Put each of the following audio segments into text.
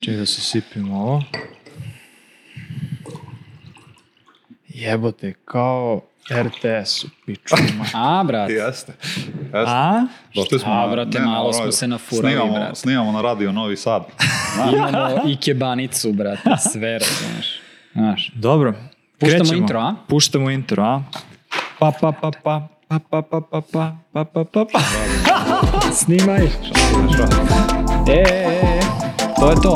Čekaj da se sipimo ovo. Jebote, kao RTS u pičuma. A, brate. Jeste. Jeste. A? Došli smo A, brate, ne, na malo ovaj- smo se nafurali, snimamo, brate. Snimamo na radio Novi Sad. Imamo i kebanicu, brate, sve razumeš. Znaš. Dobro. Puštamo krećemo. intro, a? Puštamo intro, a? Pa, pa, pa, pa, pa, pa, pa, pa, pa, pa, pa, pa, pa. Snimaj. E, e, e, to je to.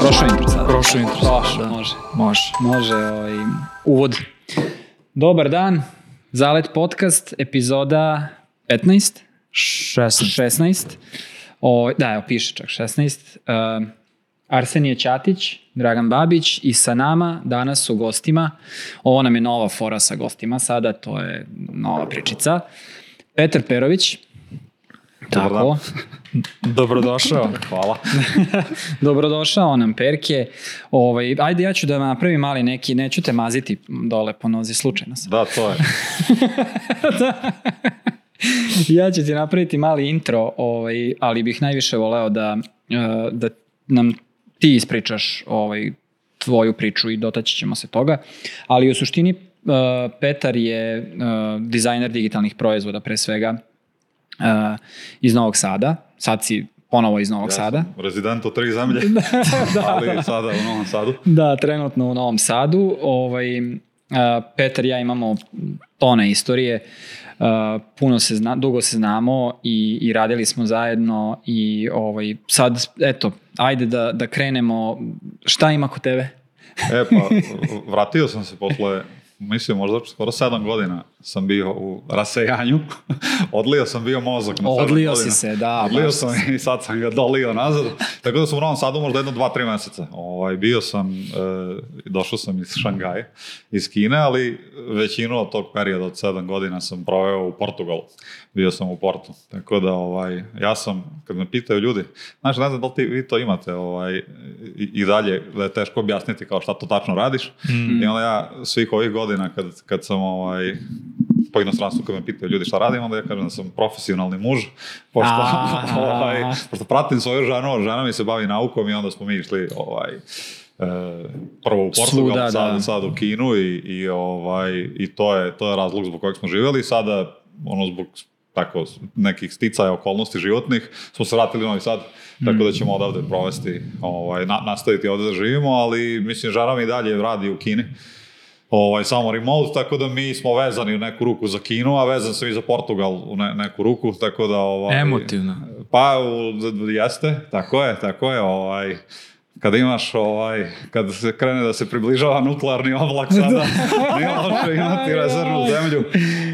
Prošlo intro sad. Prošlo intro sad, Prošlo, da. može. Može. Može ovaj, uvod. Dobar dan, Zalet podcast, epizoda 15, 16. 16. O, da, evo piše čak 16. Uh, Arsenije Ćatić, Dragan Babić i sa nama danas su gostima. Ovo nam je nova fora sa gostima sada, to je nova pričica. Petar Perović. Dobar Tako. Dobrodošao. Hvala. Dobrodošao nam Perke. Ovaj, ajde ja ću da napravim mali neki, neću te maziti dole po nozi, slučajno sam. Da, to je. ja ću ti napraviti mali intro, ovaj, ali bih najviše voleo da, e, da nam ti ispričaš ovaj, tvoju priču i dotaći ćemo se toga. Ali u suštini e, Petar je e, dizajner digitalnih proizvoda pre svega e, iz Novog Sada. Sad si ponovo iz Novog Ja Sada. sam rezident u tri zemlje, ali sada u Novom Sadu. Da, trenutno u Novom Sadu. Ovaj, uh, Petar i ja imamo tone istorije. Uh, puno se zna, dugo se znamo i, i radili smo zajedno i ovaj, sad, eto, ajde da, da krenemo. Šta ima kod tebe? E pa, vratio sam se posle, mislim možda skoro sedam godina sam bio u rasejanju. Odlio sam bio mozak na Odlio si se, da, Odlio sam i sad sam ga dolio nazad. Tako da sam u Novom Sadu možda jedno dva, tri meseca. Ovaj, bio sam, e, došao sam iz Šangaja, iz Kine, ali većinu od tog perioda od sedam godina sam proveo u Portugalu. Bio sam u Portu. Tako da, ovaj, ja sam, kad me pitaju ljudi, znaš, ne znam da li ti, vi to imate ovaj, i, i dalje, da je teško objasniti kao šta to tačno radiš. I onda ja svih ovih godina kad, kad sam ovaj, po inostranstvu kad me pitaju ljudi šta radim, onda ja kažem da sam profesionalni muž, pošto, ovaj, pošto pratim svoju ženu, žena mi se bavi naukom i onda smo mi išli ovaj, e, prvo u Portugal, Svuda, sad, da. sad u Kinu i, i, ovaj, i to, je, to je razlog zbog kojeg smo živjeli. Sada, ono, zbog tako nekih sticaja okolnosti životnih, smo se vratili u Novi Sad, tako da ćemo odavde provesti, ovaj, na, nastaviti ovde da živimo, ali mislim, žena mi dalje radi u Kini ovaj, samo remote, tako da mi smo vezani u neku ruku za Kinu, a vezan sam i za Portugal u ne, neku ruku, tako da... Ovaj, Emotivno. Pa, u, jeste, tako je, tako je, ovaj, kada imaš, ovaj, kad se krene da se približava nuklearni oblak sada, nije loše imati rezervnu zemlju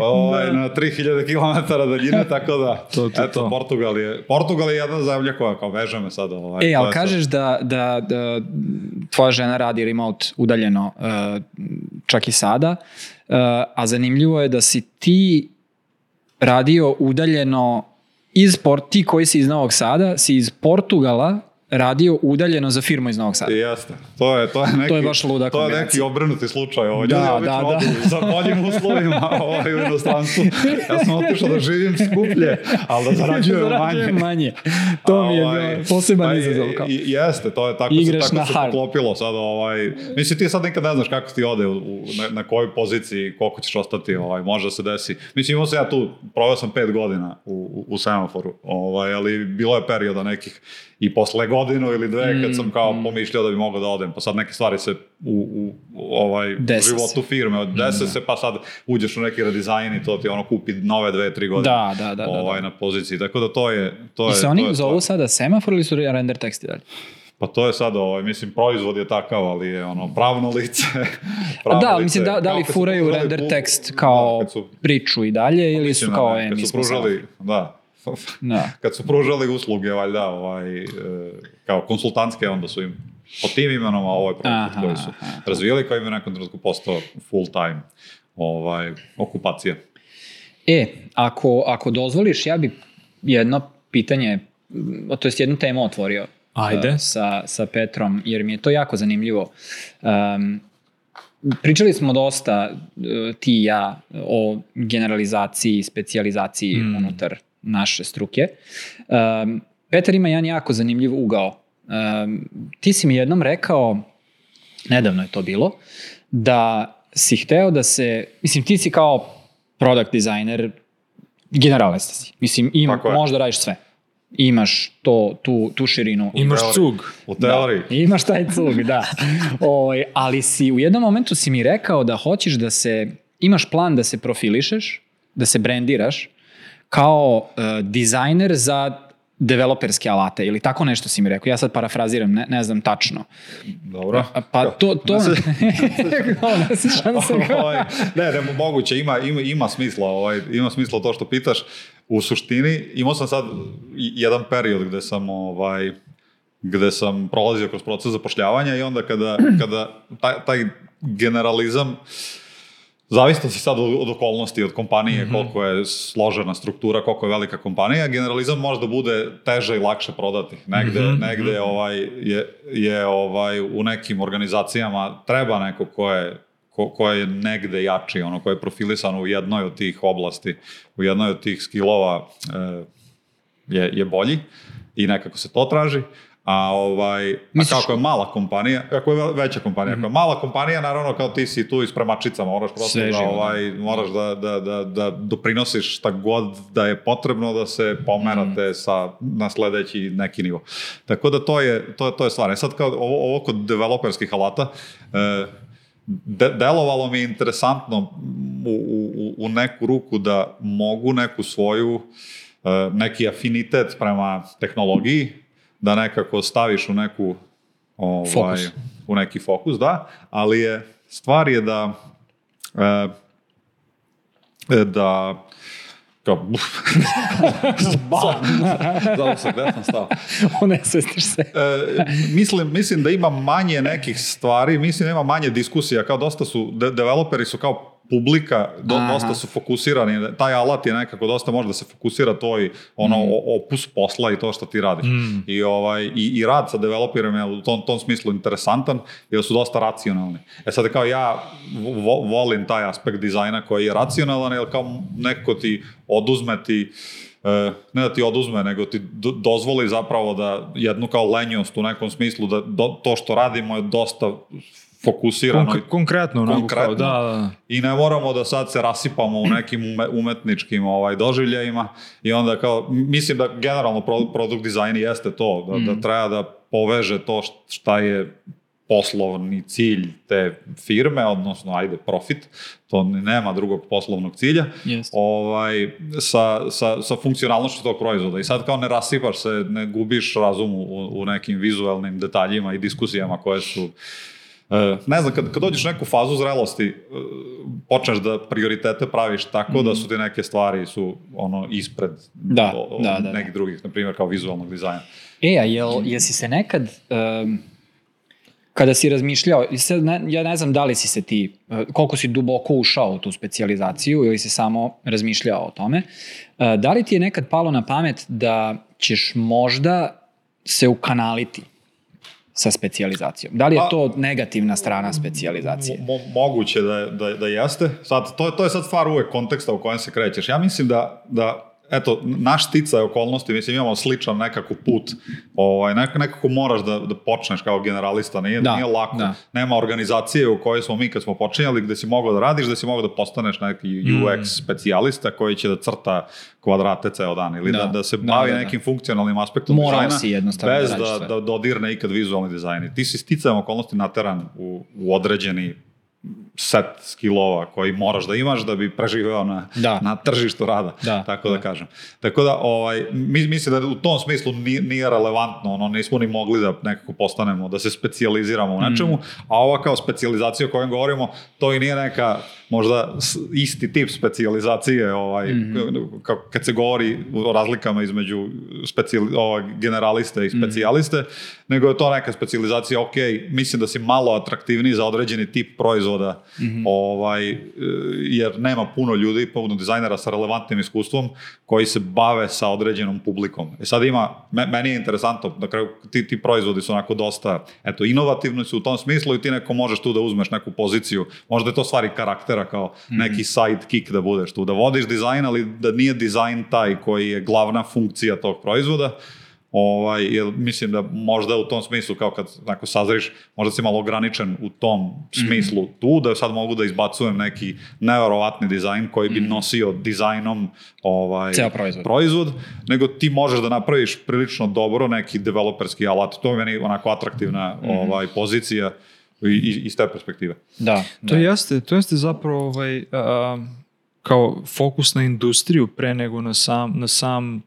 ovaj, na 3000 km daljine, tako da, To, to, eto, to. Portugal je, Portugal je jedna zemlja koja kao veže me sada. Ovaj, E, ali sad- kažeš da, da, da tvoja žena radi remote udaljeno uh, čak i sada, uh, a zanimljivo je da si ti radio udaljeno iz Port, ti koji si iz Novog Sada, si iz Portugala radio udaljeno za firmu iz Novog Sada. Jeste. To je, to je neki, To je baš luda To je neki obrnuti slučaj. Ovo. Da, Ljudi da, da. odu Za boljim uslovima ovaj, u inostranstvu. Ja sam otišao da živim skuplje, ali da zarađujem manje. Zarađujem manje. To mi je Ovaj, poseban pa, izazov. Kao. Jeste, to je tako, Igraš se, tako se poklopilo sad. Ovaj, mislim, ti sad nikad ne znaš kako ti ode, u, u, na, na kojoj poziciji, koliko ćeš ostati, ovaj, može da se desi. Mislim, imao sam ja tu, proveo sam pet godina u, u, u semaforu, ovaj, ali bilo je perioda nekih i posle godinu ili dve kad sam kao pomišljao da bi mogao da odem, pa sad neke stvari se u, u, u ovaj Dese se. životu firme, od dese se, pa sad uđeš u neki redizajn i to ti ono kupi nove dve, tri godine Da, da, da, da, da. ovaj, na poziciji. Tako da to je... To I se to oni je zovu stvar. sada semafor ili su render teksti dalje? Pa to je sad, ovaj, mislim, proizvod je takav, ali je ono, pravno lice. Pravno da, lice, mislim, da, da li furaju render tekst kao da, su, priču i dalje ili su mislim, kao, e, kad mi su smo pružali, da, Da. kad su pružali usluge, valjda, ovaj, e, kao konsultantske, onda su im po tim imenom, a ovaj proizvod Aha, koji su aha. razvijeli, koji im je nekom trenutku postao full time ovaj, okupacija. E, ako, ako dozvoliš, ja bi jedno pitanje, to jest jednu temu otvorio Ajde. uh, sa, sa Petrom, jer mi je to jako zanimljivo. Um, pričali smo dosta, uh, ti i ja, o generalizaciji i specijalizaciji Mm. unutar naše struke. Um, Petar ima jedan jako zanimljiv ugao Um, ti si mi jednom rekao, nedavno je to bilo, da si hteo da se, mislim ti si kao product designer, generalista si. Mislim, im, Tako je. možda radiš sve. Imaš to, tu, tu širinu. Imaš teoriji. cug. U teoriji. Da, imaš taj cug, da. Ovaj, ali si u jednom momentu si mi rekao da hoćeš da se, imaš plan da se profilišeš, da se brandiraš kao uh, dizajner za developerske alate ili tako nešto si mi rekao. Ja sad parafraziram, ne, ne znam tačno. Dobro. A, Pa to, to... Ne se kao- Ovaj, ne, ne, moguće, ima, ima, ima smisla, ovaj, ima smisla to što pitaš. U suštini, imao sam sad jedan period gde sam, ovaj, gde sam prolazio kroz proces zapošljavanja i onda kada, kada taj, taj generalizam, Zavisno si sad od, okolnosti, od kompanije, koliko je složena struktura, koliko je velika kompanija, generalizam može da bude teže i lakše prodati. Negde, negde ovaj, je, je ovaj, u nekim organizacijama treba neko ko je ko, ko je negde jači, ono ko je profilisan u jednoj od tih oblasti, u jednoj od tih skillova e, je, je bolji i nekako se to traži. A ovaj, Misliš- a kako je mala kompanija, ako je ve- veća kompanija, ako je mala kompanija, naravno kao ti si tu i spremačica, moraš prosto Sve da, živo, da. ovaj, moraš da, da, da, da doprinosiš šta god da je potrebno da se pomerate sa, na sledeći neki nivo. Tako da to je, to, to je stvar. E sad kao ovo, ovo kod developerskih alata, e, de, delovalo mi interesantno u, u, u neku ruku da mogu neku svoju e, neki afinitet prema tehnologiji da nekako staviš u neku ovaj, Fokus. u neki fokus, da, ali je stvar je da e, e, da kao, sam gde sam stao. Unesvestiš se. E, mislim, mislim da ima manje nekih stvari, mislim da ima manje diskusija, kao dosta su, de, developeri su kao publika, do, dosta su fokusirani, taj alat je nekako dosta može da se fokusira tvoj ono, Mm. opus posla i to što ti radiš. I, ovaj, i, I rad sa developerima je u tom, tom smislu interesantan, jer su dosta racionalni. E sad kao ja vo, volim taj aspekt dizajna koji je racionalan, jer kao neko ti oduzme ti E, ne da ti oduzme, nego ti do- dozvoli zapravo da jednu kao lenjost u nekom smislu, da do, to što radimo je dosta fokusirano Konk- konkretno, onako Konkretno. kao, da, da. i ne moramo da sad se rasipamo u nekim ume- umetničkim ovaj, doživljajima i onda kao, mislim da generalno pro, produkt dizajn jeste to, da, da treba da poveže to št- šta je poslovni cilj te firme, odnosno ajde profit, to nema drugog poslovnog cilja, Jeste. ovaj, sa, sa, sa funkcionalnošću tog proizvoda. I sad kao ne rasipaš se, ne gubiš razum u, u nekim vizualnim detaljima i diskusijama koje su E, ne znam, kad, kad dođeš neku fazu zrelosti, e, počneš da prioritete praviš tako da su ti neke stvari su ono ispred Da, o- o- da, da, da. nekih drugih, na primjer kao vizualnog dizajna. E, a jel, jesi se nekad, um, kada si razmišljao, sad ne, ja ne znam da li si se ti, uh, koliko si duboko ušao u tu specijalizaciju ili si samo razmišljao o tome, da li ti je nekad palo na pamet da ćeš možda se ukanaliti sa specijalizacijom? Da li je Pa- to negativna strana specijalizacije? Mo, moguće da, da, da jeste. Sad, to, to je sad stvar uvek konteksta u kojem se krećeš. Ja mislim da, da eto, naš sticaj okolnosti, mislim, imamo sličan nekako put, ovaj, nek, nekako moraš da, da počneš kao generalista, nije, Da, nije lako. da. Nema organizacije u kojoj smo mi kad smo počinjali, gde si mogao da radiš, gde si mogao da postaneš neki UX Mm. specijalista koji će da crta kvadrate ceo dan ili da, Da, da se da, bavi da, da. nekim funkcionalnim aspektom Morao dizajna si jednostavno bez da da, da dodirne ikad vizualni dizajn. Ti si sticajem okolnosti nateran u, u određeni set skillova koji moraš da imaš da bi preživeo na, Da. na tržištu rada, Da, tako da, da. kažem. Tako da, ovaj, mi, mislim da u tom smislu nije, nije relevantno, ono, nismo ni mogli da nekako postanemo, da se specijaliziramo u Mm. nečemu, a ova kao specijalizacija o kojoj govorimo, to i nije neka možda isti tip specijalizacije, ovaj, Mhm. ka- kad se govori o razlikama između specijali, ovaj, generaliste i Mhm. specijaliste, nego je to neka specijalizacija, ok, mislim da si malo atraktivniji za određeni tip proizvoda, Mhm. ovaj, e, jer nema puno ljudi, puno dizajnera sa relevantnim iskustvom koji se bave sa određenom publikom. E sad ima, me- meni je interesantno, na kraju ti, ti proizvodi su onako dosta, eto, inovativni su u tom smislu i ti neko možeš tu da uzmeš neku poziciju, možda je to stvari karaktera kao neki sidekick da budeš tu, da vodiš dizajn, ali da nije dizajn taj koji je glavna funkcija tog proizvoda, Ovaj, jer mislim da možda u tom smislu, kao kad neko sazriš, možda si malo ograničen u tom smislu tu, da sad mogu da izbacujem neki neverovatni dizajn koji bi nosio dizajnom ovaj, Ceo proizvod. proizvod, nego ti možeš da napraviš prilično dobro neki developerski alat. To je meni onako atraktivna ovaj, pozicija. i- i- iz te perspektive. Da, To da. jeste, to jeste zapravo ovaj, a, kao fokus na industriju pre nego na sam, na sam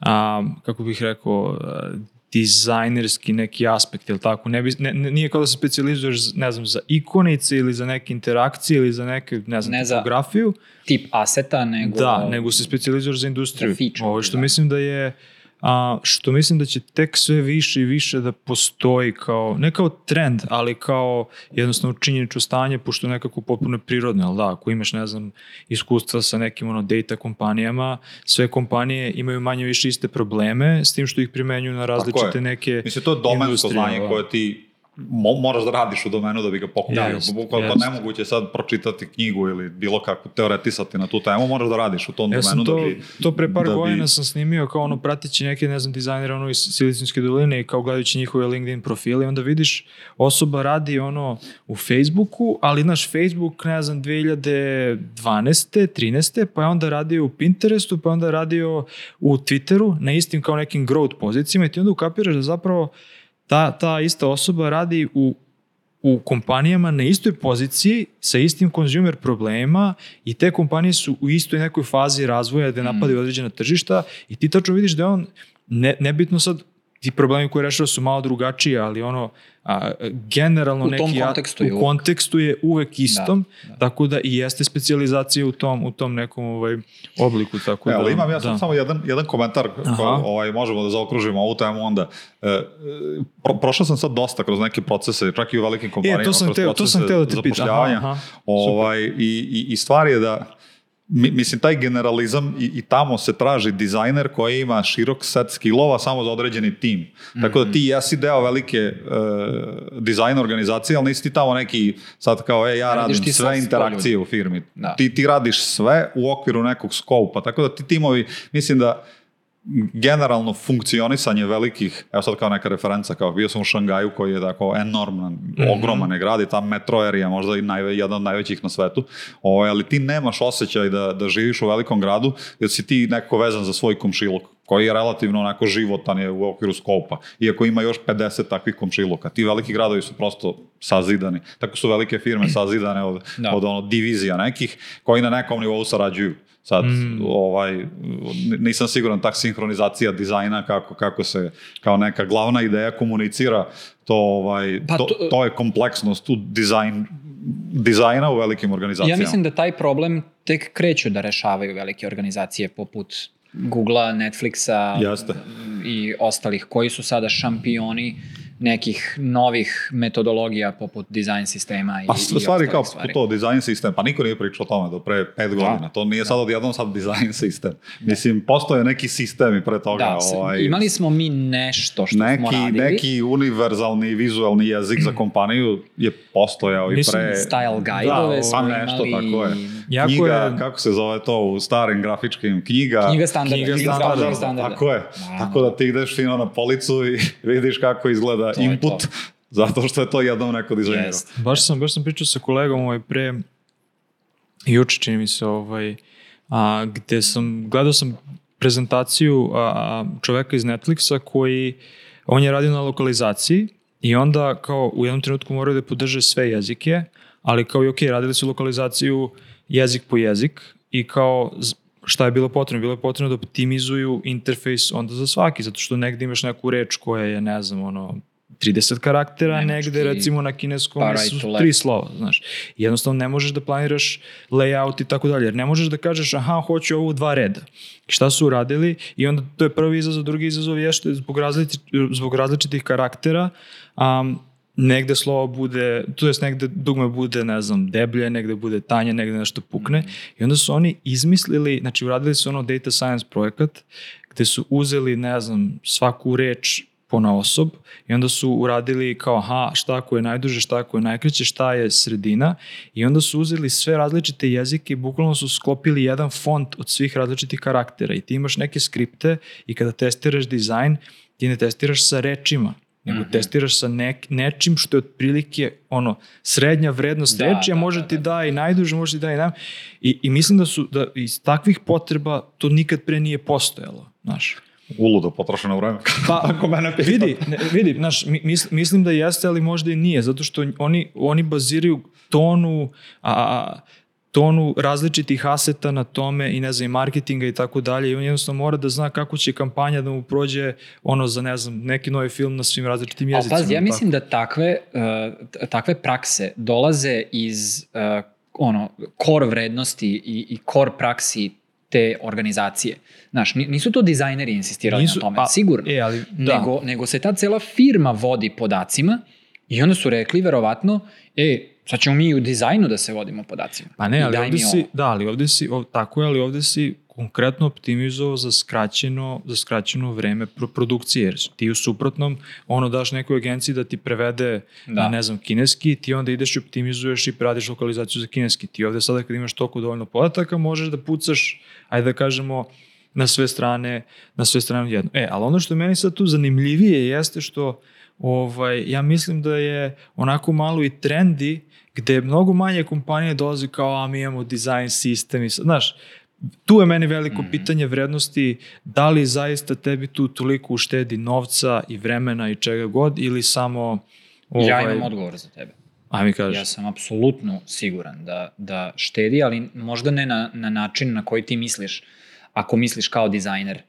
a, kako bih rekao, a, dizajnerski neki aspekt, ili tako? Ne, bi, ne, ne- nije kao da se specializuješ, ne znam, za ikonice ili za neke interakcije ili za neke, ne znam, Ne za- tipografiju. Tip aseta, nego... Da, nego se specijalizuješ za industriju. Za feature, Ovo što da. mislim da je a, što mislim da će tek sve više i više da postoji kao, ne kao trend, ali kao jednostavno činjenično stanje, pošto je nekako potpuno prirodno, ali da, ako imaš, ne znam, iskustva sa nekim ono, data kompanijama, sve kompanije imaju manje više iste probleme, s tim što ih primenjuju na različite neke Mislim, to je domensko industrije, znanje da. koje ti mo, moraš da radiš u domenu da bi ga pokupio. Da, Da, jest, to nemoguće je sad pročitati knjigu ili bilo kako teoretisati na tu temu, moraš da radiš u tom Ja domenu to, da bi... to pre par da bi- godina sam snimio kao ono pratići neke, ne znam, dizajnere ono iz Silicijske doline i kao gledajući njihove LinkedIn profile i onda vidiš osoba radi ono u Facebooku, ali naš Facebook, ne znam, 2012. 13. pa je onda radio u Pinterestu, pa je onda radio u Twitteru na istim kao nekim growth pozicijama i ti onda ukapiraš da zapravo ta, ta ista osoba radi u u kompanijama na istoj poziciji sa istim consumer problemima i te kompanije su u istoj nekoj fazi razvoja da napadaju određena tržišta i ti tačno vidiš da on ne, nebitno sad ti problemi koje rešava su malo drugačiji, ali ono a, generalno U neki tom a- kontekstu je u uvek. kontekstu je uvek istom, da. tako da i jeste specijalizacija u tom u tom nekom ovaj obliku tako E, da. ali imam ja sad da. samo jedan, jedan komentar, Aha. ko, ovaj, možemo da zaokružimo ovu temu onda. E, e, pro, prošao sam sad dosta kroz neke procese, čak i u velikim kompanijama. E, to sam kroz teo, to sam procese teo da te pitam. zapošljavanja. Aha, aha. Ovaj, i, i, I stvar je da mislim, taj generalizam i, i tamo se traži dizajner koji ima širok set skillova samo za određeni tim. Tako da ti jesi deo velike e, dizajn organizacije, ali nisi ti tamo neki sad kao, e, ja Radiš radim ti sve interakcije u firmi. Da. Ti, ti radiš sve u okviru nekog skopa. Tako da ti timovi, mislim da generalno funkcionisanje velikih, evo sad kao neka referenca, kao bio sam u Šangaju koji je tako enorman, ogroman je grad i tam metro area možda i najve, jedan od najvećih na svetu, ovaj, ali ti nemaš osjećaj da, da živiš u velikom gradu jer si ti nekako vezan za svoj komšiluk koji je relativno onako životan je u okviru skopa, iako ima još 50 takvih komšiluka. Ti veliki gradovi su prosto sazidani. Tako su velike firme sazidane od, Da. od ono, divizija nekih koji na nekom nivou sarađuju. Sad, ovaj, n- nisam siguran tak sinhronizacija dizajna kako, kako se kao neka glavna ideja komunicira, to, ovaj, Pa to, to- to je kompleksnost u dizajn, dizajna u velikim organizacijama. Ja mislim da taj problem tek kreću da rešavaju velike organizacije poput Googlea, Netflixa Jeste. i ostalih koji su sada šampioni nekih novih metodologija poput dizajn sistema i, Pa i stvari kao stvari. to dizajn sistem, pa niko nije pričao o tome do pre pet godina. To nije sad odjednom sad dizajn sistem. Mislim, postoje neki sistemi pre toga. Da, ovaj, imali smo mi nešto što smo neki, radili. neki univerzalni vizualni jezik za kompaniju je postojao i Mislim, pre... Style Da, guide-ove pa smo nešto imali. tako je. Jako knjiga, je- kako se zove to u starim grafičkim, knjiga... Knjiga standarda. Knjiga Knjiga standarda, standarda. standarda. Tako je. Da. Tako da ti ideš fino na policu i vidiš kako izgleda To input, to. zato što je to jednom neko dizajnirao. Jest. Baš sam, baš sam pričao sa kolegom ovaj pre juče čini mi se ovaj a, gde sam gledao sam prezentaciju a, a, čoveka iz Netflixa koji on je radio na lokalizaciji i onda kao u jednom trenutku moraju da podrže sve jezike, ali kao i ok, radili su lokalizaciju jezik po jezik i kao šta je bilo potrebno? Bilo je potrebno da optimizuju interfejs onda za svaki, zato što negde imaš neku reč koja je, ne znam, ono, 30 karaktera, Nemački, negde recimo na kineskom su tri slova, znaš. Jednostavno ne možeš da planiraš layout i tako dalje, jer ne možeš da kažeš aha, hoću ovo u dva reda. Šta su uradili? I onda to je prvi izazov, drugi izazov je što je zbog, različit, zbog različitih karaktera um, negde slovo bude, to jest negde dugme bude, ne znam, deblje, negde bude tanje, negde nešto pukne. I onda su oni izmislili, znači uradili su ono data science projekat gde su uzeli, ne znam, svaku reč po osob i onda su uradili kao aha, šta ako je najduže, šta ako je najkraće, šta je sredina? I onda su uzeli sve različite jezike i bukvalno su sklopili jedan font od svih različitih karaktera. I ti imaš neke skripte i kada testiraš dizajn ti ne testiraš sa rečima, nego Mhm. testiraš sa nek, nečim što je otprilike ono, srednja vrednost Da, reči, a da, može da, ti da. da i najduže, može ti da i nam. I, I mislim da su, da iz takvih potreba to nikad pre nije postojalo, znaš. Uludo potrošeno vreme. Pa, Ako mene pita. vidi, ne, vidi, znaš, mi- mis, mislim da jeste, ali možda i nije, zato što oni, oni baziraju tonu, a, a, tonu različitih aseta na tome i ne znam, i marketinga i tako dalje i on jednostavno mora da zna kako će kampanja da mu prođe ono za, ne znam, neki novi film na svim različitim jezicima. pazi, ja tako. mislim da takve, uh, takve prakse dolaze iz uh, ono, core vrednosti i, i core praksi te organizacije. Znaš, ni- nisu to dizajneri insistirali Nisu- na tome, a, sigurno. E, ali, da. nego, nego se ta cela firma vodi podacima i onda su rekli verovatno, e, sad ćemo mi u dizajnu da se vodimo podacima. Pa ne, ali ovde si, ovo. da, ali ovde si, ov, tako je, ali ovde si konkretno optimizovao za skraćeno, za skraćeno vreme pro produkcije, jer ti u suprotnom ono daš nekoj agenciji da ti prevede Da. na, ne znam, kineski, ti onda ideš i optimizuješ i pradiš lokalizaciju za kineski. Ti ovde sada kad imaš toliko dovoljno podataka, možeš da pucaš, ajde da kažemo, na sve strane, na sve strane jedno. E, ali ono što je meni sad tu zanimljivije jeste što ovaj, ja mislim da je onako malo i trendi gde mnogo manje kompanije dolazi kao a mi imamo design sistem i znaš, tu je meni veliko Mhm. pitanje vrednosti da li zaista tebi tu toliko uštedi novca i vremena i čega god ili samo ovaj, Ja imam odgovor za tebe. a mi kažeš Ja sam apsolutno siguran da, da štedi, ali možda ne na, na način na koji ti misliš, ako misliš kao dizajner.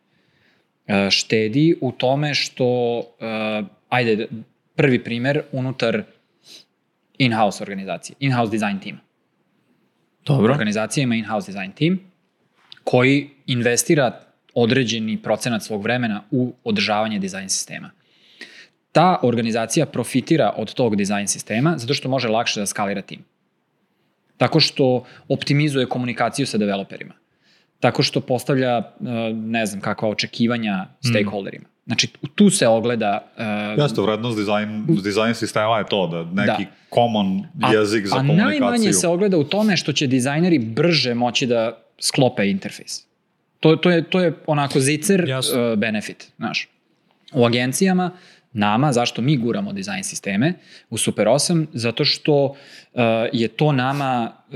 E, Štedi u tome što, e, ajde, prvi primer, unutar in-house organizacije, in-house design team. dobro, Organizacija ima in-house design team koji investira određeni procenat svog vremena u održavanje dizajn sistema. Ta organizacija profitira od tog dizajn sistema zato što može lakše da skalira tim. Tako što optimizuje komunikaciju sa developerima. Tako što postavlja, e, ne znam, kakva očekivanja stakeholderima. Znači, tu se ogleda... e, Jeste, vrednost dizajn, dizajn sistema je to, da neki Da. common A, jezik za a komunikaciju. najmanje se ogleda u tome što će dizajneri brže moći da sklope interfejs. To, to, je, to je onako zicer Jasno. uh, benefit, znaš. U agencijama, nama, zašto mi guramo dizajn sisteme u Super 8? Zato što uh, je to nama, uh,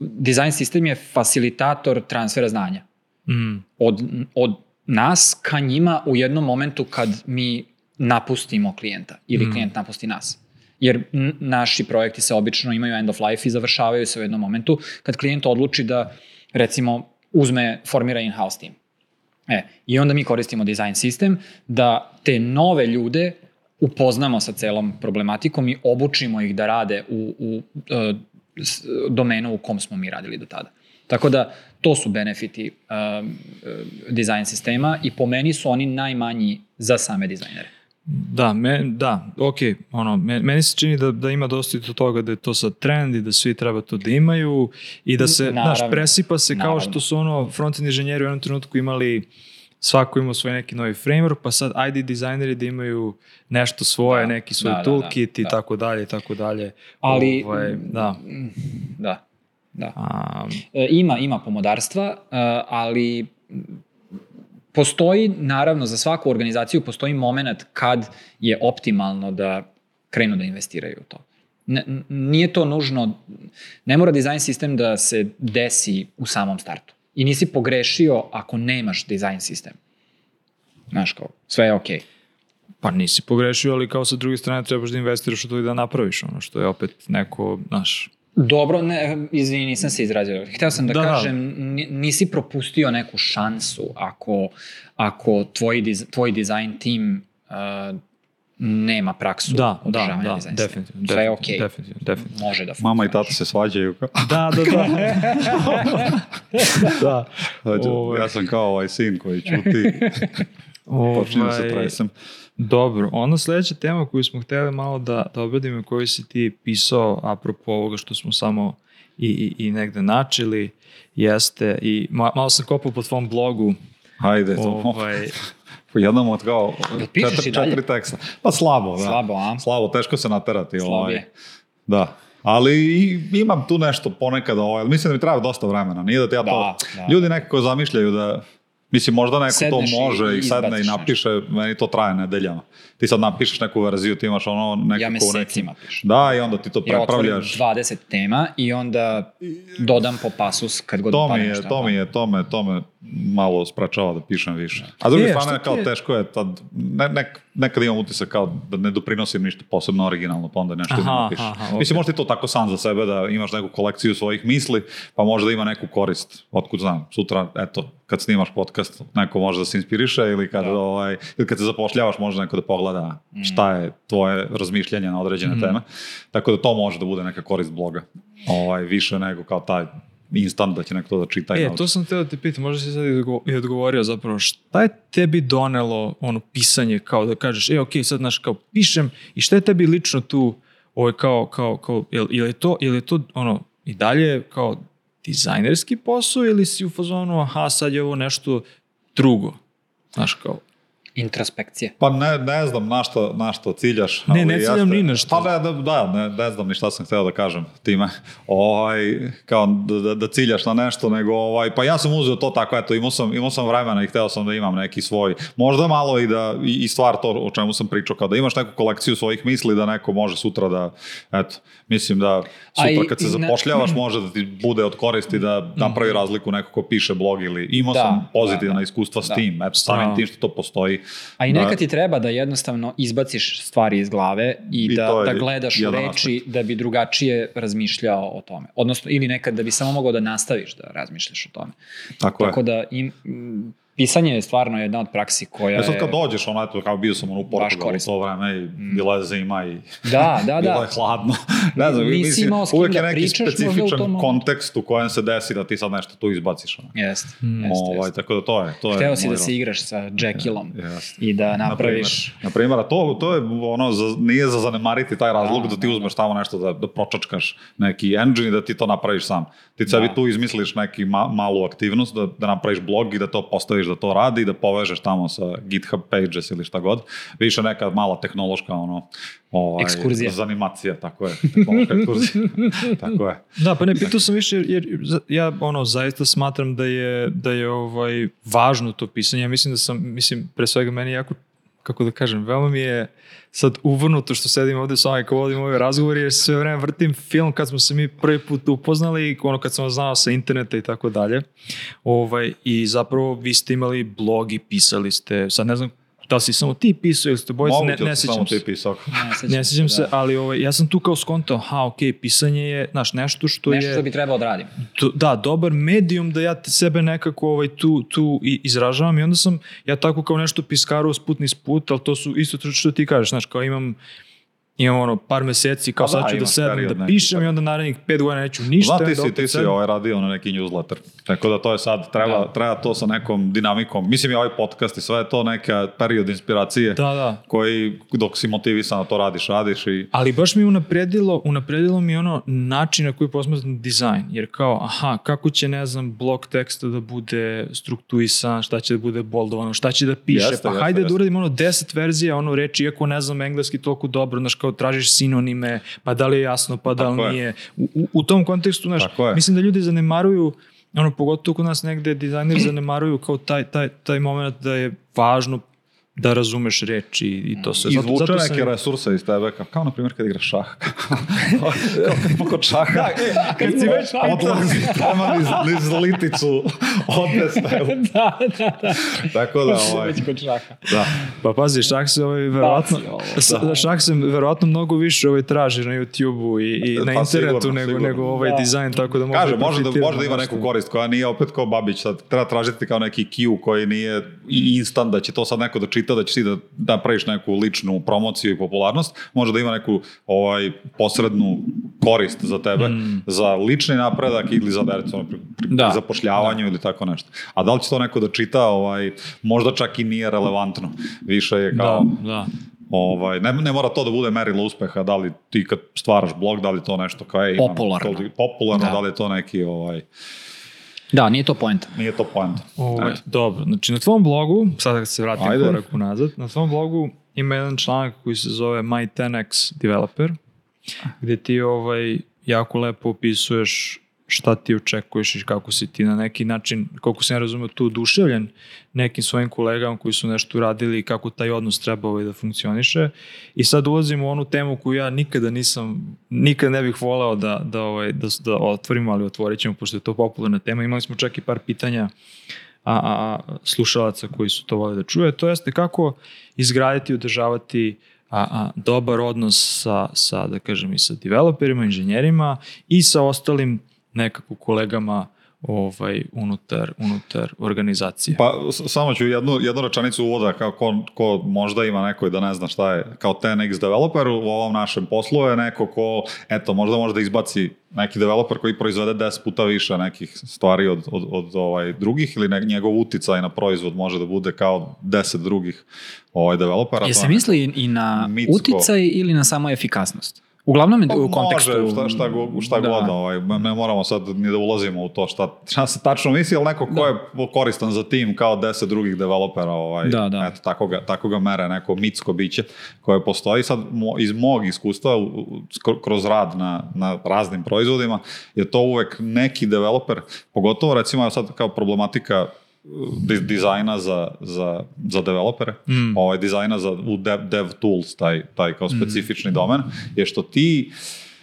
dizajn sistem je facilitator transfera znanja mm, od, od nas ka njima u jednom momentu kad mi napustimo klijenta ili Mm. klijent napusti nas. Jer naši projekti se obično imaju end of life i završavaju se u jednom momentu kad klijent odluči da recimo uzme, formira in-house team. E, I onda mi koristimo design sistem da te nove ljude upoznamo sa celom problematikom i obučimo ih da rade u, u e, s- domenu u kom smo mi radili do tada. Tako da to su benefiti um, e, dizajn sistema i po meni su oni najmanji za same dizajnere. Da, me, da, ok, ono, me- meni se čini da, da ima dosta do toga da je to sad trend i da svi treba to da imaju i da se, Naravno. znaš, presipa se kao Naravno. što su ono front-end inženjeri u jednom trenutku imali svako ima svoj neki novi framework, pa sad ajde dizajneri da imaju nešto svoje, Da, neki svoj da, da, toolkit da, i da. tako dalje i tako dalje. Ali, Ovaj, da. Da, da. A, E, ima, ima pomodarstva, ali postoji, naravno, za svaku organizaciju postoji moment kad je optimalno da krenu da investiraju u to. N- n- nije to nužno, ne mora dizajn sistem da se desi u samom startu. I nisi pogrešio ako nemaš dizajn sistem. Znaš kao, sve je okej. pa nisi pogrešio, ali kao sa druge strane trebaš da investiraš u to i da napraviš ono što je opet neko, znaš, Dobro, ne, izvini, nisam se izrazio. Hteo sam da, Da, da. kažem, ni- nisi propustio neku šansu ako, ako tvoj, diz, tvoj dizajn tim uh, nema praksu da, da, održavanja da, dizajn sistema. definitivno, Sve je definitivno, okej. definitivno, definitivno. Može da Mama i tata se svađaju. Da, da, da. da. Znači, Ovaj. Ja sam kao ovaj sin koji čuti, počinjem se Ovaj, tresem. Dobro, onda sledeća tema koju smo hteli malo da, da obradimo i koju si ti pisao apropo ovoga što smo samo i, i, i negde načeli jeste i ma, malo sam kopao po tvom blogu Hajde, to ovaj, po jednom od kao četiri, četiri teksta. Pa slabo, da. Slabo, a? Slabo, teško se naterati. Ovaj. je. Da. Ali imam tu nešto ponekad, ovaj, mislim da mi treba dosta vremena. Nije da ti ja to... Da, da. Ljudi nekako zamišljaju da Mislim, možda neko Sedneš to i- može i, i sedne i napiše, meni to traje nedeljama. Ti sad napišeš neku verziju, ti imaš ono nekako Ja mesecima pišem. Da, i onda ti to Ja otvorim prepravljaš. 20 tema i onda dodam po pasus kad god To mi je, to mi je, to me, to me malo sprečava da pišem više. A s druge E, strane, šta kao je- teško je tad, ne, nek, nekad imam utisak kao da ne doprinosim ništa posebno originalno, pa onda nešto Aha, napišem. aha, okej. Mislim, možda ti to tako sam za sebe da imaš neku kolekciju svojih misli, pa možda ima neku korist. Otkud znam, sutra, eto, kad snimaš podcast, neko može da se inspiriše ili kad, ovaj, ili kad se zapošljavaš, može neko da pogleda Mm. šta je tvoje razmišljanje na određene teme. Tako da to može da bude neka korist bloga. Ovaj, više nego kao taj instant da će neko to da čita. E, to sam teo da te pitam, možda si sad i odgo- i odgovorio zapravo, šta je tebi donelo ono pisanje kao da kažeš, e, ok, sad znaš kao pišem i šta je tebi lično tu, ovo kao, kao, kao, jel, jel je to, jel je to ono, i dalje kao dizajnerski posao ili si u fazonu, aha, sad je ovo nešto drugo, znaš kao, Introspekcija. Pa ne, ne znam na što, na što ciljaš. Ne, ali ne ciljam jeste- ni na što. Pa ne, da, da ne, ne znam ni šta sam hteo da kažem time. Ovaj, kao da, da, da ciljaš na nešto, nego ovaj, pa ja sam uzeo to tako, eto, imao sam, imao sam vremena i hteo sam da imam neki svoj, možda malo i da, i, i stvar to o čemu sam pričao, kao da imaš neku kolekciju svojih misli, da neko može sutra da, eto, mislim da sutra i- kad se zapošljavaš može da ti bude od koristi da napravi razliku neko ko piše blog ili imao Da, sam pozitivna da, da. iskustva s Da. tim, eto, samim Da. tim što to postoji. A i Da. nekad ti treba da jednostavno izbaciš stvari iz glave i, I da, da gledaš u reči da bi drugačije razmišljao o tome. Odnosno, ili nekad da bi samo mogao da nastaviš da razmišljaš o tome. Tako, Tako je. da im, pisanje je stvarno jedna od praksi koja Ja sad je... kad dođeš, ono, eto, kao bio sam ono u Portugalu u to vreme i bila je zima i Da, da, bilo da. je hladno. ne znam, Nisi mislim, imao s kim uvek je da neki pričaš specifičan tom kontekst u kojem se desi da ti sad nešto tu izbaciš. Ono. Jeste, Mm. jeste, Ovaj, jeste. tako da to je. To je Hteo si moj da se igraš sa Jeste. i da Na napraviš... Na primjer, a to, to je ono, za, nije za zanemariti taj razlog da, Da, ti da, uzmeš tamo nešto da, da pročačkaš neki engine i da ti to napraviš sam. Ti sebi Da. tu izmisliš neki ma, malu aktivnost, da, da napraviš blog i da to postaviš da to radi i da povežeš tamo sa GitHub pages ili šta god. Više neka mala tehnološka ono, ovaj, Ekskurzija. Zanimacija, tako je. Tehnološka ekskurzija. tako je. Da, pa ne, pitao sam više jer, ja ono zaista smatram da je da je ovaj važno to pisanje. Ja mislim da sam mislim pre svega meni jako kako da kažem, veoma mi je sad uvrnuto što sedim ovde s vama i kao vodim ove razgovore jer sve vreme vrtim film kad smo se mi prvi put upoznali ono kad sam vas znao sa interneta i tako dalje. Ovaj, I zapravo vi ste imali blog i pisali ste, sad ne znam da li si samo ti pisao ili ste bojice, ne, ne da samo sjećam se. pisao. Ne sjećam se, da. ali ovaj, ja sam tu kao skonto, aha, ok, pisanje je, znaš, nešto što Nešto je... što bi trebao da radim. to- da, dobar medijum da ja te sebe nekako ovaj, tu, tu i izražavam i onda sam ja tako kao nešto piskaru sput niz put, ali to su isto to što ti kažeš, znaš, kao imam imam ono par meseci kao sad da, ću da sedem period da neki, pišem tako. i onda narednih pet godina neću ništa. Zna, ti si, ti si ovaj radio na neki newsletter. Tako da to je sad, treba, Da. treba to sa nekom dinamikom. Mislim i ovaj podcast i sve je to neka period inspiracije Da, da. koji dok si motivisan da to radiš, radiš i Ali baš mi unapredilo, unapredilo mi ono način na koji posmatram dizajn. Jer kao, aha, kako će, ne znam, blok teksta da bude strukturisan, šta će da bude boldovano, šta će da piše. Jeste, pa jeste, hajde da jeste. uradimo ono deset verzija, ono reči, iako ne znam engleski toliko dobro, znaš, kao tražiš sinonime, pa da li je jasno, pa da li Tako je. nije. U, u, u tom kontekstu, znaš, mislim da ljudi zanemaruju, ono, pogotovo kod nas negde dizajneri zanemaruju kao taj, taj, taj moment da je važno da razumeš reči i to sve. izvuče sam- neke resurse iz tebe, kao, kao na primjer kad igraš šah. kao kad kod šaha, kad si već šah- odlazi prema niz, niz liticu, odnes tebe. da, da, da. Tako da, ovaj, Već kod šaha. da. Pa pazi, šah se ovaj, verovatno, s- da. šah se verovatno mnogo više ovaj, traži na YouTube-u i, i na Pa internetu sigurno, nego, sigurno. nego ovaj Da. dizajn, tako da može Kaže, može da, može da ima neku korist koja nije opet kao Babić, sad treba tražiti kao neki Q koji nije i instant da će to sad neko da čita, da će ti da, da praviš neku ličnu promociju i popularnost, može da ima neku ovaj, posrednu korist za tebe, za lični napredak ili za pri, Da. pri zapošljavanju ili tako nešto. A da li će to neko da čita, ovaj, možda čak i nije relevantno. Više je kao... Da, da. Ovaj, ne, ne mora to da bude merilo uspeha, da li ti kad stvaraš blog, da li to nešto kao je, imam Popularno. toliko- popularno, Da. da. li je to neki, ovaj, Da, nije to poenta. nije to point. Ovaj, dobro, znači na tvom blogu, sada kad se vratim Ajde. korak unazad, na tvom blogu ima jedan članak koji se zove My 10x Developer, gde ti ovaj, jako lepo opisuješ šta ti očekuješ i kako si ti na neki način, koliko sam ja razumio, tu oduševljen nekim svojim kolegama koji su nešto uradili i kako taj odnos treba ovaj da funkcioniše. I sad ulazimo u onu temu koju ja nikada nisam, nikada ne bih voleo da, da, ovaj, da, da otvorimo, ali otvorit ćemo, pošto je to popularna tema. Imali smo čak i par pitanja a, a slušalaca koji su to vole da čuje. To jeste kako izgraditi i održavati a, a, dobar odnos sa, sa, da kažem, i sa developerima, inženjerima i sa ostalim nekako kolegama ovaj, unutar, unutar organizacije. Pa samo ću jednu, jednu rečanicu uvoda kao ko, ko možda ima neko i da ne zna šta je kao 10x developer u ovom našem poslu je neko ko eto možda može da izbaci neki developer koji proizvede 10 puta više nekih stvari od, od, od ovaj drugih ili ne, njegov uticaj na proizvod može da bude kao 10 drugih ovaj developera. Je To se misli i na mitsko. uticaj ili na samo efikasnost? Uglavnom je u kontekstu... Pa Može, šta, šta, šta Da. god, ovaj, ne moramo sad ni da ulazimo u to šta, šta se tačno misli, ali neko ko je koristan za tim kao 10 drugih developera, ovaj, Da, da. Eto, tako, ga, tako ga mere neko mitsko biće koje postoji. Sad, mo, iz mog iskustva, kroz rad na, na raznim proizvodima, je to uvek neki developer, pogotovo recimo sad kao problematika dizajna za, za, za developere, mm. ovaj, dizajna za, u dev, dev tools, taj, taj kao specifični domen, je što ti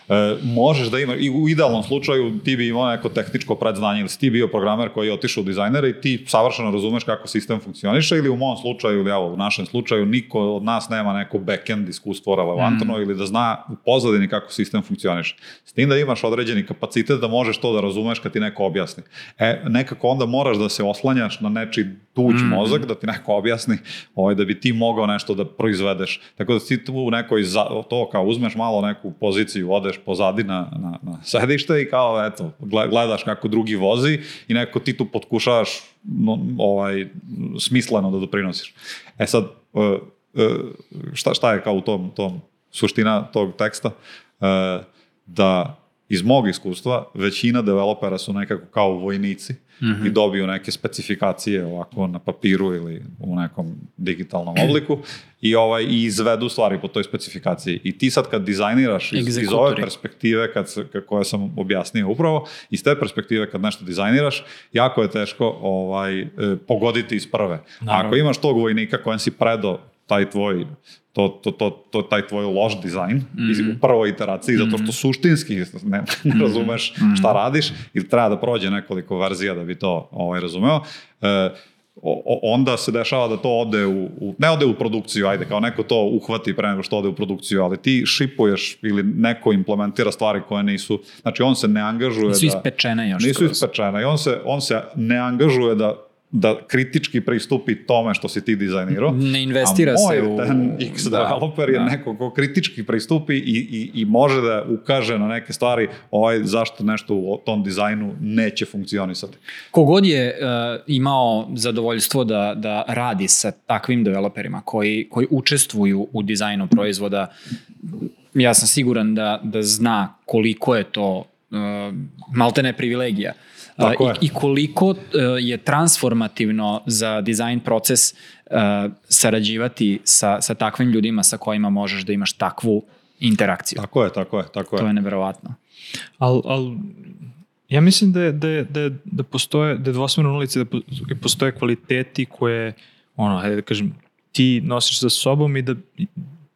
e, možeš da imaš, i u idealnom slučaju ti bi imao neko tehničko predznanje ili si ti bio programer koji je otišao u dizajnere i ti savršeno razumeš kako sistem funkcioniše ili u mom slučaju ili evo u našem slučaju niko od nas nema neko backend iskustvo relevantno ili da zna u pozadini kako sistem funkcioniše. S tim da imaš određeni kapacitet da možeš to da razumeš kad ti neko objasni. E, nekako onda moraš da se oslanjaš na nečiji tuđ mozak, da ti neko objasni ovaj, da bi ti mogao nešto da proizvedeš. Tako da ti tu u nekoj, za, to kao uzmeš malo neku poziciju, odeš pozadi na, na, na sedište i kao eto, gle- gledaš kako drugi vozi i neko ti tu potkušavaš no, ovaj, smisleno da doprinosiš. E sad, e, e, šta, šta je kao u tom, tom suština tog teksta? E, da iz mog iskustva većina developera su nekako kao vojnici Mhm. i dobiju neke specifikacije ovako na papiru ili u nekom digitalnom obliku i ovaj i izvedu stvari po toj specifikaciji. I ti sad kad dizajniraš iz, iz ove perspektive kad koje sam objasnio upravo, iz te perspektive kad nešto dizajniraš, jako je teško ovaj, e, pogoditi iz prve. A ako imaš tog vojnika kojem si predao taj tvoj to, to, to, to, taj tvoj loš dizajn mm u prvoj iteraciji, zato što suštinski ne, ne razumeš šta radiš ili treba da prođe nekoliko verzija da bi to ovaj, razumeo, e, o- onda se dešava da to ode u, u, ne ode u produkciju, ajde, kao neko to uhvati pre nego što ode u produkciju, ali ti šipuješ ili neko implementira stvari koje nisu, znači on se ne angažuje Nisu da... ispečene još. Nisu ispečene i on se, on se ne angažuje da da kritički pristupi tome što si ti dizajnirao. Ne investira A se moj u- ten X da, developer je da. neko ko kritički pristupi i, i, i može da ukaže na neke stvari ovaj, zašto nešto u tom dizajnu neće funkcionisati. Kogod je uh, imao zadovoljstvo da, da radi sa takvim developerima koji, koji učestvuju u dizajnu proizvoda, ja sam siguran da, da zna koliko je to uh, maltene privilegija. Uh, Tako je. i, I koliko uh, je transformativno za dizajn proces uh, sarađivati sa, sa takvim ljudima sa kojima možeš da imaš takvu interakciju. Tako je, tako je, tako je. To je neverovatno. Al, al, ja mislim da, je, da, je, da, je, da postoje, da je dvosmerna ulica, da po- postoje kvaliteti koje, ono, hajde da kažem, ti nosiš sa sobom i da,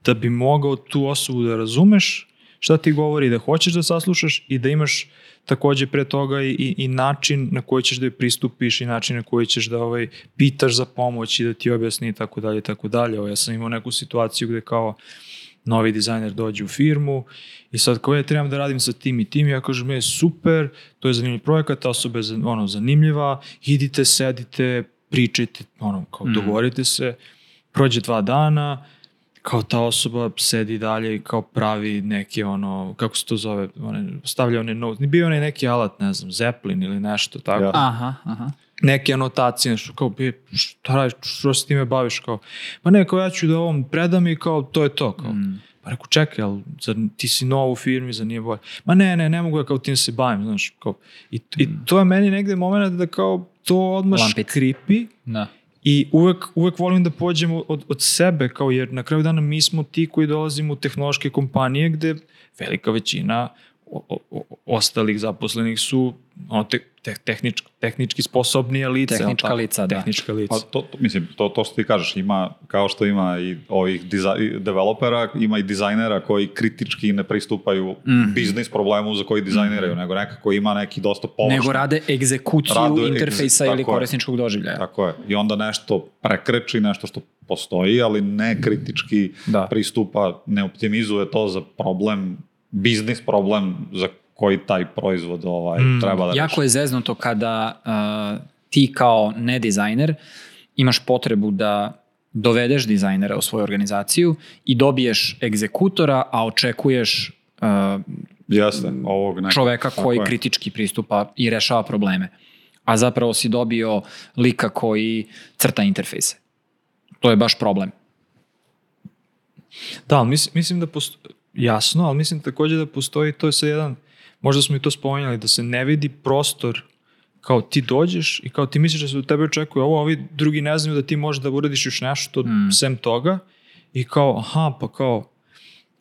da bi mogao tu osobu da razumeš šta ti govori, da hoćeš da saslušaš i da imaš takođe pre toga i, i, način na koji ćeš da je pristupiš i način na koji ćeš da ovaj, pitaš za pomoć i da ti objasni i tako dalje i tako dalje. Evo, Ja sam imao neku situaciju gde kao novi dizajner dođe u firmu i sad kao ja trebam da radim sa tim i tim, ja kažem je super, to je zanimljiv projekat, ta osoba je ono, zanimljiva, idite, sedite, pričajte, ono, kao Mhm. dogovorite se, prođe dva dana, kao ta osoba sedi dalje i kao pravi neke ono, kako se to zove, one, stavlja one note, ni bio onaj neki alat, ne znam, Zeppelin ili nešto tako, Ja. Aha, aha. neke anotacije, nešto kao, be, šta radiš, što se time baviš, kao, ma ne, kao ja ću da ovom predam i kao, to je to, kao. Mm. Pa rekao, čekaj, ali zar ti si nov u firmi, za nije bolje? Ma ne, ne, ne mogu ja kao tim se bavim, znaš, kao, i, i to je meni negde moment da kao to odmah Lampica. škripi Da. I uvek, uvek volim da pođem od, od sebe, kao jer na kraju dana mi smo ti koji dolazimo u tehnološke kompanije gde velika većina o- o- ostalih zaposlenih su ono, te, te, tehnič, tehnički sposobnije lice. Tehnička tako? lica, da. Tehnička lica. Pa to, to, mislim, to, to što ti kažeš, ima, kao što ima i ovih diza, i developera, ima i dizajnera koji kritički ne pristupaju Mhm. biznis problemu za koji dizajniraju, nego nekako ima neki dosta površan. Nego rade egzekuciju Rade egze- interfejsa ili tako je. korisničkog doživljaja. Tako je. I onda nešto prekreči, nešto što postoji, ali ne kritički Da. pristupa, ne optimizuje to za problem, biznis problem za koji taj proizvod ovaj, Mm. treba da reši. Jako je zeznuto kada uh, ti kao ne dizajner imaš potrebu da dovedeš dizajnera u svoju organizaciju i dobiješ egzekutora, a očekuješ uh, Jeste, ovog nekog. čoveka koji je. kritički pristupa i rešava probleme. A zapravo si dobio lika koji crta interfejse. To je baš problem. Da, mislim, mislim da postoji, jasno, ali mislim takođe da postoji, to je sad jedan, možda smo i to spomenjali, da se ne vidi prostor kao ti dođeš i kao ti misliš da se od tebe očekuje ovo, a ovi drugi ne znaju da ti možeš da uradiš još nešto Mm. sem toga i kao, aha, pa kao,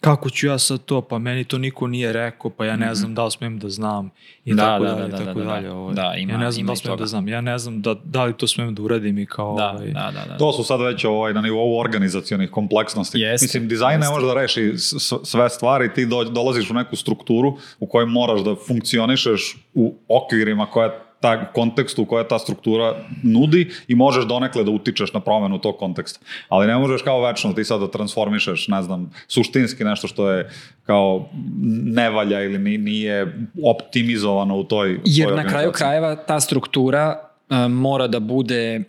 kako ću ja sad to, pa meni to niko nije rekao, pa ja ne znam da li smem da znam i Mhm. Da, tako da, dalje, da, da, tako da, da. dalje. Ovaj. Da, ima- ja ne znam da li smem toga. da znam, ja ne znam da, da li to smem da uradim i kao... Da, ovaj, da, da, da. To su sad već ovaj, na nivou organizacionih kompleksnosti. Jeste, Mislim, dizajn ne može da reši sve stvari, ti do, dolaziš u neku strukturu u kojoj moraš da funkcionišeš u okvirima koja ta kontekstu koja ta struktura nudi i možeš donekle da utičeš na promenu tog konteksta. Ali ne možeš kao večno ti sad da transformišeš, ne znam, suštinski nešto što je kao ne valja ili ni- nije optimizovano u toj u Jer toj na kraju krajeva ta struktura e, mora da bude e,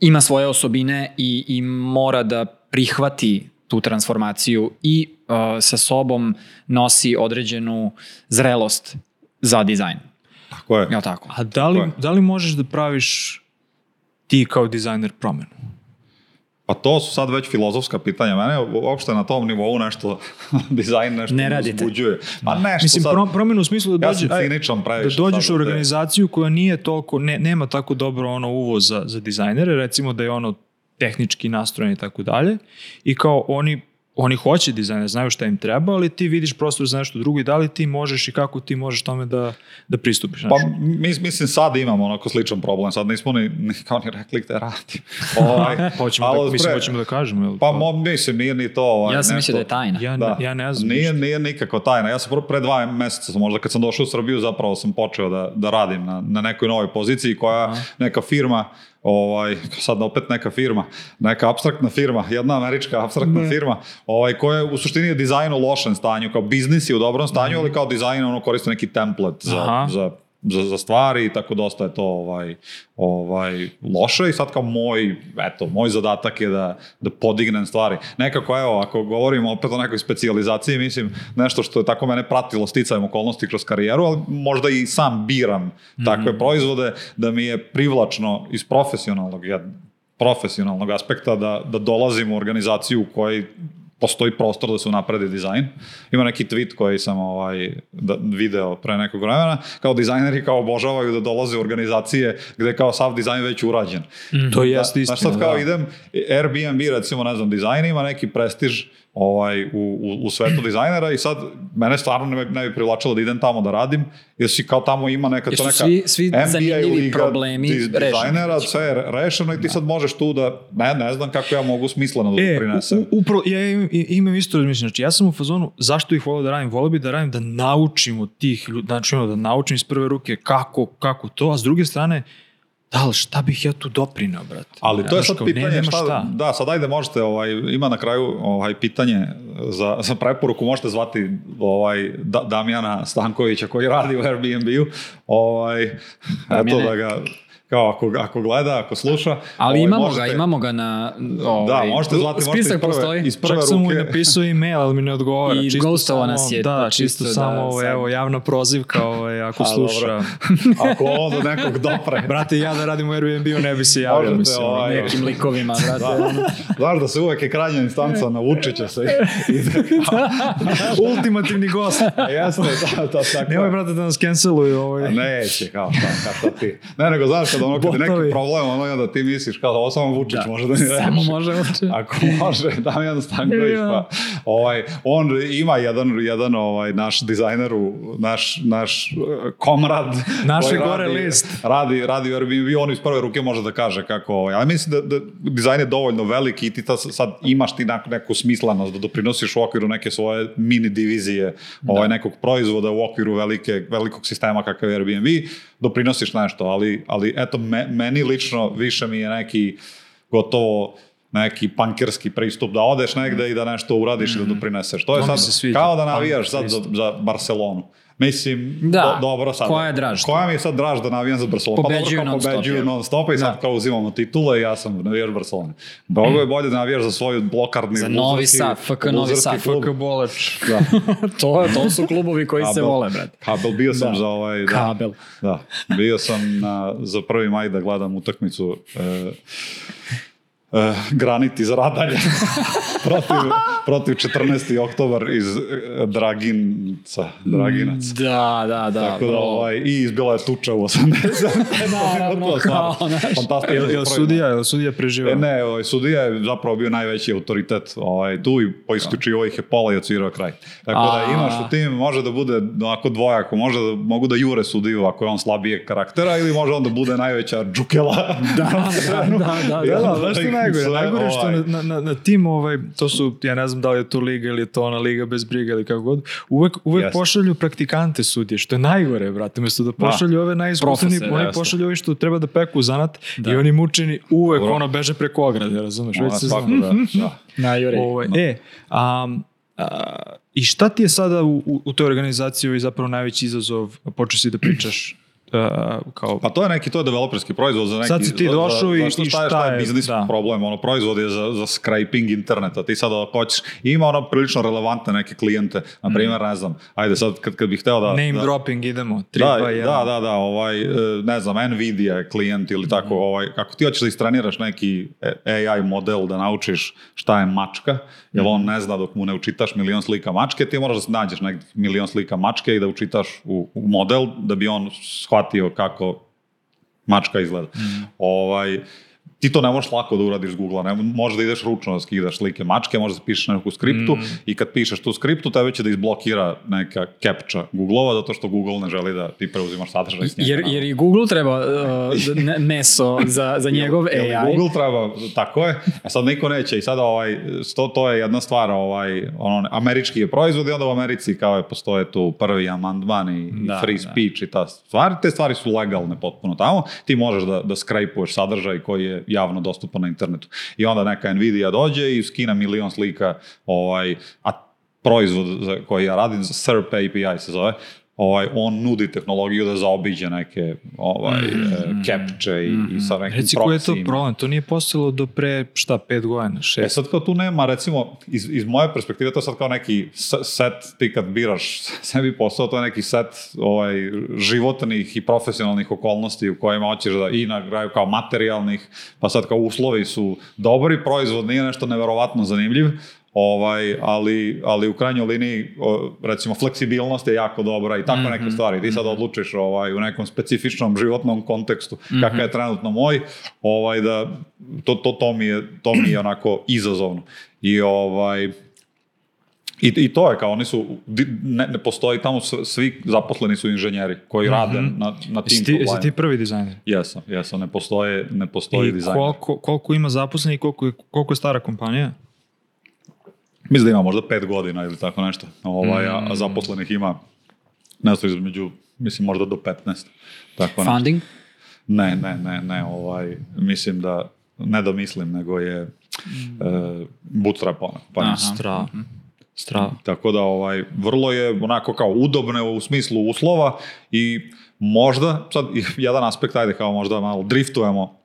ima svoje osobine i, i mora da prihvati tu transformaciju i e, sa sobom nosi određenu zrelost za dizajn. Tako je. Jel tako? A da li, da li možeš da praviš ti kao dizajner promenu? Pa to su sad već filozofska pitanja. Mene uopšte na tom nivou nešto dizajn nešto Ne radite. uzbuđuje. Pa nešto Mislim, sad, pro, promenu u smislu da ja dođe, sam aj, ciničan da dođeš u organizaciju koja nije toliko, ne, nema tako dobro ono uvoz za, za dizajnere, recimo da je ono tehnički nastrojen i tako dalje, i kao oni oni hoće dizajner, znaju šta im treba, ali ti vidiš prostor za nešto drugo i da li ti možeš i kako ti možeš tome da, da pristupiš. Pa znaš. mis, mislim sad imamo onako sličan problem, sad nismo ni, ni kao ni rekli gde radi. Ovaj, hoćemo, ali da, mislim, pre- hoćemo da kažemo. Jel, Pa mo, mislim, nije ni to ovaj, Ja sam nešto- mislio da je tajna. ja, Da. ja ne znam. Nije, nije nikakva tajna. Ja sam prvo pre dva meseca, možda kad sam došao u Srbiju, zapravo sam počeo da, da radim na, na nekoj novoj poziciji koja neka firma, ovaj, sad opet neka firma, neka abstraktna firma, jedna američka abstraktna firma, ovaj, koja je u suštini je dizajn u lošem stanju, kao biznis je u dobrom stanju, ali kao dizajn ono koriste neki template za, Aha. za za, za stvari tako dosta je to ovaj, ovaj, loše i sad kao moj, eto, moj zadatak je da, da podignem stvari. Nekako, evo, ako govorimo opet o nekoj specijalizaciji, mislim, nešto što je tako mene pratilo sticajem okolnosti kroz karijeru, ali možda i sam biram takve proizvode, da mi je privlačno iz profesionalnog, jed- profesionalnog aspekta da, da dolazim u organizaciju u kojoj postoji prostor da se unapredi dizajn. Ima neki tweet koji sam ovaj, da, video pre nekog vremena, kao dizajneri kao obožavaju da dolaze u organizacije gde kao sav dizajn već urađen. To jeste Da, istina. Znaš sad kao da. idem, Airbnb recimo, ne znam, dizajn ima neki prestiž ovaj, u, u, u svetu dizajnera i sad mene stvarno ne, bi- ne bi privlačilo da idem tamo da radim, jer si kao tamo ima neka to neka svi- svi MBA zanimljivi liga problemi diz- rešeni. dizajnera, sve je re- rešeno i ti sad možeš tu da, ne, ne znam kako ja mogu smisleno da E, doprinesem. u- upravo, ja imam, imam isto razmišljanje. Znači, ja sam u fazonu, zašto ih volio da radim? Volio bi da radim da naučim od tih ljudi, znači ono, da naučim iz prve ruke kako, kako to, a s druge strane, da li šta bih ja tu doprinao, brate? Ali to je sad pitanje nema šta, da, sad ajde možete, ovaj, ima na kraju ovaj, pitanje za, za preporuku, možete zvati ovaj, da, Damjana Stankovića koji radi u Airbnb-u, ovaj, eto Damjane. da ga, kao ako, ako gleda, ako sluša. Ali ovaj, imamo možete- ga, imamo ga na... Ovaj, Da, možete zvati, možete iz Spisak prve, postoji. iz prve Čak sam mu i napisao e-mail, ali mi ne odgovara. I ghostovao samo- nas je, Da, pa čisto, čisto da samo, ovo, sad- evo, javna prozivka, ovaj, ako A, sluša. Ako on do nekog dopre. Brate, ja da radim u Airbnb-u ne bi se javio, Možete, mislim. ovaj, Nekim likovima, brate. Da. Znaš da se uvek je krajnja instanca naučit će se. Ultimativni gost. Jeste, da, da, tako. Nemoj, brate, da nas canceluju. Ovaj. A Neće, kao kao šta ti. Ne, nego znaš, sad ono kad je neki problem, ono i onda ti misliš kao ovo samo Vučić Da. može da mi Samo reši. može Vučić. Ako može, Damjan Stanković, Ja. pa ovaj, on ima jedan, jedan ovaj, naš dizajner, naš, naš eh, komrad. Naše gore radi, list. Radi, radi u Airbnb, on iz prve ruke može da kaže kako, ovaj, ali mislim da, da dizajn je dovoljno veliki i ti ta, sad imaš ti neku smislanost da doprinosiš u okviru neke svoje mini divizije ovaj, nekog proizvoda u okviru velike, velikog sistema kakav je Airbnb, doprinosiš nešto, ali, ali eto, me, meni lično više mi je neki gotovo neki pankerski pristup da odeš negde i da nešto uradiš i da doprineseš. To je sad se kao da navijaš sad za, za Barcelonu. Mislim, Da. do, dobro sad. Koja je draž? Koja mi je sad draž da navijam za Barcelonu? Pobeđuju pa dobro, kao pobeđuju non stop i sad Da. kao uzimamo titule i ja sam navijaš Barcelone. Mnogo je bolje da navijaš za svoju blokardni Za Novi luzerski- Sad, FK Novi Sad. FK Boleč. Da. to, to su klubovi koji se Kabel. vole, brate. Kabel, bio sam Da. za ovaj... Da, Kabel. Da, bio sam na, za prvi maj da gledam utakmicu e, e, Granit iz Radalja protiv, protiv 14. oktobar iz e, Draginca, Draginac. Da, da, da. Tako da, bro. ovaj, i izbila je tuča u 80. Naravno, je kao, znaš. fantastično. Jel, jel sudija, jel sudija preživao? E, ne, ovaj, sudija je zapravo bio najveći autoritet ovaj, tu i poisključivo ih je pola i odsvirao kraj. Tako da A. imaš u tim, može da bude onako dvojako, može da mogu da jure sudiju ako je on slabije karaktera ili može on da bude najveća džukela. Da, da, da, da, I Da, da. da, onda znaš što je ih najgore? sve, Najgore je što ovaj, na, na, na tim, ovaj, to su, ja ne znam da li je to liga ili je to ona liga bez briga ili kako god, uvek, uvek Jeste. pošalju praktikante sudije, što je najgore, brate, umjesto da pošalju ove najiskusniji, oni jeste. pošalju ovi što treba da peku zanat Da. i oni mučeni uvek Dobro. ono beže preko ograde, razumeš, već ona se svako zna. da, da. Najjure. Ovaj, e, um, a, I šta ti je sada u, u, u toj organizaciji ovaj zapravo najveći izazov, počeo si da pričaš a, kao Pa to je neki, to je developerski proizvod za neki... Sad si ti došao i- šta je, šta šta je je, biznis da. problem, ono, proizvod je za, za scraping interneta, ti sad ako hoćeš, ima ono prilično relevantne neke klijente, na primjer, ne znam, ajde sad kad, kad bih hteo da... name da, dropping, idemo, 3, Da, 2, 1. da, da, da, ovaj, e, ne znam, Nvidia je klijent ili tako, ovaj, ako ti hoćeš da istreniraš neki AI model da naučiš šta je mačka, jer on ne zna dok mu ne učitaš milion slika mačke, ti moraš da nađeš neki milion slika mačke i da učitaš u, u model da bi on shvatio kako mačka izgleda. Ovaj, ti to ne možeš lako da uradiš s Google-a, ne, možeš da ideš ručno da skidaš slike mačke, možeš da pišeš neku skriptu i kad pišeš tu skriptu, tebe će da izblokira neka captcha Google-ova, zato što Google ne želi da ti preuzimaš sadržaj s njega. Jer, jer i Google treba uh, ne- meso za, za njegov Jel AI. Google treba, tako je. A sad niko neće i sada ovaj, to, to je jedna stvar, ovaj, ono, američki je proizvod i onda u Americi kao je, postoje tu prvi amandman i, Da, i free da. speech i ta stvar. Te stvari su legalne potpuno tamo. Ti možeš da, da skrajpuješ sadržaj koji je javno dostupan na internetu. I onda neka Nvidia dođe i skina milion slika, ovaj, a proizvod za koji ja radim, SERP API se zove, ovaj, on nudi tehnologiju da zaobiđe neke ovaj, mm, captcha i, i sa nekim Reci koji je to problem? To nije postojalo do pre, šta, pet godina, E šest? sad kao tu nema, recimo, iz, iz moje perspektive to je sad kao neki set, ti kad biraš sebi posao, to je neki set ovaj, životnih i profesionalnih okolnosti u kojima hoćeš da i na kraju kao materijalnih, pa sad kao uslovi su dobri, proizvod nije nešto neverovatno zanimljiv, ovaj, ali, ali u krajnjoj liniji recimo fleksibilnost je jako dobra i tako neke stvari. Ti sad odlučiš ovaj, u nekom specifičnom životnom kontekstu kakav je trenutno moj, ovaj, da to, to, to, mi je, to mi je onako izazovno. I ovaj, i, I to je kao, oni su, ne, ne postoji tamo, svi zaposleni su inženjeri koji rade na, na tim ti, jesi ti prvi dizajner? Jesam, jesam, ne postoje, ne postoji I dizajn. koliko, koliko ima zaposlenih i koliko koliko je stara kompanija? Mislim da ima možda pet godina ili tako nešto. Ovaj, Mm. a zaposlenih ima nešto između, mislim možda do 15. Tako nešto. Funding? Ne, ne, ne, ne, ovaj, mislim da, ne da mislim, nego je e, bootstrap ona. Pa Aha. Strava. Tako da ovaj, vrlo je onako kao udobne u smislu uslova i možda, sad jedan aspekt, ajde kao možda malo driftujemo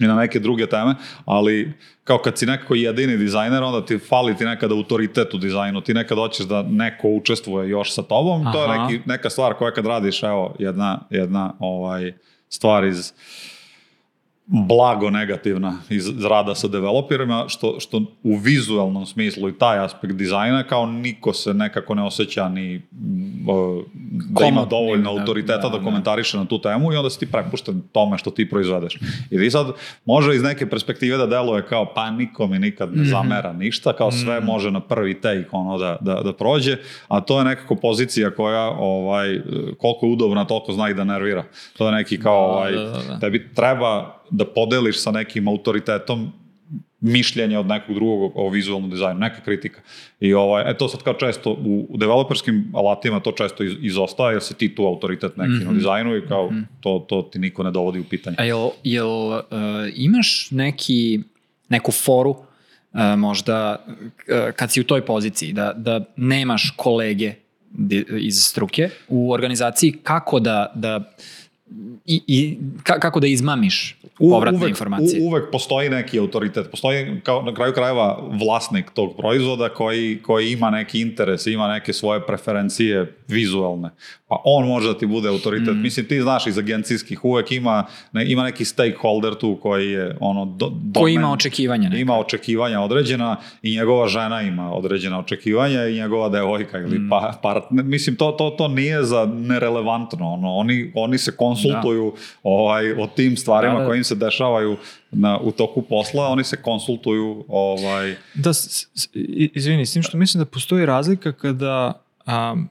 i na neke druge teme, ali kao kad si nekako jedini dizajner, onda ti fali ti nekada autoritet u dizajnu, ti nekad hoćeš da neko učestvuje još sa tobom, to je Aha. neki, neka stvar koja kad radiš, evo, jedna, jedna ovaj, stvar iz blago negativna iz, rada sa developerima, što, što u vizualnom smislu i taj aspekt dizajna kao niko se nekako ne osjeća ni o, da ima dovoljno da, autoriteta da, da, komentariše na tu temu i onda si ti prepušten tome što ti proizvedeš. I ti sad može iz neke perspektive da deluje kao pa niko mi nikad ne zamera ništa, kao sve može na prvi take ono da, da, da prođe, a to je nekako pozicija koja ovaj, koliko je udobna, toliko zna i da nervira. To je neki kao ovaj, da, da, da. tebi treba da podeliš sa nekim autoritetom mišljenje od nekog drugog o vizualnom dizajnu, neka kritika. I ovaj, e to sad kao često u, u developerskim alatima to često iz, izostaje, jer si ti tu autoritet neki Mhm. na dizajnu i kao to, to ti niko ne dovodi u pitanje. A jel, jel uh, imaš neki, neku foru uh, možda uh, kad si u toj poziciji da, da nemaš kolege iz struke u organizaciji kako da, da i, i ka, kako da izmamiš povratne uvek, informacije. U, uvek postoji neki autoritet, postoji kao na kraju krajeva vlasnik tog proizvoda koji, koji ima neki interes, ima neke svoje preferencije vizualne. Pa on može da ti bude autoritet. Mm. Mislim, ti znaš iz agencijskih, uvek ima, ne, ima neki stakeholder tu koji je ono... Do, Koji domen- ima očekivanja neka. Ima očekivanja određena i njegova žena ima određena očekivanja i njegova devojka ili Mm. pa, partner. Mislim, to, to, to nije za nerelevantno. Ono, oni, oni se konsultuju ovaj, o tim stvarima Da, da. koje im se dešavaju na, u toku posla, oni se konsultuju ovaj, Da, s, s, i- izvini, s tim što mislim da postoji razlika kada um,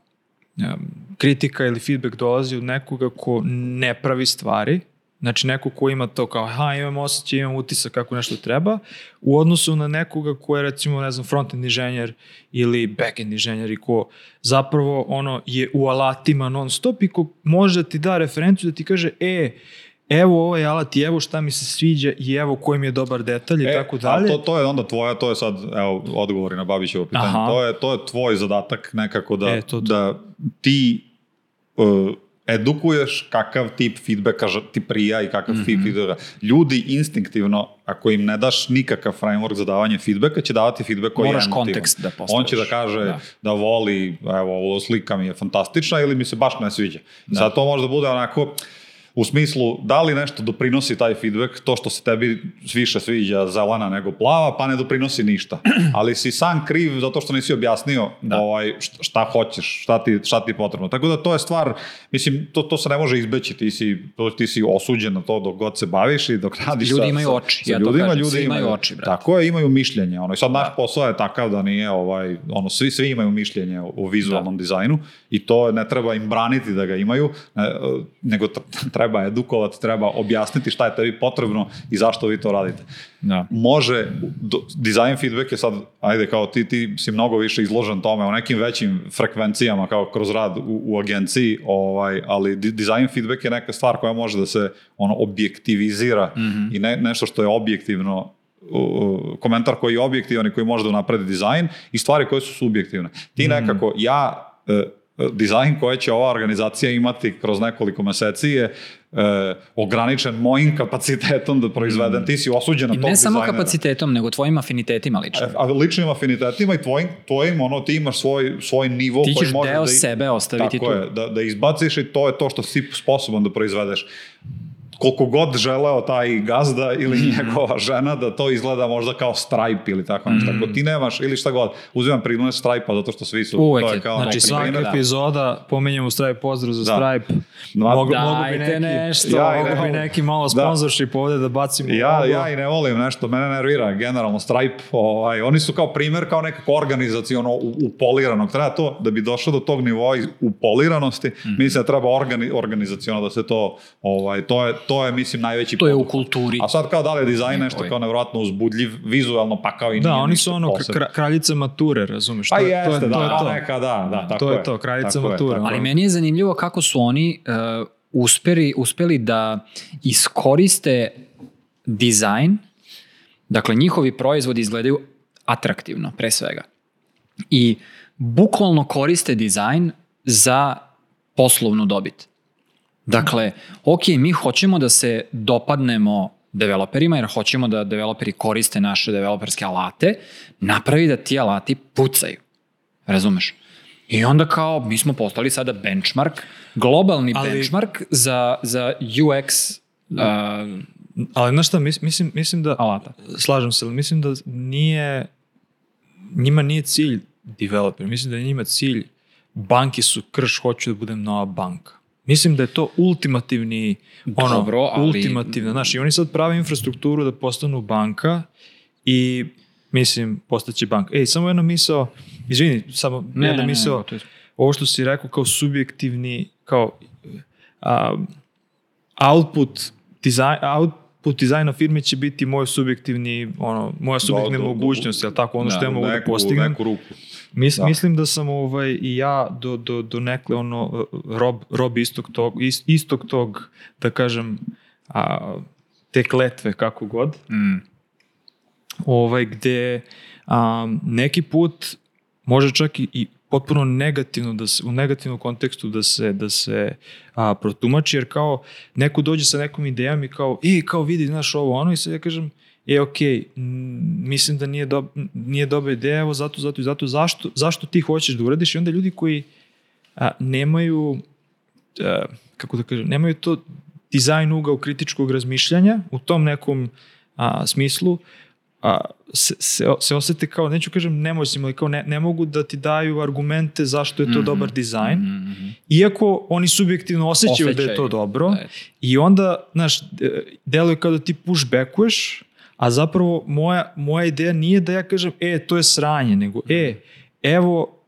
kritika ili feedback dolazi od nekoga ko ne pravi stvari, znači neko ko ima to kao, ha, imam osjećaj, imam utisak kako nešto treba, u odnosu na nekoga ko je recimo, ne znam, frontend inženjer ili backend inženjer i ko zapravo ono je u alatima non stop i ko može da ti da referenciju da ti kaže, e, evo ovaj alat i evo šta mi se sviđa i evo koji mi je dobar detalj i E, tako dalje. To, to je onda tvoja, to je sad, evo, odgovori na Babićevo pitanje. Aha. To je, to je tvoj zadatak nekako da, E, to- to. da ti uh, edukuješ kakav tip feedbacka ti prija i kakav Mhm. tip feedbacka. Ljudi instinktivno, ako im ne daš nikakav framework za davanje feedbacka, će davati feedback koji je Moraš kontekst da postaviš. On će da kaže da, Da. da voli, evo, ovo slika mi je fantastična ili mi se baš ne sviđa. Sad to može da bude onako, u smislu, da li nešto doprinosi taj feedback, to što se tebi više sviđa zelena nego plava, pa ne doprinosi ništa. Ali si sam kriv zato što nisi objasnio ovaj, šta, hoćeš, šta ti, šta ti je potrebno. Tako da to je stvar, mislim, to, to se ne može izbeći, ti si, to, ti si osuđen na to dok god se baviš i dok radiš Ljudi sa, imaju oči, sa ja to ljudima, kažem, ljudi svi imaju oči, brate. Tako je, imaju mišljenje. Ono, I sad naš posao je takav da nije, ovaj, ono, svi, svi imaju mišljenje o, o vizualnom dizajnu i to ne treba im braniti da ga imaju, ne, nego tr- treba edukovati, treba objasniti šta je tebi potrebno i zašto vi to radite. Da. Može, do, design feedback je sad, ajde, kao ti, ti si mnogo više izložen tome u nekim većim frekvencijama kao kroz rad u, u agenciji, ovaj, ali design feedback je neka stvar koja može da se ono objektivizira i ne, nešto što je objektivno komentar koji je objektivan i koji može da unapredi dizajn i stvari koje su subjektivne. Ti nekako, ja, e, e, dizajn koje će ova organizacija imati kroz nekoliko meseci je e, ograničen mojim kapacitetom da proizvedem. Ti si osuđen na I tog ne samo dizajnera. kapacitetom, nego tvojim afinitetima lično. E, A ličnim afinitetima i tvojim, tvojim ono, ti imaš svoj, svoj nivo Ti koji ćeš deo da... i- sebe ostaviti tako tu. je, da, da izbaciš i to je to što si sposoban da proizvedeš. Koliko god želeo taj gazda ili Mhm. njegova žena da to izgleda možda kao Stripe ili tako nešto. Ako ti nemaš ili šta god, uzimam primjer Stripe-a zato što svi su... Uvek to je. kao Znači svaka primjer. epizoda pomenjamo Stripe, pozdrav za Da. Stripe. Ma, Mogu, mogu bi neki, nešto. Ja mogu bi ne- neki malo Da. sponsorship ovde da bacimo. Ja, logo. ja i ne volim nešto, mene nervira generalno Stripe, ovaj, oni su kao primjer, kao nekako organizacijono u- upoliranog, treba to, da bi došlo do tog nivoa upoliranosti, Mhm. mislim da treba organi, organizacijono da se to, ovaj, to je, to je mislim najveći To je u kulturi. A sad kao da li je dizajn nešto kao nevjerojatno uzbudljiv, vizualno pa kao i Da, nije oni ništa su ono posebno. kra- kraljica mature, razumeš? Pa to, je- jeste, to je, da, to je to. neka, da, da, tako To je je. to, je, mature, je. Ali meni je zanimljivo kako su oni uh, uspeli, uspeli da iskoriste dizajn, dakle njihovi proizvodi izgledaju atraktivno, pre svega. I bukvalno koriste dizajn za poslovnu dobit. Dakle, ok, mi hoćemo da se dopadnemo developerima, jer hoćemo da developeri koriste naše developerske alate, napravi da ti alati pucaju. Razumeš? I onda kao, mi smo postali sada benchmark, globalni Ali- benchmark za, za UX uh, ali znaš šta, mis- mislim, mislim da, alata. slažem se, ali mislim da nije, njima nije cilj developer, mislim da je njima cilj banke su krš, hoću da budem nova banka. Mislim da je to ultimativni, ono, Dobro, ali- ultimativno, znaš, i oni sad prave infrastrukturu da postanu banka i mislim, postaće banka. Ej, samo jedna misao, izvini, samo Ne, jedna ne, ne, misao, ne, to je- ovo što si rekao kao subjektivni, kao a, output, dizajn, output dizajna firme će biti moj subjektivni, ono, moja subjektivna do- mogućnost, jel tako, ono Da, što ja mogu da neku, postignem. neku ruku. Mis, Da. Mislim da sam ovaj, i ja do, do, do nekle ono, rob, rob istog tog, ist, istog tog, da kažem, a, te kletve kako god, Mm. ovaj, gde a, neki put može čak i, i potpuno negativno da se, u negativnom kontekstu da se, da se a, protumači, jer kao neko dođe sa nekom idejom i kao, i kao vidi, znaš ovo, ono, i sad ja kažem, e, m, mislim da nije, dob, nije dobra ideja, evo zato, zato i zato, zašto, zašto ti hoćeš da uradiš? I onda ljudi koji a, nemaju, a, kako da kažem, nemaju to dizajn ugao kritičkog razmišljanja u tom nekom a, smislu, a, se, se, se osete kao, neću kažem nemoćnim, ali kao ne, ne mogu da ti daju argumente zašto je to Mhm. dobar dizajn, Mhm. iako oni subjektivno osjećaju da je to Osjećaju. dobro Da je. i onda, znaš, de- deluje kao da ti pushbackuješ, a zapravo moja, moja ideja nije da ja kažem, e, to je sranje, nego, e, evo,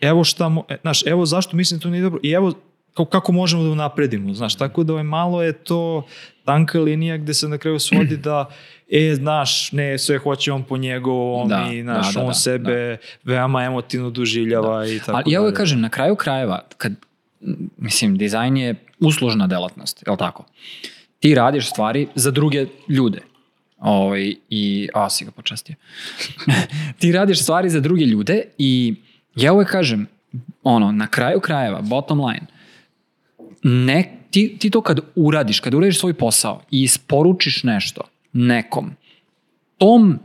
evo šta, mo, e, znaš, evo zašto mislim da to nije dobro i evo kao, kako možemo da napredimo, znaš, tako da ovaj, malo je to tanka linija gde se na kraju svodi da e, znaš, ne, sve hoće on po njegovom Da, i, znaš, da, da, on da, sebe veoma emotivno doživljava i tako Ali ja uvek kažem, na kraju krajeva, kad, mislim, dizajn je uslužna delatnost, je li tako? Ti radiš stvari za druge ljude. Ovaj, I, a, si ga počastio. ti radiš stvari za druge ljude i ja uvek kažem, ono, na kraju krajeva, bottom line, ne, ti, ti to kad uradiš, kad uradiš svoj posao i isporučiš nešto nekom, tom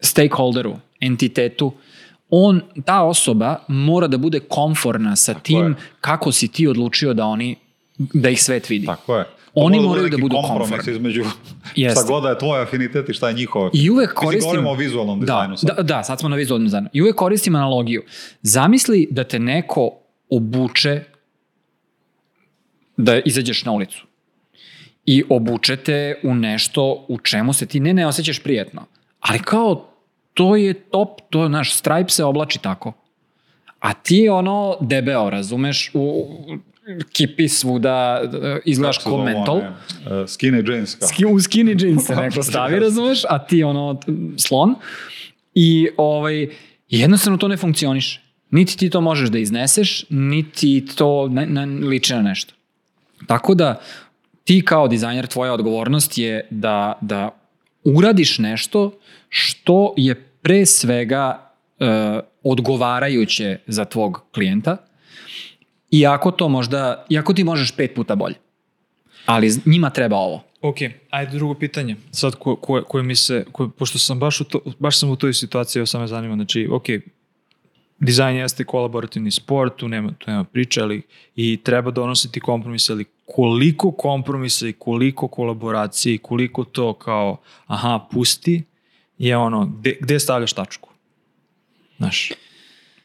stakeholderu, entitetu, on, ta osoba mora da bude konforna sa tim je. kako si ti odlučio da oni, da ih svet vidi. Tako je. Oni mora moraju da budu kompromis između Jeste. šta god da je tvoj afinitet i šta je njihov. I uvek Mislim, koristim... govorimo o vizualnom dizajnu da, sad. Da, da, sad smo na vizualnom dizajnu. I uvek koristim analogiju. Zamisli da te neko obuče da izađeš na ulicu. I obučete u nešto u čemu se ti ne ne osjećaš prijetno. Ali kao, to je top, to, naš Stripe se oblači tako. A ti ono debeo, razumeš, u kipi svuda, e, izgledaš Kako se kao uh, skinny jeans. Kao. Ski, u skinny jeans se neko stavi, razumeš, a ti ono slon. I ovaj, jednostavno to ne funkcioniše. Niti ti to možeš da izneseš, niti to ne, ne, liči na nešto. Tako da ti kao dizajner, tvoja odgovornost je da, da uradiš nešto što je pre svega e, odgovarajuće za tvog klijenta, iako to možda, iako ti možeš pet puta bolje. Ali njima treba ovo. Ok, ajde drugo pitanje. Sad ko, ko, koje mi se, ko, pošto sam baš, u to, baš sam u toj situaciji, evo sad me zanima, znači, ok, dizajn jeste kolaborativni sport, tu nema, tu nema priče, ali i treba donositi kompromise, ali koliko kompromisa i koliko kolaboracije i koliko to kao, aha, pusti, je ono, gde, gde stavljaš tačku? Znaš,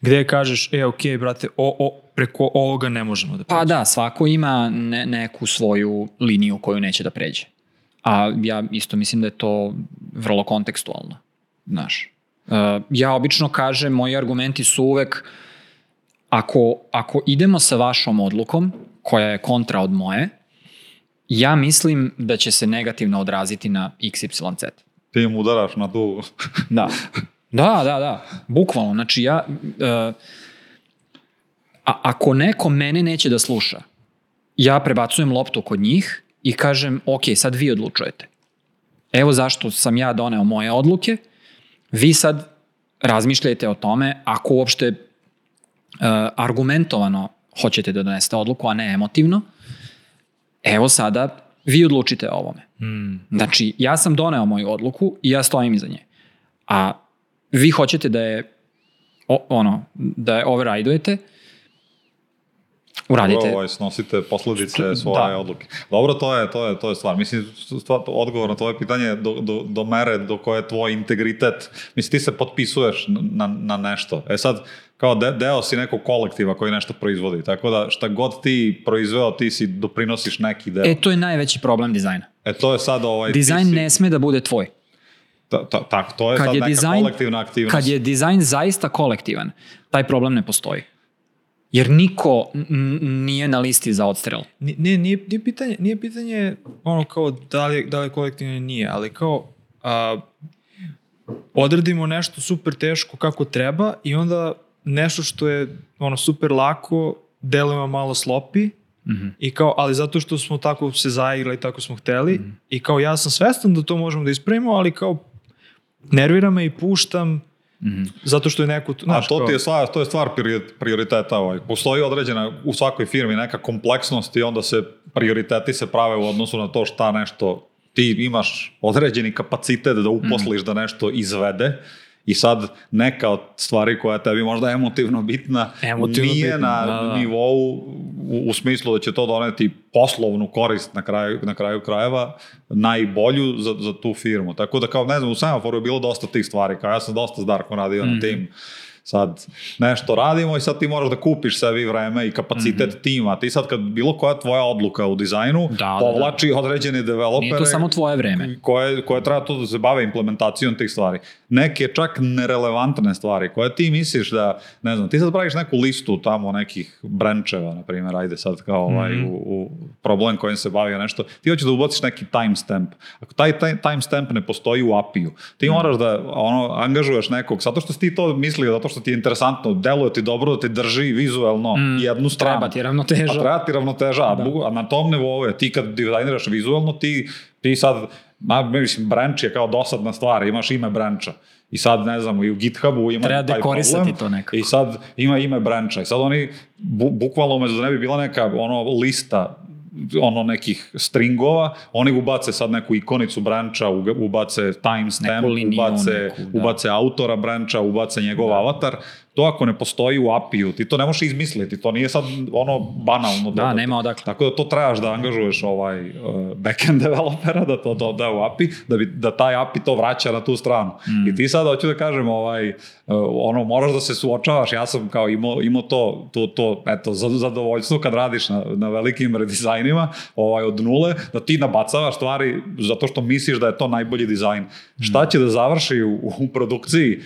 gde kažeš, e, ok, brate, o, o, preko ovoga ne možemo da Pa da, svako ima ne, neku svoju liniju koju neće da pređe. A ja isto mislim da je to vrlo kontekstualno. Znaš. Uh, ja obično kažem, moji argumenti su uvek ako, ako idemo sa vašom odlukom, koja je kontra od moje, ja mislim da će se negativno odraziti na XYZ. Ti im udaraš na tu... Da. Da, da, da. Bukvalno. Znači ja... Uh, a, ako neko mene neće da sluša, ja prebacujem loptu kod njih i kažem, ok, sad vi odlučujete. Evo zašto sam ja doneo moje odluke, vi sad razmišljajte o tome, ako uopšte uh, argumentovano hoćete da donesete odluku, a ne emotivno, evo sada vi odlučite o ovome. Mm. Znači, ja sam doneo moju odluku i ja stojim iza nje. A vi hoćete da je o, ono, da je overrideujete, Uradite. Dobro, ovaj, snosite posledice svoje da. odluke. Dobro, to je, to je, to je stvar. Mislim, stvar, odgovor na tvoje pitanje je do, do, do mere do koje je tvoj integritet. Mislim, ti se potpisuješ na, na nešto. E sad, kao de, deo si nekog kolektiva koji nešto proizvodi. Tako da šta god ti proizveo, ti si doprinosiš neki deo. E, E, to je najveći problem dizajna. to je sad ovaj... Dizajn si- ne sme da bude tvoj. Ta, ta, tak, to je Kad sad je neka dizajn- kolektivna aktivnost. Kad je dizajn zaista kolektivan, taj problem ne postoji. Jer niko nije na listi za odstrel. Ni- Nije, nije, nije, pitanje, nije pitanje ono kao da li, da li kolektivno nije, ali kao a, odradimo nešto super teško kako treba i onda nešto što je ono super lako delujemo malo slopi Mhm. i kao, ali zato što smo tako se zaigrali, tako smo hteli i kao ja sam svestan da to možemo da ispravimo, ali kao nervira me i puštam Mhm. zato što je neko tu, A znaš, to ti je stvar, to je stvar priori- prioriteta. Ovaj. Postoji određena u svakoj firmi neka kompleksnost i onda se prioriteti se prave u odnosu na to šta nešto ti imaš određeni kapacitet da uposliš da nešto izvede i sad neka od stvari koja je tebi možda emotivno bitna Emotivno nije bitna, na da, da. nivou u, u smislu da će to doneti poslovnu korist na kraju, na kraju krajeva najbolju za, za tu firmu. Tako da kao ne znam, u semaforu je bilo dosta tih stvari, kao ja sam dosta s Darkom radio Mhm. na tim sad nešto radimo i sad ti moraš da kupiš sebi vreme i kapacitet tima. Ti sad kad bilo koja tvoja odluka u dizajnu. Da, da, da. povlači određeni developere Nije to samo tvoje vreme. koje, koje treba to da se bave implementacijom tih stvari. Neke čak nerelevantne stvari koje ti misliš da, ne znam, ti sad praviš neku listu tamo nekih brančeva, na primjer, ajde sad kao ovaj, Mhm. u, u problem kojim se bavio nešto, ti hoćeš da ubaciš neki timestamp. Ako taj, taj timestamp ne postoji u API-u, ti Mhm. moraš da ono, angažuješ nekog, zato što si ti to mislio, zato što ti je interesantno, deluje ti dobro da ti drži vizuelno jednu stranu. Mm. Treba ti ravnoteža. A treba ti ravnoteža, a, bugu- a na tom nivou je, ti kad dizajniraš vizualno, ti, ti sad, na, mislim, branch je kao dosadna stvar, imaš ime branča. I sad, ne znam, i u GitHubu ima Treba taj problem. to nekako. I sad ima ime branča. I sad oni, bu, bukvalno umesto da ne bi bila neka ono lista ono nekih stringova, oni ubace sad neku ikonicu branča, ubace timestamp, ubace, neku, da. ubace autora branča, ubace njegov avatar. To ako ne postoji u API-u, ti to ne možeš izmisliti, to nije sad ono banalno. Da, nema odakle. Tako da to trebaš da angažuješ ovaj uh, backend developera da to doda u API, da, bi, da taj API to vraća na tu stranu. Mm. I ti sad hoću da kažem, ovaj, uh, ono, moraš da se suočavaš, ja sam kao imao, imao to, to, to eto, za- zadovoljstvo kad radiš na, na velikim redizajnima ovaj, od nule, da ti nabacavaš stvari zato što misliš da je to najbolji dizajn. Šta će da završi u, u produkciji?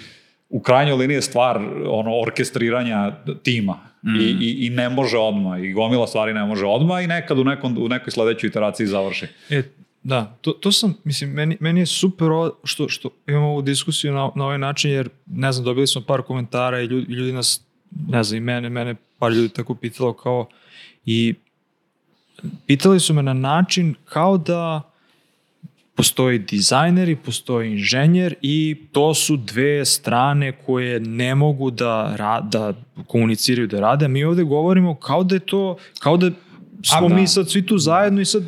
U krajnjoj liniji je stvar ono orkestriranja tima I, i, i ne može odmah i gomila stvari ne može odmah i nekad u, nekom, u nekoj sledećoj iteraciji završi. E, da, to, to sam, mislim, meni, meni je super što, što imamo ovu diskusiju na, na ovaj način, jer, ne znam, dobili smo par komentara i ljudi, ljudi nas, ne znam, i mene, mene par ljudi tako pitalo kao, i pitali su me na način kao da postoji dizajner i postoji inženjer i to su dve strane koje ne mogu da, ra, da komuniciraju, da rade. Mi ovde govorimo kao da je to, kao da smo da. mi sad svi tu zajedno i sad,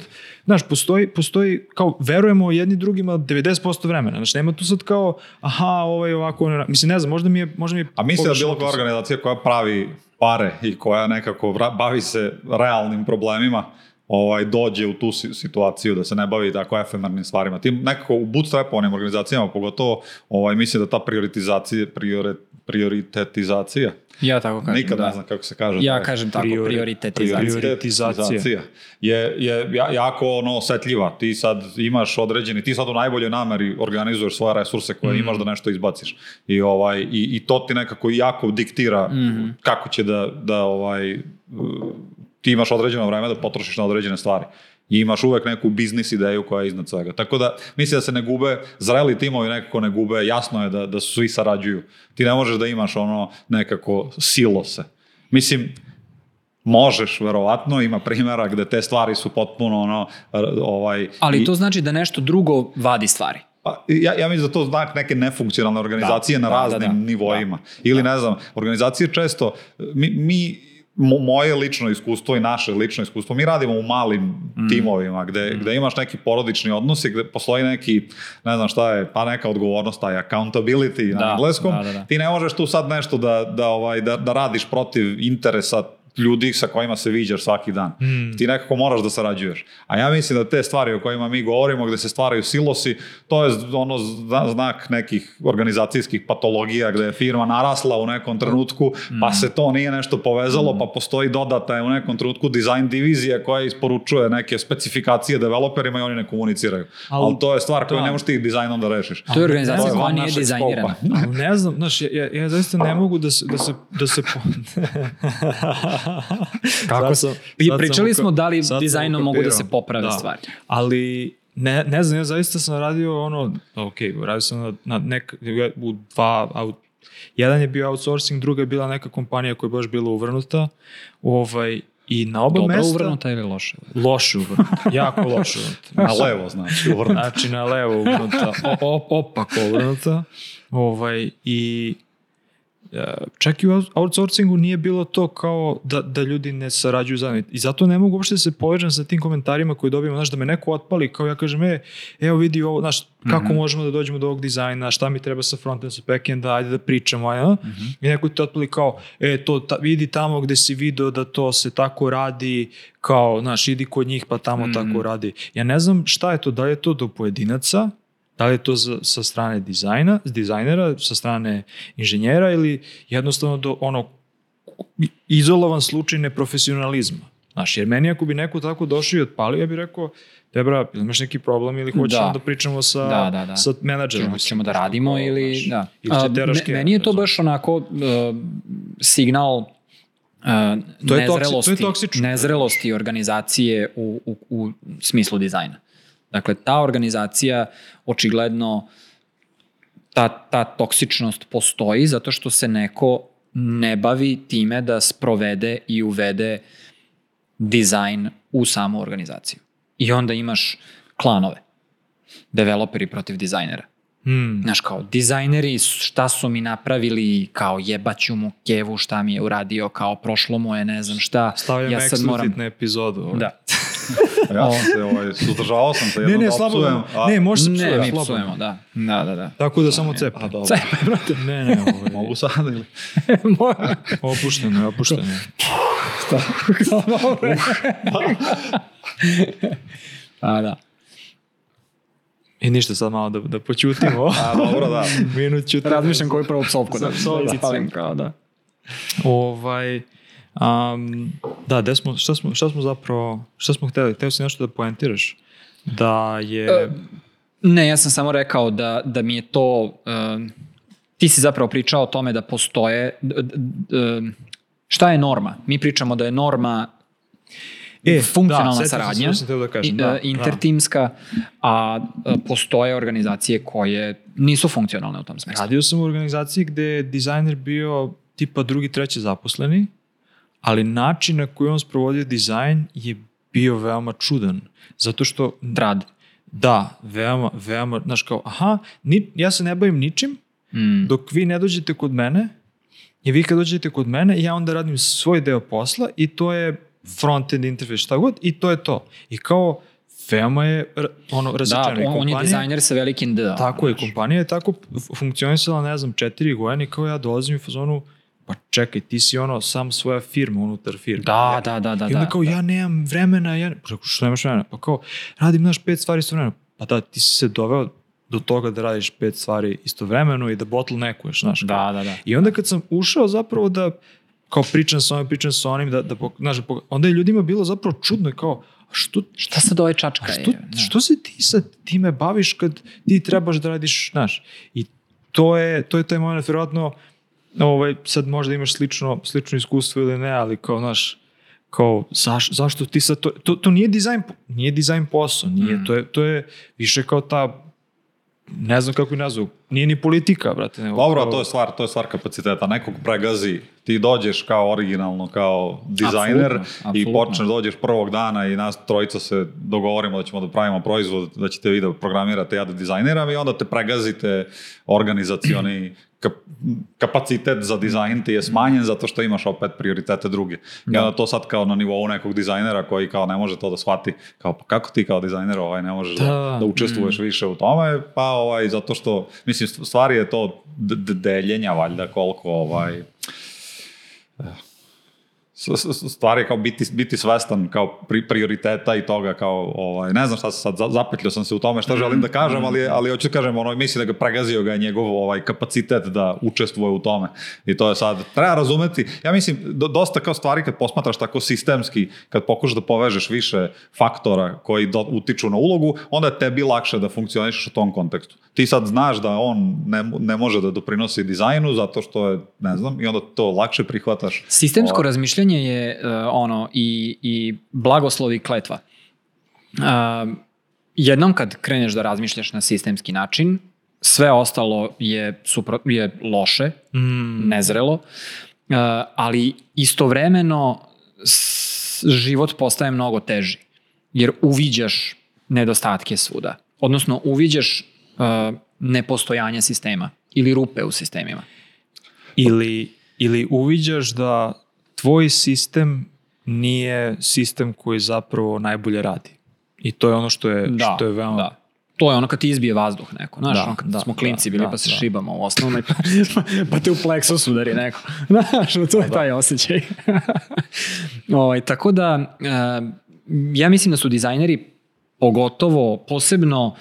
znaš, postoji, postoji kao verujemo jedni drugima 90% vremena. Znaš, nema tu sad kao, aha, ovaj ovako, ono, mislim, ne znam, možda mi je, možda mi je A mislim da bilo koja organizacija koja pravi pare i koja nekako bavi se realnim problemima, ovaj, dođe u tu si- situaciju da se ne bavi tako efemernim stvarima. Tim nekako u bootstrapovanim organizacijama pogotovo ovaj, mislim da ta prioritizacija, priori, prioritetizacija, Ja tako kažem. nikad da. ne znam kako se kaže. Ja taj- kažem tako, Priori- prioritetizacija. Prioritizacija. je, je ja- jako ono osetljiva. Ti sad imaš određeni, ti sad u najboljoj nameri organizuješ svoje resurse koje imaš da nešto izbaciš. I, ovaj, i, i to ti nekako jako diktira kako će da, da ovaj, ti imaš određeno vreme da potrošiš na određene stvari. I imaš uvek neku biznis ideju koja je iznad svega. Tako da mislim da se ne gube, zreli timovi nekako ne gube, jasno je da, da svi sarađuju. Ti ne možeš da imaš ono nekako silose. Mislim, možeš, verovatno, ima primjera gde te stvari su potpuno ono, ovaj... Ali i- to znači da nešto drugo vadi stvari. Pa, ja, ja mislim da to znak neke nefunkcionalne organizacije Da, na da, raznim da, da. nivoima. Ili ne znam, organizacije često, mi, mi moje lično iskustvo i naše lično iskustvo, mi radimo u malim Mm. timovima gde, gde imaš neki porodični odnos i gde postoji neki, ne znam šta je, pa neka odgovornost, taj accountability Da, na engleskom. da, da, da. Ti ne možeš tu sad nešto da, da, ovaj, da, da radiš protiv interesa ljudi sa kojima se viđaš svaki dan. Ti nekako moraš da sarađuješ. A ja mislim da te stvari o kojima mi govorimo, gde se stvaraju silosi, to je ono zna- znak nekih organizacijskih patologija gde je firma narasla u nekom trenutku, pa se to nije nešto povezalo, pa postoji dodata u nekom trenutku dizajn divizija koja isporučuje neke specifikacije developerima i oni ne komuniciraju. Al- Ali to je stvar koju da. ne možeš ti dizajnom da rešiš. To je organizacija koja nije dizajnirana. Ali ne znam, znaš, ja, ja, ja zaista ne mogu da se, da se, da se po... Kako sam- sad sam pričali uka- smo da li sam dizajnom mogu da se poprave Da. stvari. Ali ne, ne znam, ja zaista sam radio ono, ok, radio sam na, na nek, u dva, out, jedan je bio outsourcing, druga je bila neka kompanija koja je baš bila uvrnuta, ovaj, i na oba Dobro mesta... uvrnuta ili loše? Loše uvrnuta, jako loše uvrnuta. Na levo, znači, uvrnuto. Znači na levo uvrnuta, o, opako uvrnuta. Ovaj, I čak i u out- outsourcingu nije bilo to kao da, da ljudi ne sarađuju zajedno. I zato ne mogu uopšte da se povežem sa tim komentarima koje dobijemo, znaš, da me neko otpali, kao ja kažem, e, evo vidi ovo, znaš, kako možemo da dođemo do ovog dizajna, šta mi treba sa frontenda, sa backenda, ajde da pričamo, ajde, I neko ti otpali kao, e, to ta, vidi tamo gde si video da to se tako radi, kao, znaš, idi kod njih pa tamo tako radi. Ja ne znam šta je to, da li je to do pojedinaca, da li je to za, sa strane dizajna, dizajnera, sa strane inženjera ili jednostavno do ono izolovan slučaj neprofesionalizma. Znaš, jer meni ako bi neko tako došao i otpalio, ja bih rekao, Debra, ili imaš neki problem ili hoćemo da, Da. pričamo sa, Da, da, da. sa menadžerom? Ćemo, ćemo da radimo ili... Znaš, Da. Ili A, me- meni je to baš onako uh, signal uh, To je toksi- to je nezrelosti, toksično. nezrelosti organizacije u, u, u smislu dizajna. Dakle, ta organizacija očigledno ta, ta toksičnost postoji zato što se neko ne bavi time da sprovede i uvede dizajn u samu organizaciju. I onda imaš klanove. Developeri protiv dizajnera. Hmm. Znaš, kao, dizajneri, šta su mi napravili, kao, jebaću mu kevu, šta mi je uradio, kao, prošlo mu je, ne znam šta. Stavljam ja sad moram... na epizodu. ovaj. Da. Ja sam se, ovaj, suzdržavao sam se Ne, jednom ne, da slabo, opsujem, a- ne, može se Ne, psuje, mi psujemo, da. Da, da, da. Tako da samo cepe. A, dobro. Cepe, brate. Ne, ne, ovaj, Mogu sad ili? opušteno, je, opušteno. je. A, da. I ništa sad malo da, da počutimo. A, dobro, da. Minut ćutimo. Razmišljam koju prvu psovku da, Psovku. da ispalim, kao da. Ovaj, um, da, gde smo, šta, smo, šta smo zapravo, šta smo hteli? Hteo si nešto da poentiraš? Da je... E, Ne, ja sam samo rekao da, da mi je to... um, ti si zapravo pričao o tome da postoje... d- d- d- šta je norma? Mi pričamo da je norma E, funkcionalna da, sam se saradnja, sam da kažem, da, e, intertimska, a postoje organizacije koje nisu funkcionalne u tom smislu. Radio sam u organizaciji gde je dizajner bio tipa drugi, treći zaposleni, ali način na koji on sprovodio dizajn je bio veoma čudan. Zato što, Rad. da, veoma, veoma, znaš kao, aha, ni, ja se ne bavim ničim, Mm. dok vi ne dođete kod mene, i vi kad dođete kod mene, ja onda radim svoj deo posla i to je front-end interface, šta god, i to je to. I kao, veoma je ono, Da, različeno. I on, on je kompanija- dizajner sa velikim D. Tako je, kompanija je tako funkcionisala, ne znam, četiri godine kao ja dolazim u fazonu, pa čekaj, ti si ono sam svoja firma unutar firme. Da, da, da, da. I onda da. kao, ja nemam vremena, ja... Pa Rekao, što nemaš vremena? Pa kao, radim, znaš, pet stvari istovremeno. Pa da, ti si se doveo do toga da radiš pet stvari istovremeno i da bottleneckuješ, znaš. kao. Da, da, da. I onda kad sam ušao zapravo da kao pričam sa ovim, pričam sa onim, da, da, znaš, da onda je ljudima bilo zapravo čudno i kao, što, Šta sad ovaj čačka a je? što, Da. što se ti sad time baviš kad ti trebaš da radiš, znaš, i to je, to je taj moment, vjerojatno, ovaj, sad možda imaš slično, slično iskustvo ili ne, ali kao, znaš, kao, zaš, zašto ti sad to, to, to nije dizajn, nije dizajn posao, nije, Mm. to, je, to je više kao ta, ne znam kako je nazvu, nije ni politika, brate. Nego Dobro, kao- to je stvar, to je stvar kapaciteta. Nekog pregazi, ti dođeš kao originalno, kao dizajner Apsolutno, i počneš dođeš prvog dana i nas trojica se dogovorimo da ćemo da pravimo proizvod, da ćete vi da programirate, ja da dizajniram i onda te pregazite organizacioni kapacitet za dizajn ti je smanjen zato što imaš opet prioritete druge. I onda to sad kao na nivou nekog dizajnera koji kao ne može to da shvati, kao pa kako ti kao dizajner ovaj ne možeš da, Da. da učestvuješ više u tome, pa ovaj, zato što, mislim, stvari je to deljenja valjda koliko ovaj, s- stvari kao biti, biti svestan kao pri, prioriteta i toga kao, ovaj, ne znam šta se sad, za- zapetljao sam se u tome šta želim da kažem, ali, ali hoću da kažem, ono, mislim da ga pregazio ga je njegov ovaj, kapacitet da učestvuje u tome. I to je sad, treba razumeti, ja mislim, do, dosta kao stvari kad posmatraš tako sistemski, kad pokušaš da povežeš više faktora koji do, utiču na ulogu, onda je tebi lakše da funkcionišeš u tom kontekstu. Ti sad znaš da on ne, ne može da doprinosi dizajnu zato što je, ne znam, i onda to lakše prihvataš. Sistemsko Ovaj, razmišljanje je uh, ono i, i blagoslov i kletva. Uh, jednom kad kreneš da razmišljaš na sistemski način, sve ostalo je, supro, je loše, Mm. nezrelo, uh, ali istovremeno s, život postaje mnogo teži, jer uviđaš nedostatke svuda. Odnosno, uviđaš uh, nepostojanje sistema ili rupe u sistemima. Ili, ili uviđaš da tvoj sistem nije sistem koji zapravo najbolje radi. I to je ono što je, što je veoma... da. To je ono kad ti izbije vazduh neko. Znaš, Da, ono kad da, smo klinci da, bili da, pa se da. šibamo u osnovnoj pa, pa te u pleksus udari neko. Znaš, to je taj osjećaj. ovaj, tako da, e, ja mislim da su dizajneri pogotovo, posebno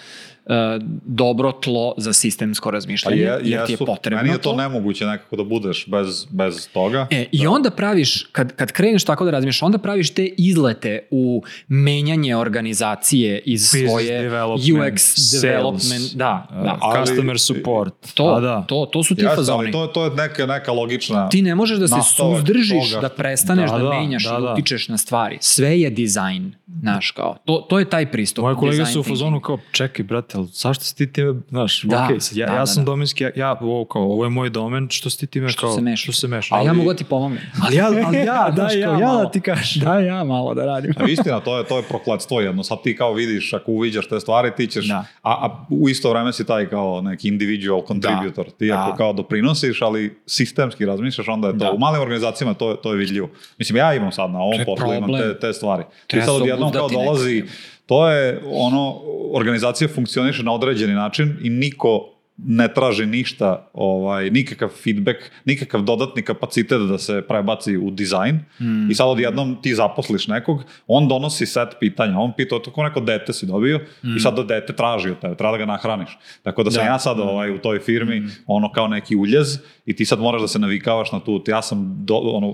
dobro tlo za sistemsko Pa razmišljanje, je, jer ti je potrebno Meni je to nemoguće nekako da budeš bez, bez toga. E, I onda praviš, kad, kad kreneš tako da razmišljaš, onda praviš te izlete u menjanje organizacije iz Business svoje development, UX sales, development. Da, da. ali- Customer support. To, A da. to, to su ti Jeste, fazoni. ali to, to je neka, neka logična... Ti ne možeš da se suzdržiš, toga da prestaneš da, Da, da, menjaš da, i da. utičeš na stvari. Sve je dizajn, znaš kao. To, to je taj pristup. Moje kolege su u fazonu kao, čekaj brate, ali zašto si ti time, znaš, Da, okej, sad ja, da, ja da, sam da. domenski, ja, ja ovo, kao, ovo je moj domen, što si ti time Što kao, se mešaš? što se mešaš. A ja Ali- mogu da ti pomognem. ali ja, ali ja, Da, znaš, ja kao, ja malo. da ti kažem. Da, ja malo da radim. A istina, to je, to je prokletstvo jedno. Sad ti kao vidiš, ako uviđaš te stvari, ti ćeš... Da. A, a u isto vreme si taj kao neki individual contributor. Ti Da. ako kao doprinosiš, ali sistemski razmišljaš, onda je to... Da. U malim organizacijama to, to je vidljivo. Mislim, ja imam sad na ovom poslu, imam problem. te, te stvari. Ti sad odjednom kao dolazi... nekako. To je ono, organizacija funkcioniše na određeni način i niko ne traži ništa, ovaj, nikakav feedback, nikakav dodatni kapacitet da se prebaci u dizajn Mm. i sad odjednom ti zaposliš nekog, on donosi set pitanja, on pita, to kao neko dete si dobio i sad da dete traži od tebe, treba da ga nahraniš. Tako da sam Mm. Da. Mm. ja sad ovaj, u toj firmi ono kao neki uljez i ti sad moraš da se navikavaš na tu, ja sam do, ono,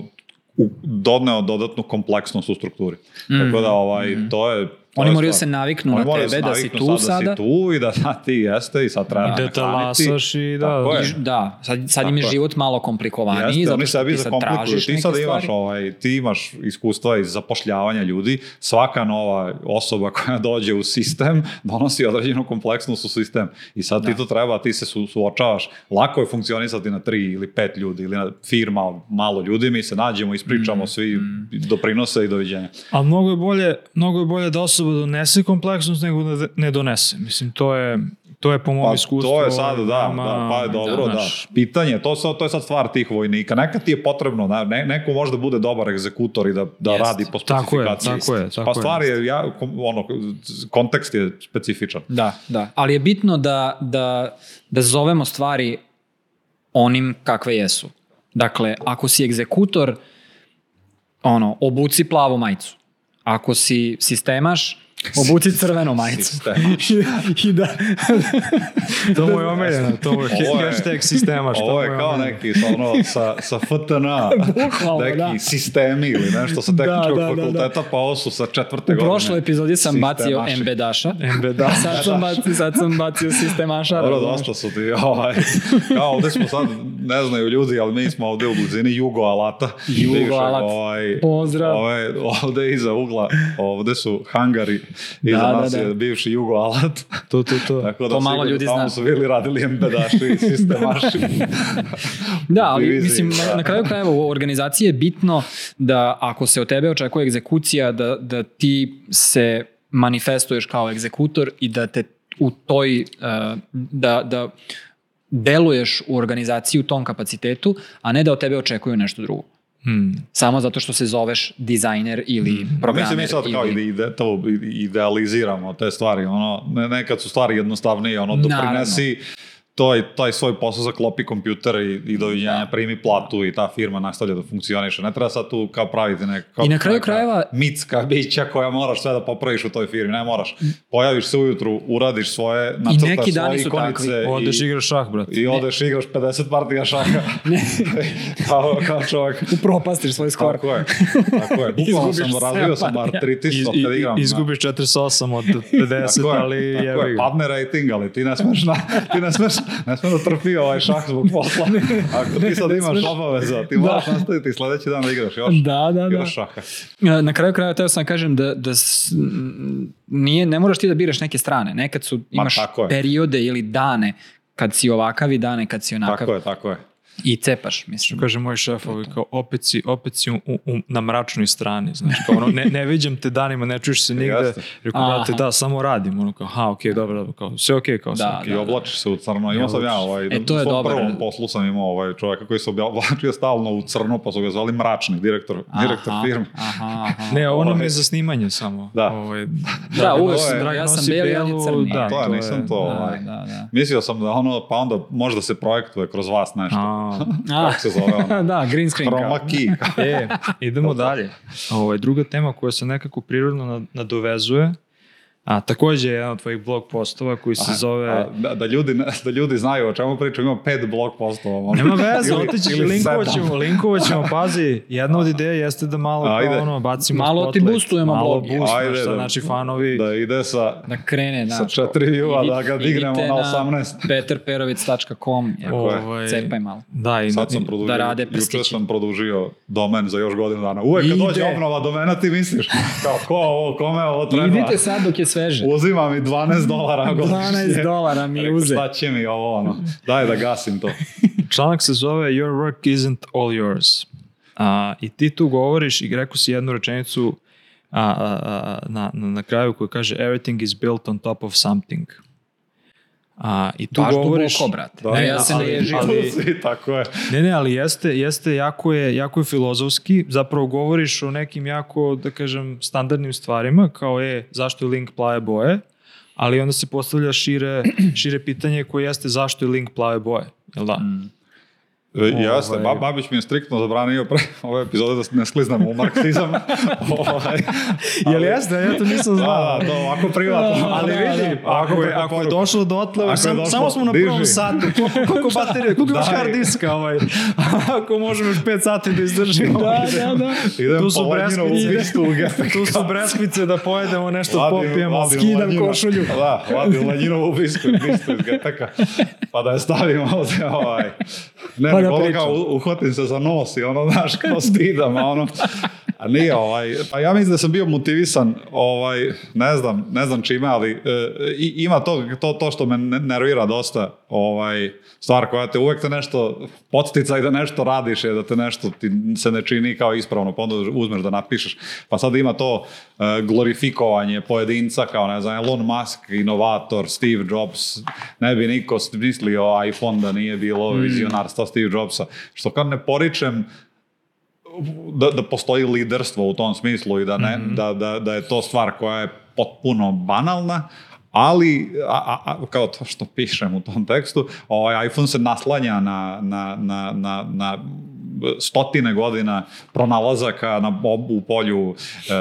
u, doneo dodatnu kompleksnost u strukturi. Tako da ovaj, to je to Mm. Oni moraju stvar. se naviknu Oni na moraju tebe, da si tu sad sada. Da si tu i da, da ti jeste i sad treba I da te lasaš i da. Tako je. Da, sad, sad im je život malo komplikovaniji, Jeste, zato oni što sebi ti sad tražiš Ti neke sad imaš, stvari. ovaj, ti imaš iskustva iz zapošljavanja ljudi. Svaka nova osoba koja dođe u sistem donosi određenu kompleksnost u sistem. I sad ti to treba, ti se su, suočavaš. Lako je funkcionisati na tri ili pet ljudi ili na firma malo ljudi. Mi se nađemo, ispričamo, svi doprinose i doviđenja. A mnogo je bolje, mnogo je bolje da osoba donese kompleksnost nego da ne donese. Mislim, to je, to je po mom Pa iskustvu. to je sad, da, veoma- da, pa je dobro, da. znaš, Pitanje, to, sad, to je sad stvar tih vojnika. Nekad ti je potrebno, da, ne, neko može da bude dobar egzekutor i da, da Jest. radi po Tako je, specifikaciji. tako je, tako pa stvar je, ja, ono, kontekst je specifičan. Da, da. Ali je bitno da, da, da zovemo stvari onim kakve jesu. Dakle, ako si egzekutor, ono, obuci plavu majicu. Ako si sistemaš, obuci crvenu majicu. I da, To mu je omiljeno, to mu je hashtag sistema. Što Ovo je kao omiljeno. neki ono, sa, sa FTN, Bukvalno, neki da. sistemi ili nešto sa tehničkog Da, da, da, da. fakulteta, pa ovo su sa četvrte u godine. prošloj epizodi sam bacio embedaša. Embeda. Sad sam bacio, sad sam bacio sistemaša. Dobro, dosta su ti, ovaj, kao ovde smo sad, ne znaju ljudi, ali mi smo ovde u blizini Jugo Alata. Jugo Alat. Ovaj, Pozdrav. Ovaj, ovde iza ugla, ovde su hangari, iza Da, da, nas da. je bivši Jugo Alat. To, to, to. Tako da To malo ljudi tamo zna. su bili radili embedaši i sistemaši. Da, ali mislim, da. na, na kraju krajeva u organizaciji je bitno da ako se od tebe očekuje egzekucija, da, da ti se manifestuješ kao egzekutor i da te u toj, uh, da, da deluješ u organizaciji u tom kapacitetu, a ne da od tebe očekuju nešto drugo. Hmm. Samo zato što se zoveš dizajner ili programer. Mislim, mi sad kao ili... ide, ide, to idealiziramo te stvari, ono, ne, nekad su stvari jednostavnije, ono, doprinesi, taj, taj svoj posao zaklopi kompjuter i, i doviđenja, primi platu i ta firma nastavlja da funkcioniše. Ne treba sad tu kao praviti neka, I na kraju neka krajeva- mitska bića koja moraš sve da popraviš u toj firmi. Ne moraš. Pojaviš se ujutru, uradiš svoje, I nacrtaš neki svoje dani su ikonice takvi. Odeš i, igraš šah, brate. i odeš igraš 50 partija šaha. kao, kao čovjek. Upropastiš svoj skor. Tako je. Tako je. Bukvalno sam razvio sam artritis Iz, od i, kad igram. i, izgubiš 48 od 50, Tako je, ali tako je, padne rating, ali ti ne smeš, na, ti ne smeš, ne smeš da trpi ovaj šah zbog posla. Ako ti sad imaš smeš. obaveza, ti Da. moraš nastaviti sledeći dan da igraš još, Da, da, da. još šaha. E, Na kraju kraja teo sam da kažem da, da nije, ne moraš ti da biraš neke strane. Nekad su, imaš periode ili dane kad si ovakav i dane kad si onakav. Tako je, tako je. I cepaš, mislim. Kaže moj šef, ovaj, kao, opet si, opet si u, u, na mračnoj strani, znaš, kao ono, ne, ne viđam te danima, ne čuješ se nigde, rekao, brate, da, samo radim, ono, kao, ha, okej, dobro, dobro, kao, sve okej, kao, sve Da, okej. I oblačiš se u crno. Imao sam ja ovaj, E, to je u svom dobar. prvom poslu sam imao ovaj čovjeka koji se oblačio stalno u crno, pa su ga zvali mračni, direktor, direktor Aha, firme. Aha, aha. Ne, ono mi Ovaj. je za snimanje samo. Da. Ovaj, Da, uvek to sam, je- ja sam beli, belu, crni. da, to je, nisam to. Da, ovaj. da, da. Mislio sam da ono, pa onda može da se projektuje kroz vas nešto. A, Kako se zove ono? da, green screen. Chroma key. e, idemo dalje. Ovo je druga tema koja se nekako prirodno nad- nadovezuje, a takođe je jedan od tvojih blog postova koji se zove... A, da, da, ljudi, da ljudi znaju o čemu pričam, ima pet blog postova. možda. Nema veze, otići, ćemo, linkovat ćemo, pazi, jedna od ideja jeste da malo Ajde. kao ono, bacimo Malo ti spotlight, boostujemo malo blog. boost, Ajde, sad, da- znači fanovi, Da ide sa, Da krene, sa znaš. četiri view-a, da ga dignemo na 18. peterperovic.com ovaj, Cepaj malo. da, i, Sad sam produžio, da rade juče prstići. sam produžio domen za još godinu dana. Uvek kad Ide. dođe obnova domena ti misliš, kao ko ovo, kome ovo treba? Idite sad dok je sveže. Uzima mi 12 dolara godišnje. 12 dolara mi Rekao, uze. Šta će mi ovo, ono? Daj da gasim to. članak se zove Your work isn't all yours. A, I ti tu govoriš i rekao si jednu rečenicu a, a, a, na, na, na kraju koja kaže Everything is built on top of something. A, I tu Baš govoriš... duboko, brate. Da, Ne, ja se ne ali- ježim. ali- Svi, tako je. Ne, ne, ali jeste, jeste jako, je, jako je filozofski, zapravo govoriš o nekim jako, da kažem, standardnim stvarima, kao je zašto je link plave boje, ali onda se postavlja šire, šire pitanje koje jeste zašto je link plave boje, jel da? E, Jeste, Ovaj- ba, Babić mi je striktno zabranio pre ove epizode da ne skliznemo u marksizam. ovaj, Jel jeste? Ja to nisam Da, znao. da, to ovako privatno. Ali vidi, ako je, ako je došlo do otle, Ako je sam, došlo, samo smo na diži. prvom satu, koliko, koliko baterije, koliko imaš hard diska, ovaj, ako možemo još 5 sati da izdržimo. Da, da, da. Idem Tu su breskvice. u. Tu su breskvice da pojedemo nešto, Vadim- popijemo. vadim skidam Lenjinu. košulju. Da, vadim Lenjinovu bisku, bistu iz GTK. Pa da je stavimo ovdje ovaj. Ne, Pa da ono kao uhvatim se za nos i ono, znaš, kao stidam, a ono. A nije ovaj, pa ja mislim da sam bio motivisan, ovaj, ne znam, ne znam čime, ali e, i- ima to, to, to što me ne- nervira dosta, ovaj, stvar koja te uvek te nešto podsticaj da nešto radiš je da te nešto ti se ne čini kao ispravno, pa onda uzmeš da napišeš. Pa sad ima to e, glorifikovanje pojedinca kao ne znam, Elon Musk, inovator, Steve Jobs, ne bi niko mislio iPhone da nije bilo vizionarstva Steve Jobsa. Što kad ne poričem da, da postoji liderstvo u tom smislu i da, ne, da, da, da je to stvar koja je potpuno banalna, ali a, a, a, kao to što pišem u tom tekstu, ovaj iPhone se naslanja na, na, na, na, na stotine godina pronalazaka na, u polju e,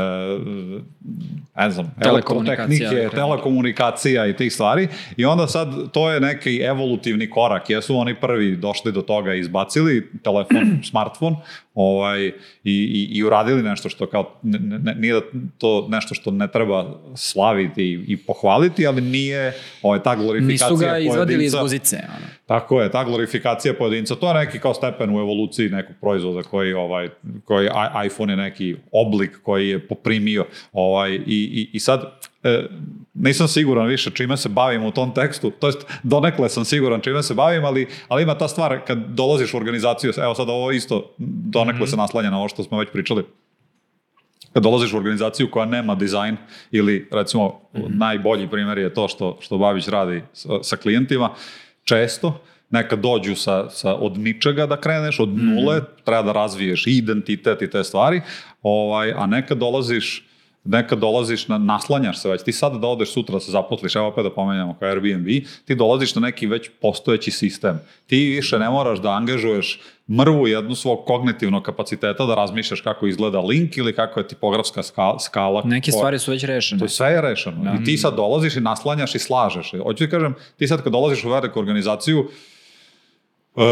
ne znam, elektrotehnike, telekomunikacija i tih stvari i onda sad to je neki evolutivni korak. Jesu oni prvi došli do toga i izbacili telefon, smartfon ovaj, i, i, i uradili nešto što kao, ne, ne, nije da to nešto što ne treba slaviti i, i pohvaliti, ali nije ovaj, ta glorifikacija Nisu ga izvadili iz guzice. Ono. Tako je, ta glorifikacija pojedinca, to je neki kao stepen u evoluciji nekog proizvoda koji, ovaj, koji iPhone je neki oblik koji je poprimio. Ovaj, i, i, I sad, e, nisam siguran više čime se bavim u tom tekstu, to jest donekle sam siguran čime se bavim, ali, ali ima ta stvar kad dolaziš u organizaciju, evo sad ovo isto donekle se naslanja na ovo što smo već pričali, kad dolaziš u organizaciju koja nema dizajn ili recimo najbolji primjer je to što, što Babić radi sa, sa klijentima, često nekad dođu sa, sa od ničega da kreneš, od nule, treba da razviješ i identitet i te stvari, ovaj, a nekad dolaziš nekad dolaziš na, naslanjaš se već, ti sad da odeš sutra da se zaposliš, evo opet da pomenjamo kao Airbnb, ti dolaziš na neki već postojeći sistem. Ti više ne moraš da angažuješ mrvu jednu svog kognitivnog kapaciteta da razmišljaš kako izgleda link ili kako je tipografska skala. skala Neke koja- stvari su već rešene. To je sve je rešeno. Da. I ti sad dolaziš i naslanjaš i slažeš. Hoću ti kažem, ti sad kad dolaziš u veliku organizaciju, uh,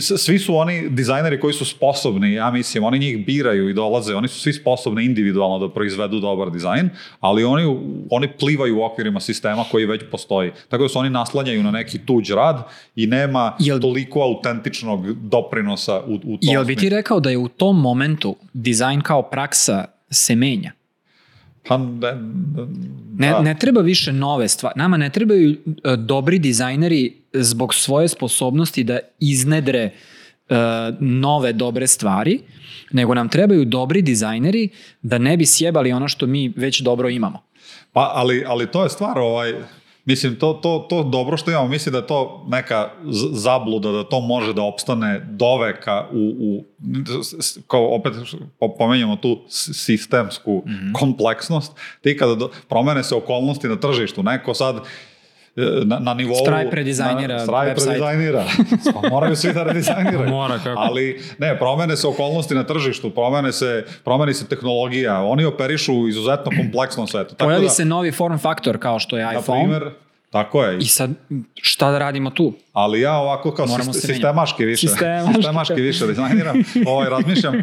svi su oni dizajneri koji su sposobni, ja mislim, oni njih biraju i dolaze, oni su svi sposobni individualno da proizvedu dobar dizajn, ali oni, oni plivaju u okvirima sistema koji već postoji. Tako da se oni naslanjaju na neki tuđ rad i nema Jel- toliko autentičnog doprinosa u, u tom Jel bi ti rekao da je u tom momentu dizajn kao praksa se menja? Pa, ne, Ne, da. ne treba više nove stvari. Nama ne trebaju e, dobri dizajneri zbog svoje sposobnosti da iznedre e, nove dobre stvari, nego nam trebaju dobri dizajneri da ne bi sjebali ono što mi već dobro imamo. Pa, ali, ali to je stvar, ovaj, mislim, to, to, to dobro što imamo, mislim da je to neka zabluda, da to može da opstane doveka u, u kao opet po- pomenjamo tu sistemsku kompleksnost, ti kada do, promene se okolnosti na tržištu, neko sad na, na nivou... Stripe redizajnira na- Stripe website. redizajnira. Pa moraju svi da redizajniraju. Mora, kako. Ali ne, promene se okolnosti na tržištu, promene se, promeni se tehnologija, oni operišu u izuzetno kompleksnom svetu. Tako Pojavi da, se novi form faktor kao što je na iPhone primer, tako je. i sad šta da radimo tu? Ali ja ovako kao Moramo sistemaški više, Sistemaški. sistemaški više dizajniram, ovaj, razmišljam, e,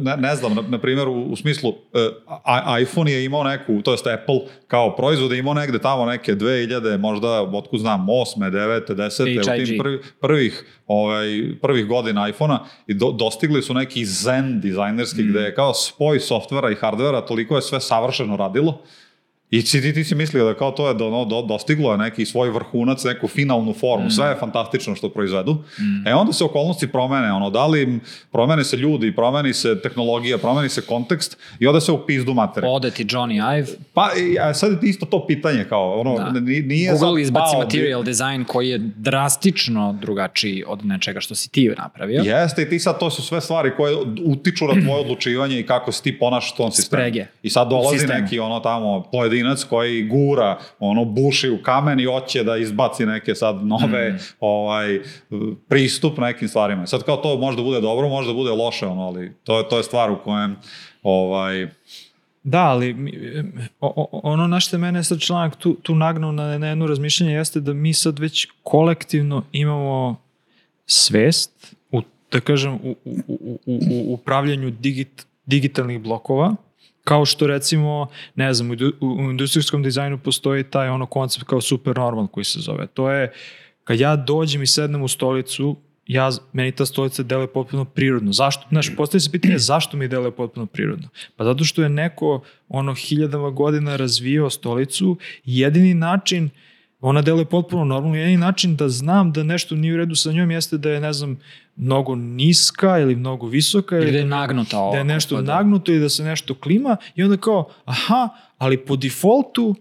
ne, ne znam, na, na primjer u, u smislu e, a- iPhone je imao neku, to jest Apple kao proizvod je imao negde tamo neke 2000, možda, otkud znam, 8, 9, 10, u HIG. tim prvi, prvih, ovaj, prvih godina iPhona i do, dostigli su neki zen dizajnerski Mm. gde je kao spoj softvera i hardvera, toliko je sve savršeno radilo I ti, ti, ti si mislio da kao to je do, do, dostiglo je neki svoj vrhunac, neku finalnu formu, sve je fantastično što proizvedu. E onda se okolnosti promene, ono, da li promene se ljudi, promeni se tehnologija, promeni se kontekst i onda se u pizdu materije. Ode ti Johnny Ive, Pa i, a sad je isto to pitanje, kao, ono, Da. ni- nije Google sad izbaci pao- material design koji je drastično drugačiji od nečega što si ti napravio. Jeste i ti sad to su sve stvari koje utiču na tvoje odlučivanje i kako se ti ponašaš u tom sistemu. Sprege. I sad dolazi neki ono tamo pojedinac koji gura, ono buši u kamen i hoće da izbaci neke sad nove Mm. ovaj pristup nekim stvarima. Sad kao to možda bude dobro, možda bude loše, ono, ali to je to je stvar u kojem ovaj Da, ali ono na što mene sad članak tu, tu nagnuo na, na jedno razmišljanje jeste da mi sad već kolektivno imamo svest u, da kažem, u, u, u, u, u upravljanju digit, digitalnih blokova, kao što recimo, ne znam, u, indu- u industrijskom dizajnu postoji taj ono koncept kao super normal koji se zove. To je, kad ja dođem i sednem u stolicu, ja, meni ta stolica deluje potpuno prirodno. Zašto? Znaš, postoji se pitanje zašto mi deluje potpuno prirodno. Pa zato što je neko ono hiljadama godina razvijao stolicu i jedini način ona deluje potpuno normalno. Jedini način da znam da nešto nije u redu sa njom jeste da je, ne znam, mnogo niska ili mnogo visoka Ili da je nagnuta ovako. da je nešto pa da- nagnuto i da se nešto klima i onda kao, aha, ali po defaultu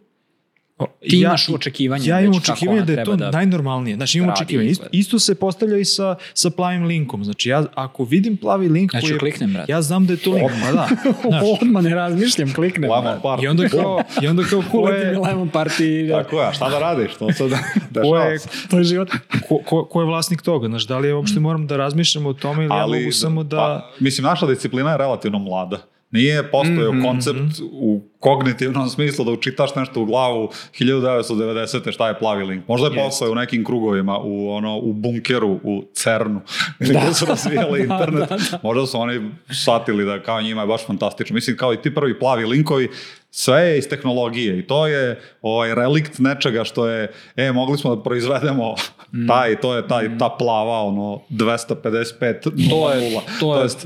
Ti imaš očekivanje Ja imam očekivanje da je to da najnormalnije. Znači imam očekivanje. Isto, isto se postavlja i sa, sa plavim linkom. Znači ja ako vidim plavi link Ja ću koji je, kliknem, brate. ja znam da je to link. Pa da. Znaš, Odmah ne razmišljam, kliknem. Lemon Park. I onda kao, i onda kao ko je, Lemon Party. Da. Tako je, a šta da radiš? To se da, ko je. To je život. ko, ko, ko je vlasnik toga? Znaš, da li ja uopšte moram da razmišljam o tome ili ja mogu samo da... Pa, mislim, naša disciplina je relativno mlada. Nije postojao Mhm, koncept u kognitivnom smislu da učitaš nešto u glavu 1990. šta je plavi link. Možda je postojao u nekim krugovima, u, ono, u bunkeru, u CERN-u, gdje su razvijali internet. Možda su oni shvatili da kao njima je baš fantastično. Mislim, kao i ti prvi plavi linkovi, sve je iz tehnologije i to je ovaj relikt nečega što je, e, mogli smo da proizvedemo Mm. taj, to je taj, ta plava, ono, 255, To je- 0, to je- jest,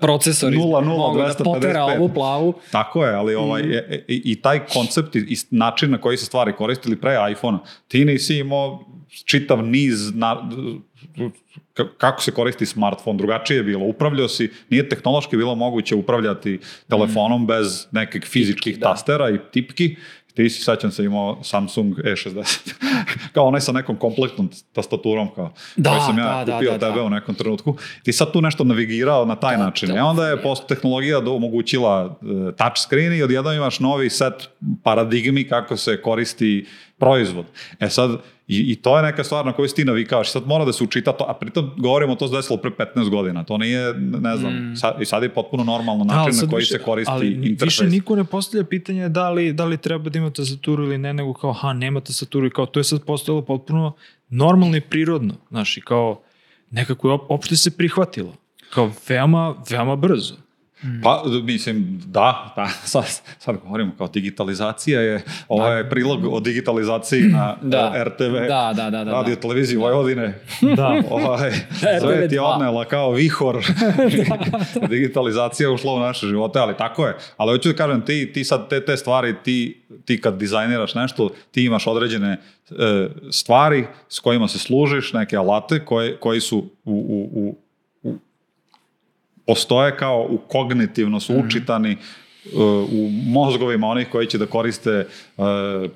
Procesori 0, mogu da 255. potera ovu plavu. Tako je, ali ovaj, e, e, i, i taj koncept i, i način na koji se stvari koristili pre iPhone-a, ti nisi imao čitav niz na, ka- kako se koristi smartfon, drugačije je bilo, upravljao si, nije tehnološki bilo moguće upravljati telefonom bez nekih fizičkih da. tastera i tipki, ti si, sećam se, imao Samsung E60, kao onaj sa nekom komplektnom tastaturom, kao, Da, koji sam ja da, da, kupio da, tebe da. u nekom trenutku. Ti sad tu nešto navigirao na taj Da, način. da. I onda je post tehnologija do, omogućila uh, touch screen i odjednom imaš novi set paradigmi kako se koristi proizvod. E sad, i, i to je neka stvar na koju si ti navikavaš. Sad mora da se učita to, a pritom govorimo to se desilo pre 15 godina. To nije, ne znam, Mm. sad, i sad je potpuno normalno Da, način na sad koji više- se koristi ali interfejs. Više niko ne postavlja pitanje da li, da li treba da ima tastaturu ili ne, nego kao, ha, nema tastaturu i kao, to je sad postojalo potpuno normalno i prirodno, znaš, i kao, nekako je op, opšte se prihvatilo. Kao, veoma, veoma brzo. Pa, mislim, da, da, sad, sad govorimo kao digitalizacija je, ovo je prilog o digitalizaciji na Da. eh, RTV, Da, da, da, da, radio da. televiziji Vojvodine. Da. ovaj, sve ti je RTV2. odnela kao vihor. Digitalizacija je ušla u naše živote, ali tako je. Ali hoću da kažem, ti, ti sad te, te stvari, ti, ti kad dizajniraš nešto, ti imaš određene e, stvari s kojima se služiš, neke alate koje, koji su u, u, u postoje kao u kognitivno su učitani uh, u mozgovima onih koji će da koriste uh,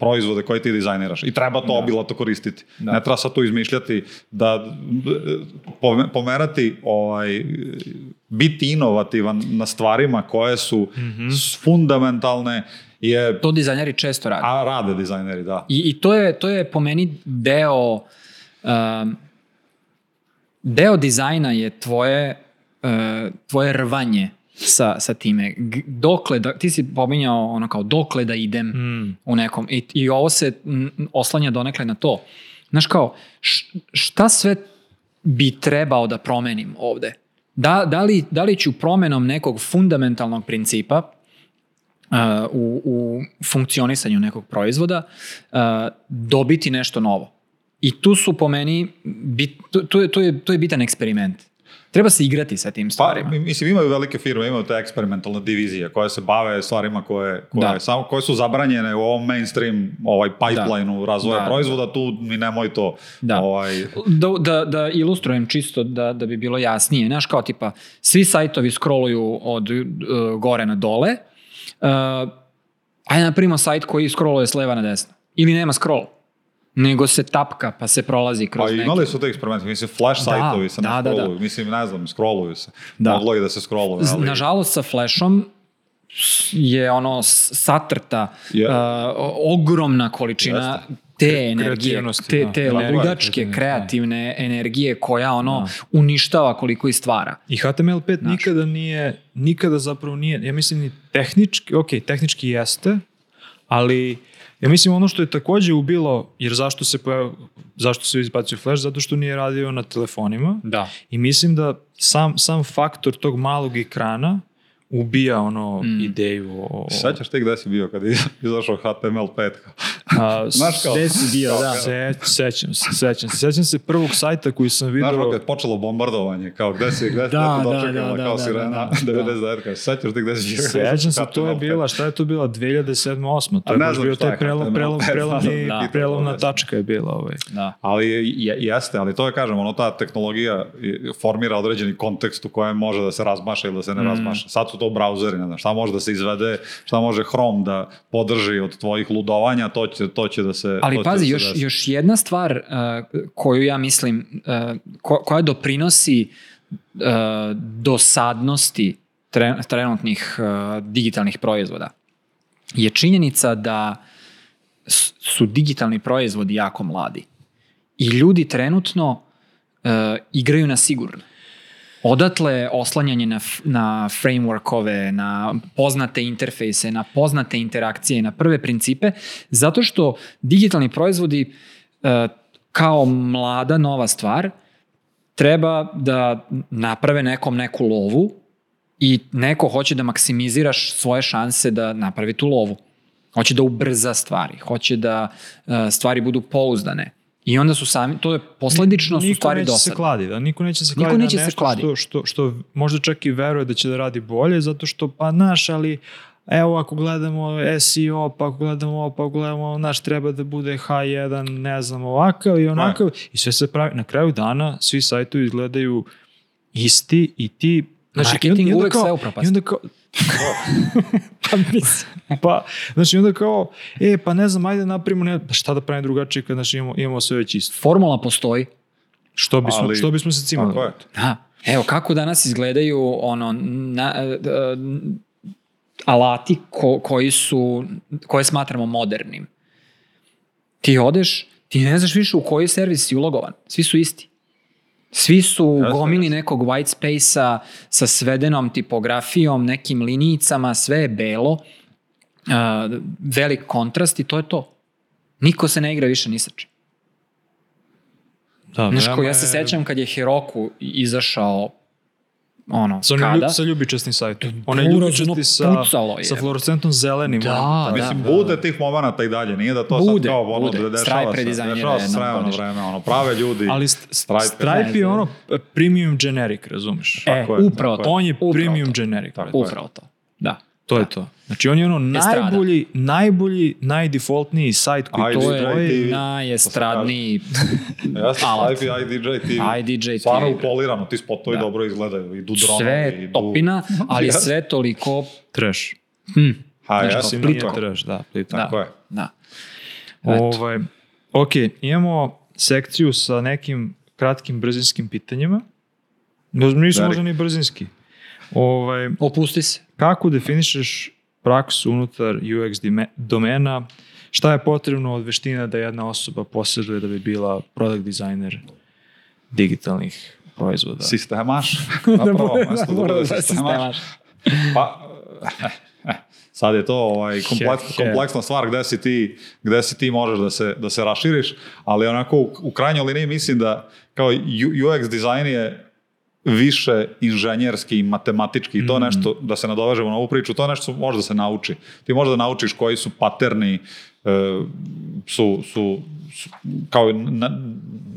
proizvode koje ti dizajniraš. I treba to obilato koristiti. Da. Ne treba sad tu izmišljati da pome- pomerati ovaj, biti inovativan na stvarima koje su s- fundamentalne je To dizajneri često rade. a rade dizajneri, da. I, i to, je, to je po meni deo um, deo dizajna je tvoje tvoje rvanje sa, sa time. Dokle da, ti si pominjao ono kao dokle da idem Mm. u nekom i, i ovo se oslanja donekle na to. Znaš kao, šta sve bi trebao da promenim ovde? Da, da, li, da li ću promenom nekog fundamentalnog principa uh, u, u funkcionisanju nekog proizvoda uh, dobiti nešto novo? I tu su po meni, bit, to, je, to, je, to je bitan eksperiment. Treba se igrati sa tim Pa, stvarima. mi- mislim, imaju velike firme, imaju te eksperimentalne divizije koje se bave stvarima koje, koje, Da. samo, koje su zabranjene u ovom mainstream ovaj pipeline-u razvoja Da. proizvoda, tu mi nemoj to. Da. Ovaj, Da, da, da ilustrujem čisto da, da bi bilo jasnije. Znaš, kao tipa, svi sajtovi scrolluju od uh, gore na dole. Uh, ajde napravimo sajt koji scrolluje s leva na desno. Ili nema scroll. Nego se tapka pa se prolazi kroz pa neki. imali su te eksperimente, mislim, flash Da, sajtovi se ne da, da, da. scrolluju, mislim, ne znam, scrolluju se. Da. Moglo i da se scrolluju, Z- ali... Nažalost sa flashom je ono satrta Je. uh, ogromna količina te energije, kreativnosti, te, da. te Tako je, ludačke, kreativne, kreativne energije koja ono uništava koliko i stvara. I HTML5 nikada nije, nikada zapravo nije, ja mislim ni tehnički, ok, tehnički jeste, ali ja mislim ono što je takođe ubilo, jer zašto se pojav, zašto se izbacio Flash, zato što nije radio na telefonima Da. i mislim da sam, sam faktor tog malog ekrana ubija ono Mm. ideju o... Sećaš ti gde si bio kad je izašao HTML5? A, Znaš kao- Gde si bio, da. Se, sećam se, sećam se. Sećam se prvog sajta koji sam Znaš, vidio. kad je počelo bombardovanje, kao gde si, gde si, Da, da, da, dočekala, da, kao da, sirena, da, da. 99, kao, sećaš ti gde si bio? Sećam se, to je HTML5? bila, šta je to bila, 2007 8 To je baš bio taj prelom, HTML5, prelom, prelomni, da. prelomna tačka je bila. Ovaj. Da. Ali je, jeste, ali to je, kažem, ono, ta tehnologija formira određeni kontekst u kojem može da se razmaša ili da se Mm. ne razmaša. Sad su to brauzeri, ne znam, šta može da se izvede, šta može Chrome da podrži od tvojih ludovanja, to će, to će da se Ali će pazi, da se još, desi. još jedna stvar uh, koju ja mislim, uh, ko, koja doprinosi uh, dosadnosti tre, trenutnih uh, digitalnih proizvoda je činjenica da su digitalni proizvodi jako mladi. I ljudi trenutno uh, igraju na sigurno. Odatle oslanjanje na, na frameworkove, na poznate interfejse, na poznate interakcije, na prve principe, zato što digitalni proizvodi e, kao mlada nova stvar treba da naprave nekom neku lovu i neko hoće da maksimiziraš svoje šanse da napravi tu lovu. Hoće da ubrza stvari, hoće da e, stvari budu pouzdane. I onda su sami, to je posledično su niko stvari neće se dosadne. kladi, da, niko neće se Niko kladi neće na nešto kladi. što, što, što možda čak i veruje da će da radi bolje, zato što, pa naš, ali evo ako gledamo SEO, pa ako gledamo ovo, pa ako gledamo, naš treba da bude H1, ne znam, ovakav i onakav, i sve se pravi, na kraju dana svi sajtovi izgledaju isti i ti Znači, Marketing i onda uvek kao- sve upropasti. I onda kao, pa mislim, pa, znači onda kao, e, pa ne znam, ajde napravimo, ne, pa šta da pravim drugačije kad znači, imamo, imamo sve već isto. Formula postoji. Što bismo, Ali- što bismo se cimali? Tako je. Da. Evo, kako danas izgledaju ono, na, e, alati ko, koji su, koje smatramo modernim. Ti odeš, ti ne znaš više u koji servis si ulogovan. Svi su isti. Svi su u gomili nekog white space-a sa svedenom tipografijom, nekim linijicama, sve je belo, uh, velik kontrast i to je to. Niko se ne igra više ni sa čim. Da, Znaš, veoma ko, ja se sećam kad je Heroku izašao ono, Sa, kada? ljub, sa ljubičastim sajtom. Onaj Buraz, ljubičasti ono sa, pucalo je. sa fluorescentnom zelenim. Da, da. Mislim, da. bude tih momenata i dalje, nije da to Bude, sad kao ono, bude. da Stripe dešava se, redizajnira dešava se s jednom vremena na godišnje. vreme, ono, prave ljudi. Ali st- Stripe. Stripe, je ono premium generic, razumeš? E, Tako je, upravo tako to. On je premium generic. Je. Upravo to. Da. To je to. Znači on je ono Estrada. najbolji, najbolji, najdefaultniji sajt koji Ajde, To je TV. najestradniji Jeste, alat. Stripe i IDJ TV. IDJ Stvarno TV. upolirano, ti spotovi Da. dobro izgledaju, idu dronovi. sve idu... topina, ali Jeste. sve toliko trash. hm, Ha, tako nije je. trash, da, plitko. Tako je. da. Ovaj, ok, imamo sekciju sa nekim kratkim brzinskim pitanjima. Nisu možda ni brzinski. Ovaj, Opusti se. kako definišeš praksu unutar UX domena? Šta je potrebno od veština da jedna osoba posjeduje da bi bila product designer digitalnih proizvoda? Sistemaš. Na prvo mesto da bude sistemaš. Pa, eh, sad je to ovaj, kompleks, kompleksna stvar gde si ti, gde si ti možeš da se, da se raširiš, ali onako u, u krajnjoj liniji mislim da kao UX dizajn je više inženjerski i matematički i to nešto, da se nadovežemo na ovu priču, to nešto može da se nauči. Ti možeš da naučiš koji su paterni, e, su, su, su kao ne,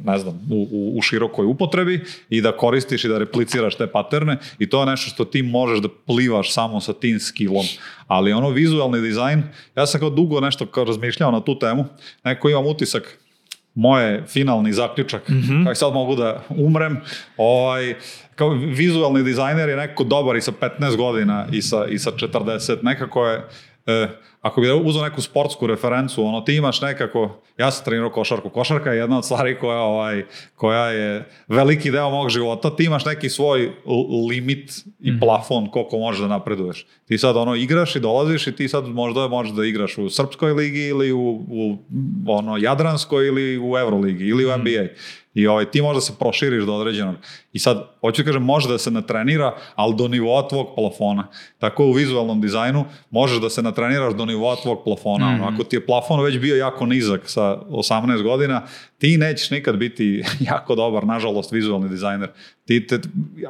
ne znam, u, u, u širokoj upotrebi i da koristiš i da repliciraš te paterne i to je nešto što ti možeš da plivaš samo sa tim skillom. Ali ono vizualni dizajn, ja sam kao dugo nešto kao razmišljao na tu temu, neko imam utisak, moje finalni zaključak, mm kako sad mogu da umrem, ovaj, kao vizualni dizajner je neko dobar i sa 15 godina i sa, i sa 40, nekako je, e, ako bi uzeo neku sportsku referencu, ono, ti imaš nekako, ja sam trenirao košarku, košarka je jedna od stvari koja, ovaj, koja je veliki deo mog života, ti imaš neki svoj limit i plafon koliko možeš da napreduješ. Ti sad ono igraš i dolaziš i ti sad možda možeš da igraš u srpskoj ligi ili u, u ono jadranskoj ili u Euroligi ili u NBA. I ovaj, ti možda se proširiš do određenog. I sad, hoću da kažem, može da se natrenira, ali do nivoa tvog plafona. Tako u vizualnom dizajnu možeš da se natreniraš do nivoa tvog plafona. Ono, ako ti je plafon već bio jako nizak sa 18 godina, ti nećeš nikad biti jako dobar, nažalost, vizualni dizajner. Ti te,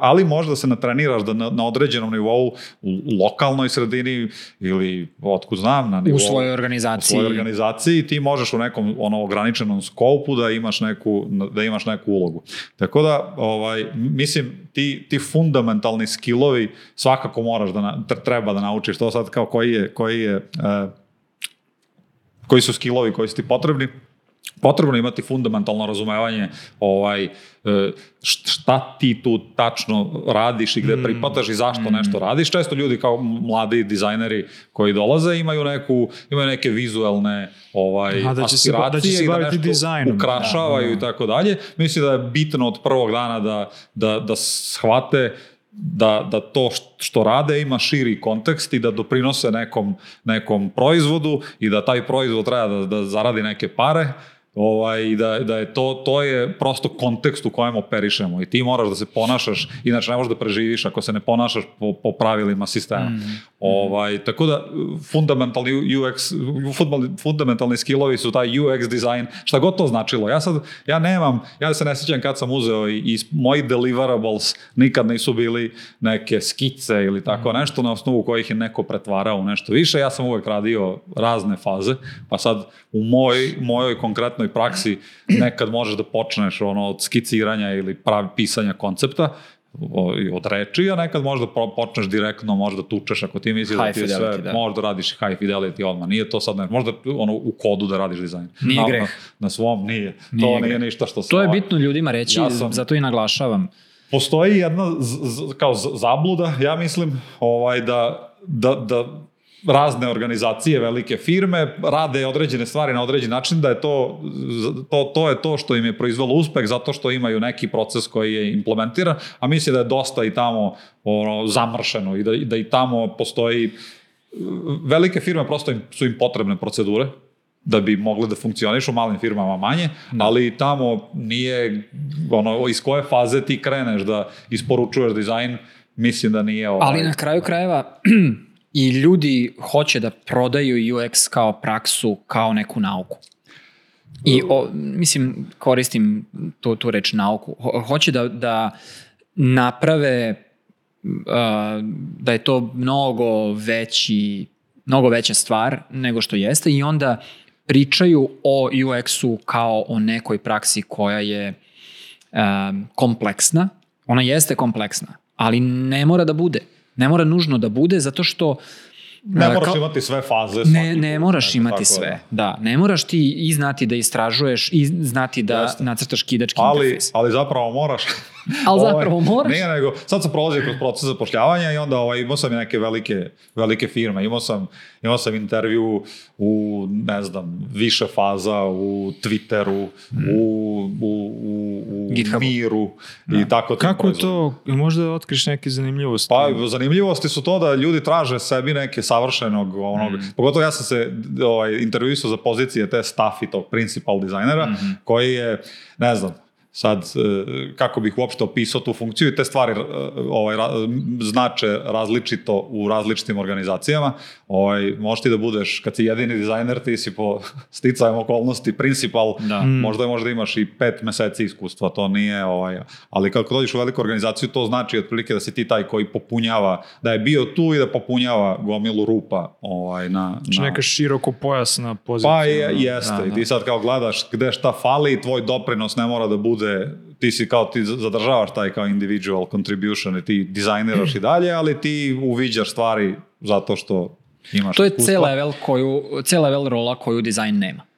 ali možda se natreniraš da na, na određenom nivou u, u lokalnoj sredini ili otkud znam, na nivou, U svojoj u organizaciji. svojoj organizaciji ti možeš u nekom ono ograničenom skopu da imaš neku da imaš neku ulogu. Tako da ovaj mislim ti ti fundamentalni skillovi svakako moraš da na, tr- treba da naučiš to sad kao koji je koji je eh, koji su skillovi koji su ti potrebni potrebno imati fundamentalno razumevanje ovaj, e, št- šta ti tu tačno radiš i gde pripadaš i zašto nešto radiš. Često ljudi kao mladi dizajneri koji dolaze imaju neku imaju neke vizuelne ovaj Aha, da će se ba- da će aspiracije se i da dizajnom. ukrašavaju i tako dalje. Mislim da je bitno od prvog dana da, da, da shvate da, da to št- što rade ima širi kontekst i da doprinose nekom, nekom proizvodu i da taj proizvod treba da, da zaradi neke pare ovaj, da, da je to, to je prosto kontekst u kojem operišemo i ti moraš da se ponašaš, inače ne možeš da preživiš ako se ne ponašaš po, po pravilima sistema. Ovaj, tako da fundamentalni UX, fundamentalni, fundamentalni skillovi su taj UX dizajn, šta god to značilo. Ja sad, ja nemam, ja se ne sjećam kad sam uzeo i, i moji deliverables nikad nisu bili neke skice ili tako nešto na osnovu kojih je neko pretvarao u nešto više. Ja sam uvek radio razne faze, pa sad u moj, mojoj konkretnoj praksi nekad možeš da počneš ono od skiciranja ili pravi pisanja koncepta, o- i od reči, a nekad možda po- počneš direktno, možda tučeš ako ti misliš da ti je sve, fidelity, da. možda radiš high fidelity odmah, nije to sad, ne, možda ono u kodu da radiš dizajn. Nije na, greh. Na, na svom nije, Nije to nije greh. ništa što se... To je ovaj- bitno ljudima reći, Ja sam- zato i naglašavam. Postoji jedna z, z, kao z- zabluda, ja mislim, ovaj, da, da, da razne organizacije, velike firme rade određene stvari na određen način, da je to, to, to je to što im je proizvelo uspeh zato što imaju neki proces koji je implementiran, a mislim da je dosta i tamo ono, zamršeno i da, da i tamo postoji velike firme prosto im, su im potrebne procedure da bi mogle da funkcionišu, malim firmama manje, ali tamo nije, ono, iz koje faze ti kreneš da isporučuješ dizajn, mislim da nije ovaj... Ali na kraju krajeva i ljudi hoće da prodaju UX kao praksu, kao neku nauku. I o, mislim, koristim tu, tu reč nauku. Ho, hoće da, da naprave uh, da je to mnogo veći mnogo veća stvar nego što jeste i onda pričaju o UX-u kao o nekoj praksi koja je um, kompleksna. Ona jeste kompleksna, ali ne mora da bude. Ne mora nužno da bude zato što Ne uh, moraš kao- imati sve faze. ne, ne moraš imati tako sve. Da, ne moraš ti i znati da istražuješ i znati da Jeste. nacrtaš kidački Ali, interfejs. ali zapravo moraš. Ali Ovaj, zapravo moraš. Nije nego, sad sam prolazio kroz proces zapošljavanja i onda ovaj, imao sam i neke velike, velike firme. Imao sam, imao sam intervju u, ne znam, više faza u Twitteru, u, u, u, u GitHubu. Miru i tako. Kako je to? Možda da otkriš neke zanimljivosti? Pa zanimljivosti su to da ljudi traže sebi neke savršenog onog, Mm. pogotovo ja sam se ovaj, intervjuisao za pozicije te staff i tog principal dizajnera, Mhm. koji je, ne znam, sad e, kako bih uopšte opisao tu funkciju i te stvari e, ovaj, ra- znače različito u različitim organizacijama. Ovaj, možeš ti da budeš, kad si jedini dizajner, ti si po sticajem okolnosti principal, Da. možda možda imaš i pet meseci iskustva, to nije, ovaj, ali kako dođeš u veliku organizaciju, to znači otprilike da si ti taj koji popunjava, da je bio tu i da popunjava gomilu rupa ovaj, na, Znači na, neka široko pojasna pozicija. pa je, jeste. Da, I da. ti sad kao gledaš gde šta fali i tvoj doprinos ne mora da bude, ti si kao, ti zadržavaš taj kao individual contribution i ti dizajniraš i dalje, ali ti uviđaš stvari zato što imaš To je iskustva. C-level, koju, C-level rola koju dizajn nema.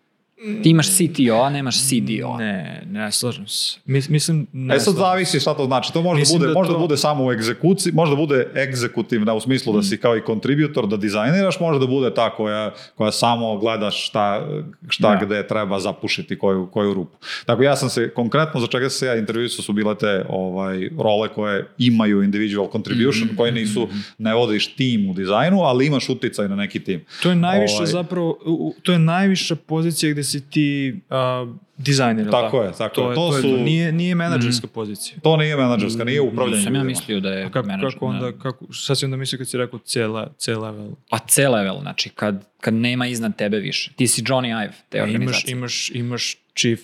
Ti imaš CTO, a nemaš CDO. Ne, ne slažem se. Mis, mislim, ne E sad zavisi šta to znači. To može bude, da možda to- bude samo u egzekuciji, možda bude egzekutivna u smislu Mm. da si kao i kontributor da dizajniraš, može da bude ta koja, koja samo gledaš šta, šta Da. gde treba zapušiti koju, koju rupu. Tako ja sam se konkretno za čega se ja intervjuisao su bile te ovaj, role koje imaju individual contribution, Mm, koje nisu, ne vodiš tim u dizajnu, ali imaš uticaj na neki tim. To je najviša Ovaj- zapravo, to je najviša pozicija gde si ti uh, dizajner. jel Tako je, tako to je. To je, su- nije, nije menadžerska pozicija. To nije menadžerska, nije upravljanje. Sam ja mislio da je A kako, menadžer- kako onda, kako, šta si onda mislio kad si rekao C, le- C level? Pa C-level, znači kad, kad nema iznad tebe više. Ti si Johnny Ive te E, imaš, organizacije. imaš, imaš chief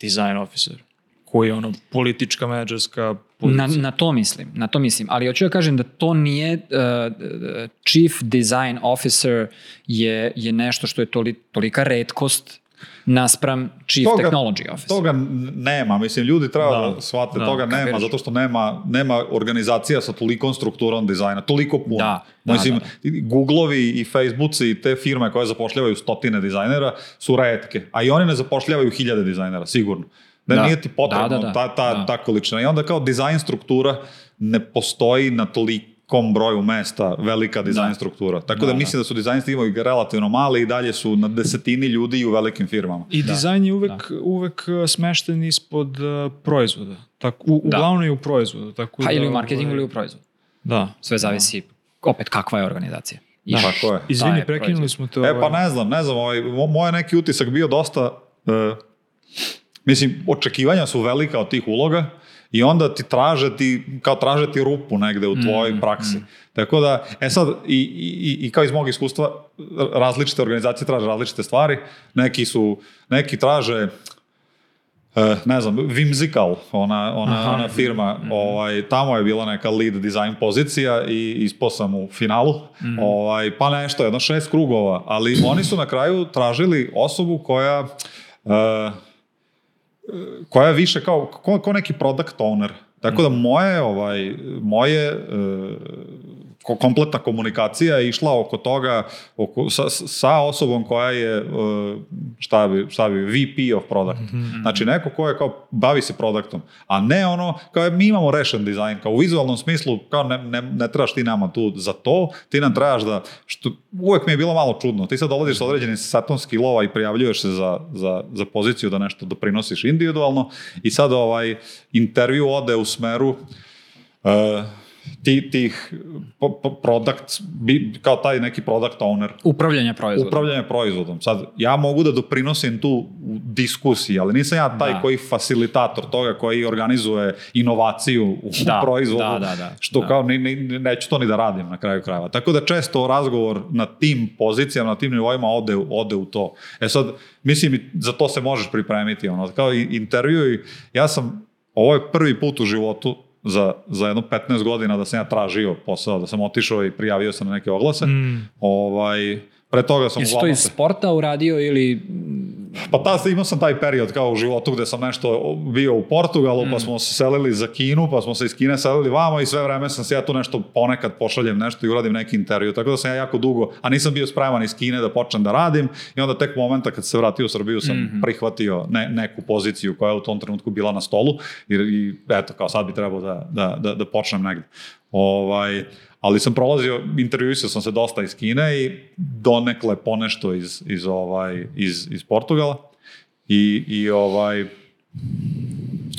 design officer, koji je ono politička menadžerska pozicija. Na, na to mislim, na to mislim. Ali hoću da kažem da to nije, uh, chief design officer je, je nešto što je toli, tolika redkost naspram chief Toga- technology officer. Toga nema, mislim, ljudi treba da, Da, shvate, da, toga nema, zato što nema, nema organizacija sa tolikom strukturom dizajna, toliko puno. Da, da, mislim, da, i Googlovi i Facebooci i te firme koje zapošljavaju stotine dizajnera su retke, a i oni ne zapošljavaju hiljade dizajnera, sigurno. Da, Da. nije ti potrebno Da, da, da. ta, ta, Da. ta količina. I onda kao dizajn struktura ne postoji na tolikom broju mesta velika dizajn Da. struktura. Tako da, Da, mislim da su dizajn timovi relativno mali i dalje su na desetini ljudi i u velikim firmama. I dizajn je uvek, uvek uh, smešten ispod uh, proizvoda. Tak, u, Da. uglavnom je u proizvodu. Tako Pa da, ili u marketingu ovaj, ili u proizvodu. Da. Sve zavisi opet kakva je organizacija. I Da. Tako je. Izvini, prekinuli smo to. E pa ovaj, ne znam, ne znam, ovaj, mo- moj neki utisak bio dosta, e, mislim, očekivanja su velika od tih uloga i onda ti traže ti, kao traže ti rupu negde u tvojoj Mm, praksi. Tako da, e sad, i, i, i kao iz mog iskustva, različite organizacije traže različite stvari, neki su, neki traže, e, ne znam, Whimsical, ona, ona, Aha. ona firma, ovaj, tamo je bila neka lead design pozicija i ispao sam u finalu, ovaj, pa nešto, jedno šest krugova, ali oni su na kraju tražili osobu koja e, koja je više kao, kao, kao neki product owner. Tako da moje, ovaj, moje e, ko- kompletna komunikacija je išla oko toga oko, sa, sa osobom koja je e, šta bi, šta bi, VP of product. Znači neko ko je kao bavi se produktom, a ne ono kao mi imamo rešen dizajn, kao u vizualnom smislu kao ne, ne, ne trebaš ti nama tu za to, ti nam trebaš da, što uvek mi je bilo malo čudno, ti sad dolaziš sa određenim setom skillova i prijavljuješ se za, za, za poziciju da nešto doprinosiš individualno i sad ovaj intervju ode u smeru uh, ti, tih product, bi, kao taj neki product owner, Upravljanje proizvodom. upravljanje proizvodom. Sad, ja mogu da doprinosim tu u diskusiji, ali nisam ja taj Da. koji facilitator toga, koji organizuje inovaciju u Da, proizvodu, da, da, da. što Da. kao ni, ni, neću to ni da radim na kraju krajeva. Tako da često razgovor na tim pozicijama, na tim nivoima ode, ode u to. E sad, mislim, i za to se možeš pripremiti. Ono, kao i intervju, i ja sam, ovo je prvi put u životu za, za jedno 15 godina da sam ja tražio posao, da sam otišao i prijavio se na neke oglase. Mm. Ovaj, pre toga sam Jesi to iz sporta uradio ili... Pa ta, imao sam taj period kao u životu gde sam nešto bio u Portugalu, Mm. pa smo se selili za Kinu, pa smo se iz Kine selili vamo i sve vreme sam se ja tu nešto ponekad pošaljem nešto i uradim neki intervju. Tako da sam ja jako dugo, a nisam bio spreman iz Kine da počnem da radim i onda tek momenta kad se vratio u Srbiju sam Mhm. prihvatio ne, neku poziciju koja je u tom trenutku bila na stolu i, i eto, kao sad bi trebao da, da, da, da počnem negde. Ovaj, ali sam prolazio, intervjuisao sam se dosta iz Kine i donekle ponešto iz, iz, ovaj, iz, iz Portugala. I, i ovaj,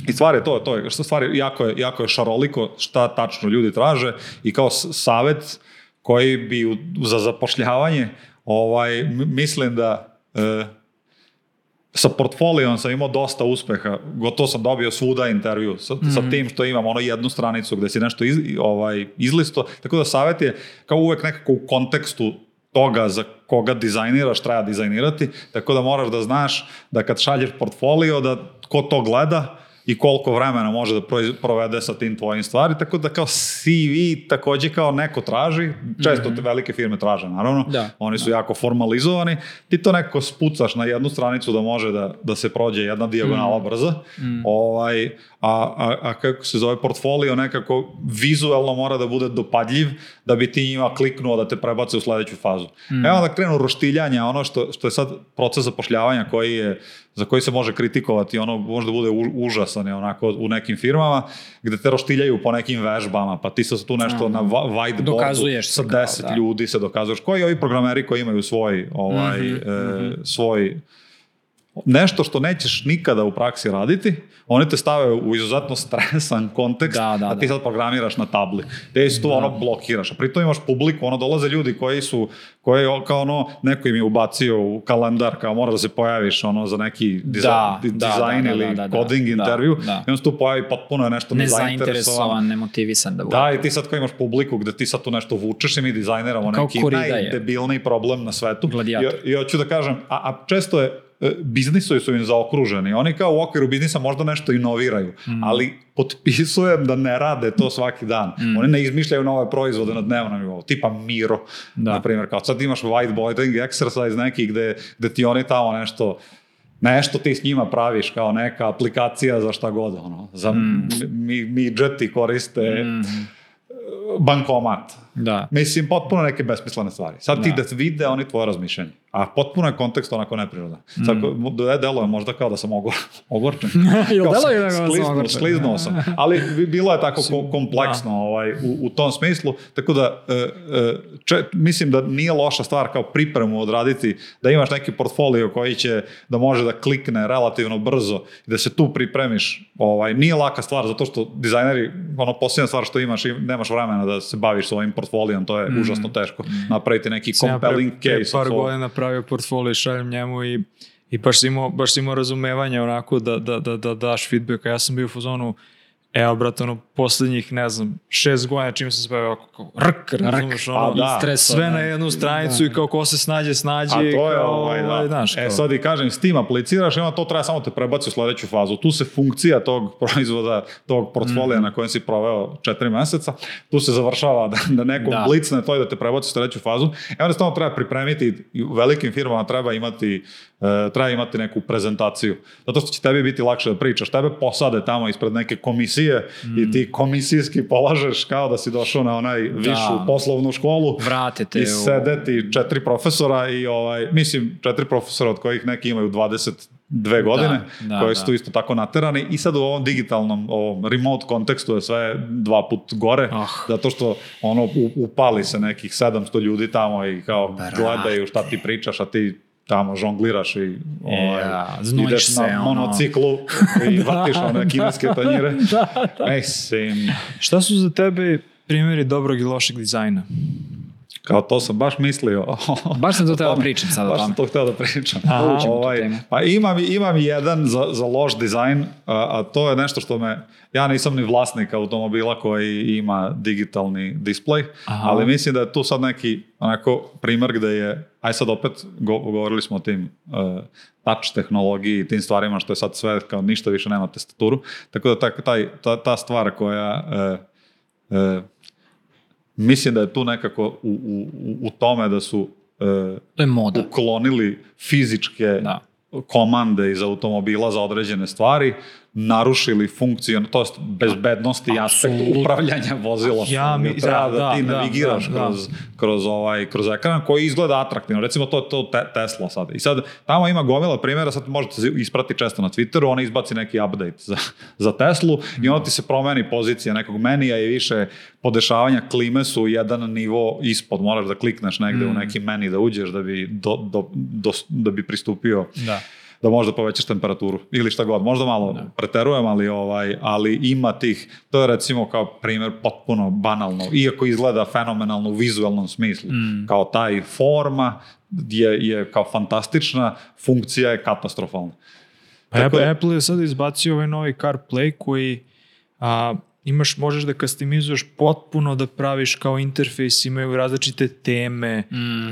i stvar je to, to je, što stvar je, jako je, jako je šaroliko šta tačno ljudi traže i kao savet koji bi u, za zapošljavanje ovaj, mislim da e, sa portfolijom sam imao dosta uspeha, gotovo sam dobio svuda intervju sa, sa tim što imam ono jednu stranicu gde si nešto iz, ovaj, izlisto, tako da savjet je kao uvek nekako u kontekstu toga za koga dizajniraš, treba dizajnirati, tako da moraš da znaš da kad šalješ portfolio, da ko to gleda i koliko vremena može da provede sa tim tvojim stvari, tako da kao CV takođe kao neko traži, često te velike firme traže, naravno, Da. oni su jako formalizovani, ti to nekako spucaš na jednu stranicu da može da, da se prođe jedna dijagonala brza, ovaj, a, a, a kako se zove portfolio nekako vizuelno mora da bude dopadljiv da bi ti njima kliknuo da te prebace u sledeću fazu. Mm. Evo da krenu roštiljanja, ono što, što je sad proces zapošljavanja koji je za koji se može kritikovati, ono možda bude užasan je onako u nekim firmama, gde te roštiljaju po nekim vežbama, pa ti se tu nešto na wa- whiteboardu sa 10 da. ljudi se dokazuješ. Koji ovi programeri koji imaju svoj, ovaj, Mhm, e, svoj nešto što nećeš nikada u praksi raditi, oni te stave u izuzetno stresan kontekst, Da, da, a ti da. sad programiraš na tabli. Te si tu ono blokiraš, a pritom imaš publiku, ono dolaze ljudi koji su, koji kao ono, neko im je ubacio u kalendar, kao mora da se pojaviš ono za neki diza, Da, da, dizajn da, da, ili da, da, coding da, intervju, da. i on se tu pojavi potpuno nešto nezainteresovan. Nemotivisan da bude. Da, i ti sad kao imaš publiku gde ti sad tu nešto vučeš i mi dizajneramo neki najdebilniji problem na svetu. Gladijator. I, I hoću da kažem, a, a često je biznisovi su im zaokruženi. Oni kao u okviru biznisa možda nešto inoviraju, Mm. ali potpisujem da ne rade to svaki dan. Oni ne izmišljaju nove proizvode na dnevnom nivou, tipa Miro, Da. na primjer. Kao sad imaš whiteboarding exercise neki gde, gde ti oni tamo nešto nešto ti s njima praviš kao neka aplikacija za šta god ono. Za Mm. mi, midžeti koriste bankomat. Da. Mislim, potpuno neke besmislene stvari. Sad ti Da. da vide oni tvoje razmišljanje. A potpuno je kontekst onako neprirodan. Sad, mm. delo je možda kao da sam ogor, ogorčen. Jel Kao deluje da sam ogorčen? skliznuo sam. Ali bi- bilo je tako ko- kompleksno ovaj, u, u tom smislu. Tako da, e, e, če, mislim da nije loša stvar kao pripremu odraditi, da imaš neki portfolio koji će da može da klikne relativno brzo i da se tu pripremiš. Ovaj, nije laka stvar, zato što dizajneri, ono posljedna stvar što imaš, im- nemaš vremena da se baviš svojim portfolijom, to je užasno teško. Napraviti neki Sam ja pre- compelling pre case. par godina pravio portfolio i šaljem njemu i, i baš si imao, baš si imao razumevanje onako da, da, da, da daš feedback, a ja sam bio u fazonu evo brate, ono, poslednjih, ne znam, šest godina čim sam se bavio kao rk, razumeš, ono, pa da. sve na jednu stranicu i kao ko se snađe, snađe. A to je kao, ovaj, da. znaš, e kao- sad i kažem, s tim apliciraš i onda to treba samo te prebaci u sledeću fazu. Tu se funkcija tog proizvoda, tog portfolija Mhm. na kojem si proveo četiri meseca, tu se završava da, da nekom Da. blicne to i da te prebaci u sledeću fazu. E onda stalno treba pripremiti, i u velikim firmama treba imati, e, treba imati neku prezentaciju. Zato što će tebi biti lakše da pričaš. Tebe posade tamo ispred neke komisije Mm. i ti komisijski polažeš kao da si došao na onaj višu poslovnu školu. Vrate te I sede ti četiri profesora i ovaj, mislim, četiri profesora od kojih neki imaju 22 godine, da, koji da. su tu isto tako naterani i sad u ovom digitalnom, ovom remote kontekstu je sve dva put gore, Ah. zato što ono upali se nekih 700 ljudi tamo i kao Brate. gledaju šta ti pričaš, a ti tamo žongliraš i ovaj, Ja, ideš se, na ono. monociklu i vrtiš one kineske tanjire. Mislim, Šta su za tebe primjeri dobrog i lošeg dizajna? Kao to sam baš mislio. Baš sam to O teo da pričam sad Baš sam to hteo da pričam. Aha. Ovaj, pa imam, imam jedan za, za loš dizajn, a, a to je nešto što me, ja nisam ni vlasnik automobila koji ima digitalni display, Aha. ali mislim da je tu sad neki onako primer gde je, aj sad opet go, govorili smo o tim uh, touch tehnologiji i tim stvarima što je sad sve kao ništa više nema tastaturu, tako da ta, taj, ta, ta stvar koja uh, uh, mislim da je tu nekako u, u, u- tome da su uh, To je moda. uklonili fizičke Da. komande iz automobila za određene stvari, narušili funkciju, to jest bezbednosti i aspekt upravljanja vozilom. Ja mi- treba da, da, ti da, navigiraš da, da. kroz, kroz, ovaj, kroz ekran koji izgleda atraktivno. Recimo to, to te, Tesla sad. I sad tamo ima gomila primjera, sad možete se isprati često na Twitteru, on izbaci neki update za, za Teslu i onda ti se promeni pozicija nekog menija i više podešavanja klime su jedan nivo ispod. Moraš da klikneš negde u neki meni da uđeš da bi, do, do, do, da bi pristupio Da. Da možda povećaš temperaturu ili šta god. Možda malo preterujem, ali, ovaj, ali ima tih, to je recimo kao primjer potpuno banalno, iako izgleda fenomenalno u vizualnom smislu. Kao taj forma je, je kao fantastična, funkcija je katastrofalna. Pa Tako Apple, da- Apple je sad izbacio ovaj novi CarPlay koji a, imaš, možeš da kastimizuješ potpuno da praviš kao interfejs, imaju različite teme.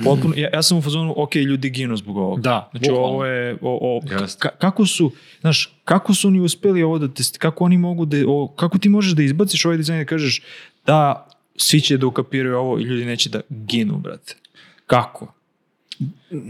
Potpuno, ja, ja sam u fazonu, ok, ljudi ginu zbog ovoga. Da, Znači bukvalno. ovo je, o, o, ka, kako su, znaš, kako su oni uspeli ovo da testi, kako oni mogu da, o, kako ti možeš da izbaciš ovaj dizajn i da kažeš da svi će da ukapiraju ovo i ljudi neće da ginu, brate. Kako?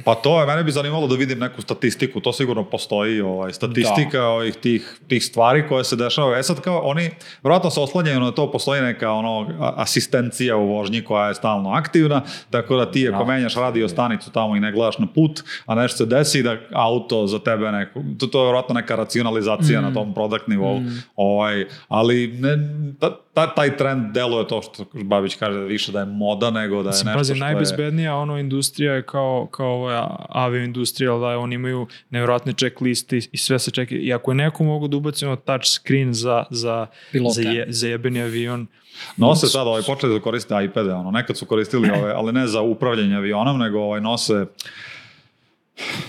Pa to je, mene bi zanimalo da vidim neku statistiku, to sigurno postoji, ovaj, statistika ovih tih, tih stvari koje se dešavaju. E sad kao oni, vjerojatno se oslanjaju na to, postoji neka ono, asistencija u vožnji koja je stalno aktivna, tako da ti ako menjaš radio stanicu tamo i ne gledaš na put, a nešto se desi da auto za tebe neko, to, to je vjerojatno neka racionalizacija na tom product nivou, ovaj, ali ne, ta, ta, taj trend deluje to što Babić kaže da više da je moda nego da je Mislim, nešto pazi, što je... najbezbednija ono industrija je kao, kao ova avioindustrija, ali da, oni imaju nevjerojatne checkliste i sve se čeka. I ako je neko mogu da ubaci ono touch screen za, za, Pilota. za, je, za jebeni avion, Nose sad, ovaj, počeli da koriste iPade, ono, nekad su koristili, ove, ali ne za upravljanje avionom, nego ovaj, nose,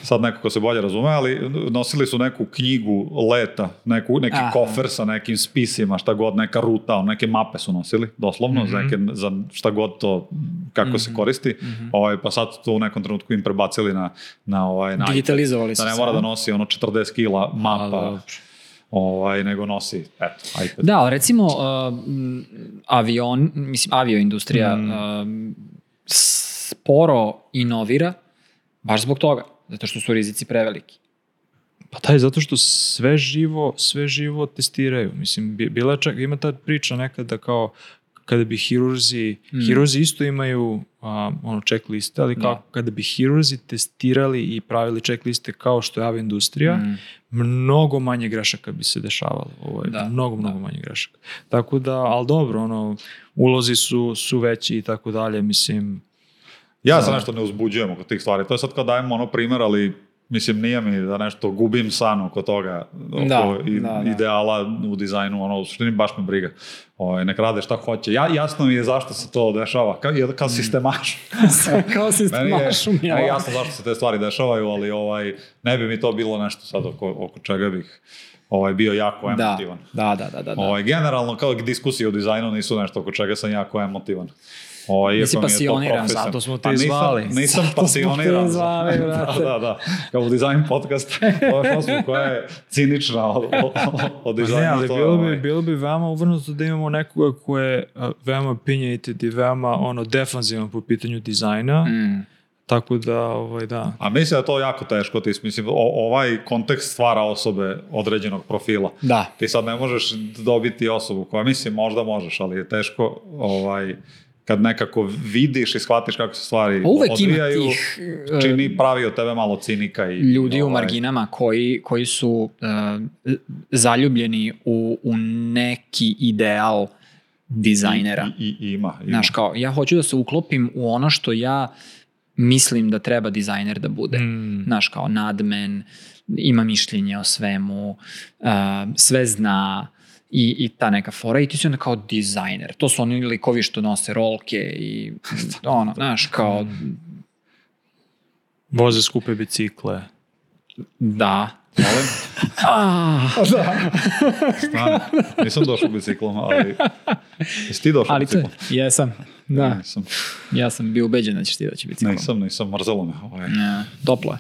sad neko ko se bolje razume, ali nosili su neku knjigu leta, neku, neki Aha. kofer sa nekim spisima, šta god, neka ruta, neke mape su nosili, doslovno, za, neke, za šta god to, kako se koristi, ovaj, pa sad to u nekom trenutku im prebacili na, na, ovaj, na. Digitalizovali su Da ne se, mora a? da nosi ono 40 kila mapa, dobro. ovaj, nego nosi, eto, iPad. Da, recimo uh, avion, mislim avioindustrija Mm. um, sporo inovira baš zbog toga, zato što su rizici preveliki. Pa taj, zato što sve živo, sve živo testiraju. Mislim, bi- bila čak, ima ta priča nekada kao kada bi hirurzi, hirurzi isto imaju a, ono checkliste, ali kao Da. kada bi hirurzi testirali i pravili checkliste kao što je avindustrija, mnogo manje grešaka bi se dešavalo. Ovo je Da, mnogo, mnogo manje grešaka. Tako da, ali dobro, ono, ulozi su, su veći i tako dalje, mislim, Ja se nešto ne uzbuđujem oko tih stvari. To je sad kao dajem ono primjer, ali mislim nije mi da nešto gubim san oko toga, oko Da, i- da, da. ideala u dizajnu, ono, u suštini baš me briga. Ovaj, nek rade šta hoće. Ja, jasno mi je zašto se to dešava, kao, jer kao sistemaš. Kao se Meni je, mi meni jasno zašto se te stvari dešavaju, ali ovaj, ne bi mi to bilo nešto sad oko, oko čega bih ovaj, bio jako Da, emotivan. da, da, da, da. da. Ovaj, generalno, kao diskusije o dizajnu nisu nešto oko čega sam jako emotivan. Ovaj, Nisi pasioniran, zato smo te Pa nisam- zvali. Nisam Zato smo te pasioniran. zvali, brate. da, da, da. Kao dizajn podcast, ovo je osoba koja je cinična od, od, od Pa dizajna. ne, ali bilo bi, ovaj, bilo bi veoma uvrnuto da imamo nekoga ko je veoma opinionated i veoma ono, defanzivan po pitanju dizajna, Mm. tako da, ovaj, da. A mislim da je to jako teško, ti, mislim, o, ovaj kontekst stvara osobe određenog profila. Da. Ti sad ne možeš dobiti osobu koja, mislim, možda možeš, ali je teško ovaj, kad nekako vidiš i shvatiš kako se stvari Pa uvek ima odvijaju, tih, e, čini pravi od tebe malo cinika i ljudi u ovaj, marginama koji, koji su uh, zaljubljeni u, u neki ideal dizajnera. I, i, i ima, ima. Znaš, kao, ja hoću da se uklopim u ono što ja mislim da treba dizajner da bude. Mm. Znaš, kao nadmen, ima mišljenje o svemu, uh, sve zna i, i ta neka fora i ti si onda kao dizajner. To su oni likovi što nose rolke i ono, znaš, kao Voze skupe bicikle. da. Molim? Ah, Stani. Nisam došao biciklom, ali... Jesi ti došao ali biciklom? jesam. Da, Nisam, ja sam bio ubeđen da ćeš ti doći biciklom. nisam, nisam, mrzelo me. Ovaj. Ne, toplo je.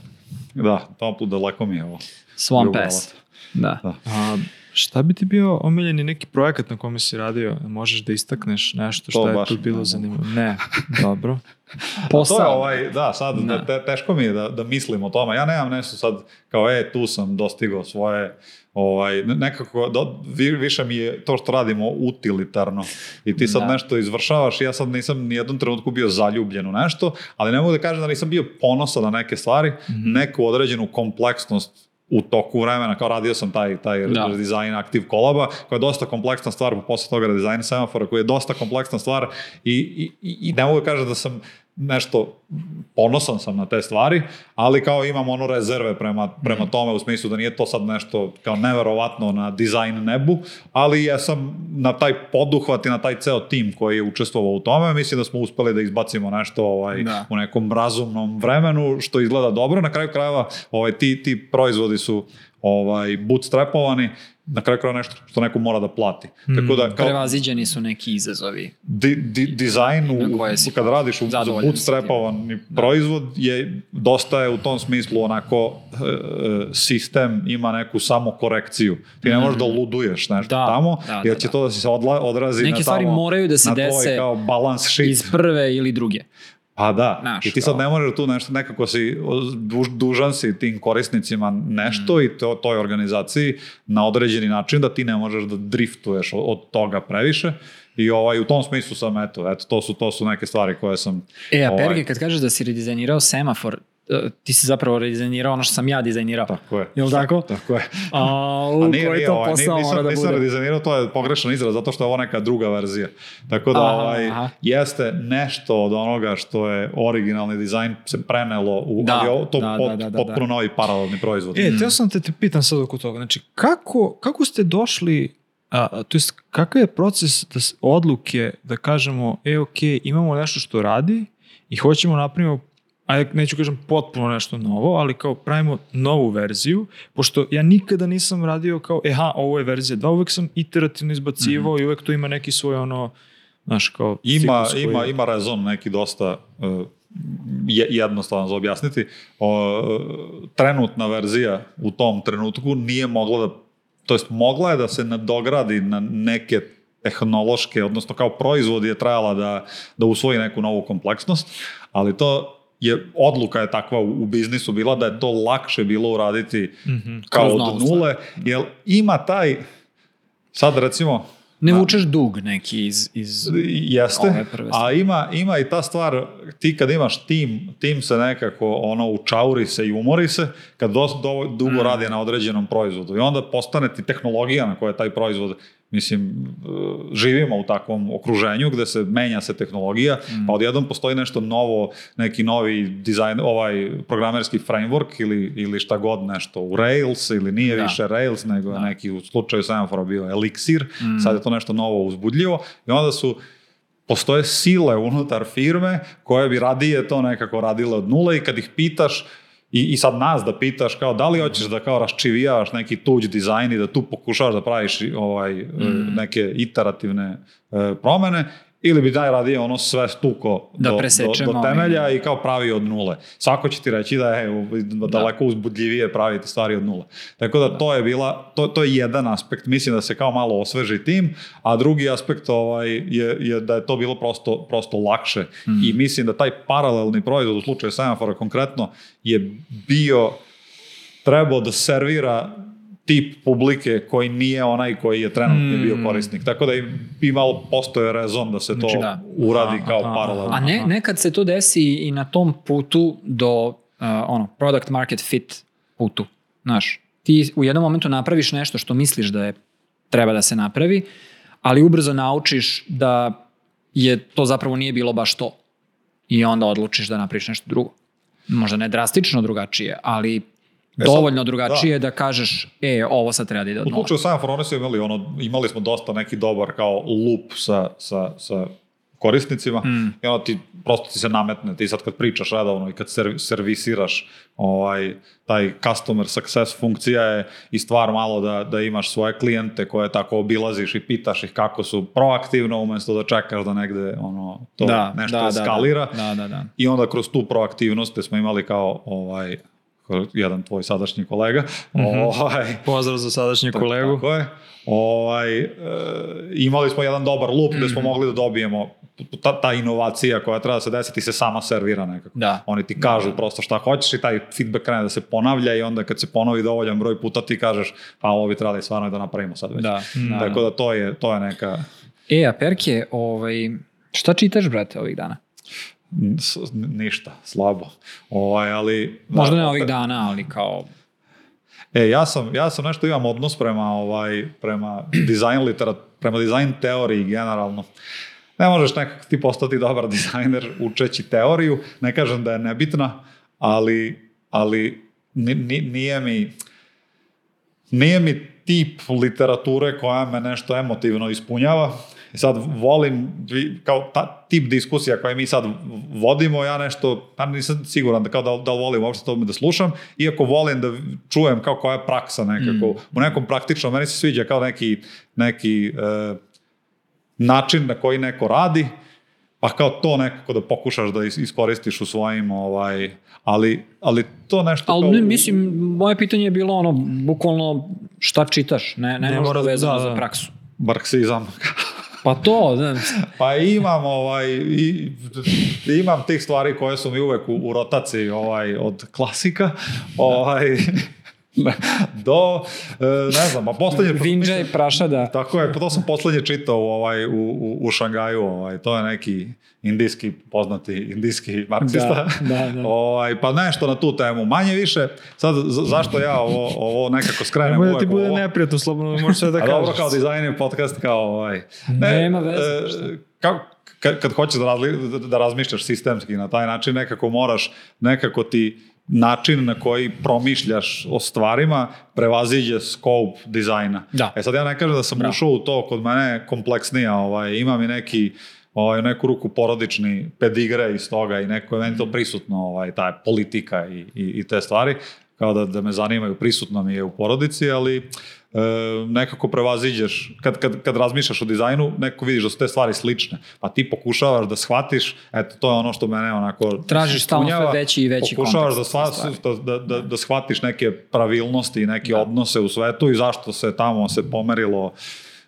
Da, toplo daleko mi je ovo. Swamp Pass. Da. Da. A, šta bi ti bio omiljeni neki projekat na kome si radio? Možeš da istakneš nešto To što je tu ne bilo mogu. zanimljivo? Ne, dobro. Posao. To je ovaj, da, sad da. Te, teško mi je da, da mislim o tome. Ja nemam nešto sad kao, e, tu sam dostigao svoje, ovaj, ne- nekako, do, vi- više mi je to što radimo utilitarno. I ti sad Da. nešto izvršavaš, ja sad nisam ni jednom trenutku bio zaljubljen u nešto, ali ne mogu da kažem da nisam bio ponosan na neke stvari, Mhm. neku određenu kompleksnost u toku vremena, kao radio sam taj, taj Da. dizajn aktiv kolaba, koja je dosta kompleksna stvar, pa posle toga dizajn semafora, koja je dosta kompleksna stvar i, i, i i ne mogu da kažem da sam nešto ponosan sam na te stvari, ali kao imam ono rezerve prema, prema tome u smislu da nije to sad nešto kao neverovatno na dizajn nebu, ali ja sam na taj poduhvat i na taj ceo tim koji je učestvovao u tome, mislim da smo uspeli da izbacimo nešto ovaj, Da. u nekom razumnom vremenu, što izgleda dobro. Na kraju krajeva ovaj, ti, ti proizvodi su ovaj, bootstrapovani, na kraju krajeva nešto što neko mora da plati. Tako da, kao, Prevaziđeni su neki izazovi. di, di, dizajn, u, kad radiš u zadovoljan bootstrapovani proizvod, je, dosta je u tom smislu onako e, e, sistem ima neku samokorekciju. Ti ne možeš da luduješ nešto Da, tamo, da, jer da, će da. to da se odla, odrazi Neke na stvari tamo, moraju da se na dese kao balance sheet. Iz prve ili druge. Pa da, Znaš, i ti sad kao- ne možeš tu nešto, nekako si duž, dužan si tim korisnicima nešto Mm. i to, toj organizaciji na određeni način da ti ne možeš da driftuješ od, od toga previše. I ovaj, u tom smislu sam, eto, eto to, su, to su neke stvari koje sam... E, a ovaj, Perge, kad kažeš da si redizajnirao semafor, ti si zapravo redizajnirao ono što sam ja dizajnirao. Tako je. Jel tako? Tako je. A, A u nije, koji nije, to ovaj, posao nisam, mora da nisam bude? redizajnirao, to je pogrešan izraz, zato što je ovo neka druga verzija. Tako da Aha, ovaj, aha. jeste nešto od onoga što je originalni dizajn se prenelo u Da, ali ovo- to da, pot- da, da, da, potpuno novi paralelni proizvod. E, teo sam te, te pitam sad oko toga. Znači, kako, kako ste došli, a, to jest, kakav je proces da, odluke da kažemo, e, ok, imamo nešto što radi i hoćemo napravimo ajde, neću kažem potpuno nešto novo, ali kao pravimo novu verziju, pošto ja nikada nisam radio kao, e, ha, ovo je verzija 2, uvek sam iterativno izbacivao i uvek to ima neki svoj ono, znaš, kao Ima, koji- ima, ima rezon neki dosta uh, je, jednostavan za objasniti. O, trenutna verzija u tom trenutku nije mogla da, to jest mogla je da se nadogradi na neke tehnološke, odnosno kao proizvod je trajala da, da usvoji neku novu kompleksnost, ali to je, odluka je takva u, u biznisu bila da je to lakše bilo uraditi Mhm. kao Kroz od nule, jer ima taj, sad recimo, Ne vučeš dug neki iz... iz... Jeste, Ove prve a ima, ima i ta stvar, ti kad imaš tim, tim se nekako ono učauri se i umori se, kad dosta do, dugo Mm. radi na određenom proizvodu i onda postane ti tehnologija na kojoj je taj proizvod mislim, e, živimo u takvom okruženju gde se menja se tehnologija, Mm. pa odjednom postoji nešto novo, neki novi dizajn, ovaj programerski framework ili, ili šta god nešto u Rails ili nije Da. više Rails, nego je neki u slučaju semafora bio Elixir, Mm. sad je to nešto novo uzbudljivo i onda su postoje sile unutar firme koje bi radije to nekako radile od nule i kad ih pitaš I, I sad nas da pitaš kao da li hoćeš da kao raščivijavaš neki tuđ dizajn i da tu pokušavaš da praviš ovaj, mm. neke iterativne e, promene ili bi najradije ono sve stuko Da do, do, do temelja i kao pravi od nule. Svako će ti reći da je daleko uzbudljivije praviti stvari od nule. Tako da, to je bila, to, to je jedan aspekt, mislim da se kao malo osveži tim, a drugi aspekt ovaj, je, je da je to bilo prosto, prosto lakše. I mislim da taj paralelni proizvod u slučaju semafora konkretno je bio trebao da servira tip publike koji nije onaj koji je trenutno bio korisnik. Tako da im imalo postoje rezon da se to Znači, da. uradi kao aha, paralelno. A ne, nekad se to desi i na tom putu do uh, ono, product market fit putu. Znaš, ti u jednom momentu napraviš nešto što misliš da je treba da se napravi, ali ubrzo naučiš da je to zapravo nije bilo baš to. I onda odlučiš da napraviš nešto drugo. Možda ne drastično drugačije, ali sad, dovoljno drugačije da. kažeš, e, ovo sad treba da ide od U nula. slučaju oni su imali, ono, imali smo dosta neki dobar kao loop sa, sa, sa korisnicima Mm. i ono ti, prosto ti se nametne, ti sad kad pričaš redovno i kad serv, servisiraš ovaj, taj customer success funkcija je i stvar malo da, da imaš svoje klijente koje tako obilaziš i pitaš ih kako su proaktivno umjesto da čekaš da negde ono, to nešto eskalira. Da, da, da. da. I onda kroz tu proaktivnost smo imali kao ovaj, jedan tvoj sadašnji kolega, ovaj, Pozdrav za sadašnji kolegu. tako je. Ovaj, e, imali smo jedan dobar loop gde Mhm. smo mogli da dobijemo ta, ta inovacija koja treba da se desiti se sama servira nekako. Da. Oni ti kažu prosto šta hoćeš i taj feedback krene da se ponavlja i onda kad se ponovi dovoljan broj puta ti kažeš pa ovo bi trebali stvarno da napravimo sad već. Da, da, Tako da to je, to je neka E, a Perke, ovaj, šta čitaš, brate, ovih dana? Ništa, slabo. Ovaj, ali, Možda da, ne ovih dana, ali kao... E, ja sam, ja sam nešto imam odnos prema, ovaj, prema dizajn literat, prema dizajn teoriji generalno. Ne možeš nekako ti postati dobar dizajner učeći teoriju, ne kažem da je nebitna, ali, ali ni- ni- nije mi nije mi tip literature koja me nešto emotivno ispunjava. Sad volim, kao ta, tip diskusija koje mi sad vodimo, ja nešto, pa nisam siguran da, kao da, da li volim uopšte to da slušam, iako volim da čujem kao koja je praksa nekako, u nekom praktičnom, meni se sviđa kao neki, neki e, način na koji neko radi, pa kao to nekako da pokušaš da is- iskoristiš u svojim, ovaj, ali, ali to nešto Ali kao... ne, mislim, moje pitanje je bilo ono, bukvalno šta čitaš, ne, ne, Ne mora- mora vezano da, za da. praksu. Marksizam. Pa to, da, Pa imam ovaj i, imam tih stvari koje su mi uvek u, u rotaciji ovaj od klasika ovaj do e, ne znam, a poslednje Vinđa i Prašada. Tako je, to sam poslednje čitao u, ovaj, u, u, u Šangaju, ovaj, to je neki indijski, poznati indijski marksista. Da, da, da. Ovaj, pa nešto na tu temu. Manje više, sad za- zašto ja ovo, ovo nekako skrenem Nemoj da uvek ti bude ovo? neprijatno, slobodno možeš sve da A kažeš. dobro, kao dizajner podcast, kao ovaj... Nema veze, e, kao, kad, kad hoćeš da, razli, da, da razmišljaš sistemski na taj način, nekako moraš, nekako ti način na koji promišljaš o stvarima prevaziđe scope dizajna. Da. E sad ja ne kažem da sam ušao u to, kod mene je kompleksnija, ovaj, imam i neki ovaj, neku ruku porodični pedigre iz toga i neko je meni to prisutno, ovaj, ta politika i, i, i te stvari, kao da, da me zanimaju, prisutno mi je u porodici, ali e, nekako prevaziđeš, kad, kad, kad razmišljaš o dizajnu, neko vidiš da su te stvari slične, pa ti pokušavaš da shvatiš, eto, to je ono što mene onako Tražiš stalno sve veći i veći Pokušavaš da, kontekst sva, stvari. da, da, da, da shvatiš neke pravilnosti i neke odnose u svetu i zašto se tamo se pomerilo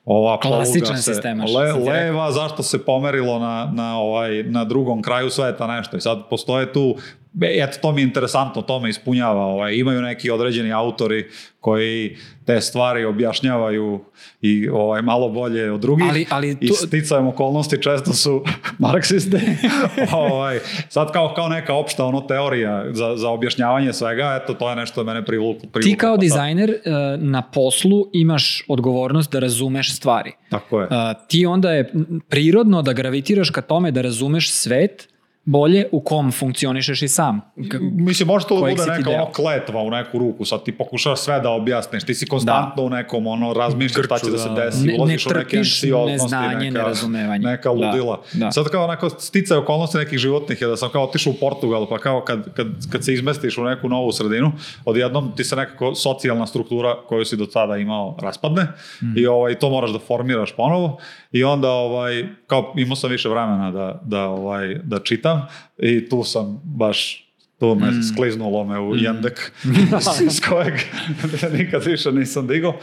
ova Klasičan se sistem, što le, leva, zašto se pomerilo na, na, ovaj, na drugom kraju sveta nešto. I sad postoje tu eto, to mi je interesantno, to me ispunjava. Ovaj, imaju neki određeni autori koji te stvari objašnjavaju i ovaj, malo bolje od drugih. Ali- ali I to- sticajem okolnosti često su marksisti. ovaj, sad kao, kao neka opšta ono teorija za, za objašnjavanje svega, eto, to je nešto da mene privuklo. Ti privuklo, kao pa dizajner e, na poslu imaš odgovornost da razumeš stvari. Tako je. E, ti onda je prirodno da gravitiraš ka tome da razumeš svet bolje, u kom funkcionišeš i sam. K- Mislim, može to da bude neka ono kletva u neku ruku, sad ti pokušaš sve da objasniš, ti si konstantno u nekom, ono, razmišljaš šta će Grču, da se da. desi, Ne- ne ulaziš u neke anksioznosti, neznanje, neka, nerazumevanje. neka Da, ludila. da. Sad kao onako sticaj okolnosti nekih životnih je da sam kao otišao u Portugal, pa kao kad, kad, kad se izmestiš u neku novu sredinu, odjednom ti se nekako socijalna struktura koju si do tada imao raspadne Mhm. i ovaj, to moraš da formiraš ponovo i onda ovaj, kao imao sam više vremena da, da, ovaj, da čitam i tu sam baš tu me Mhm. skliznulo me u jendek iz kojeg nikad više nisam digao.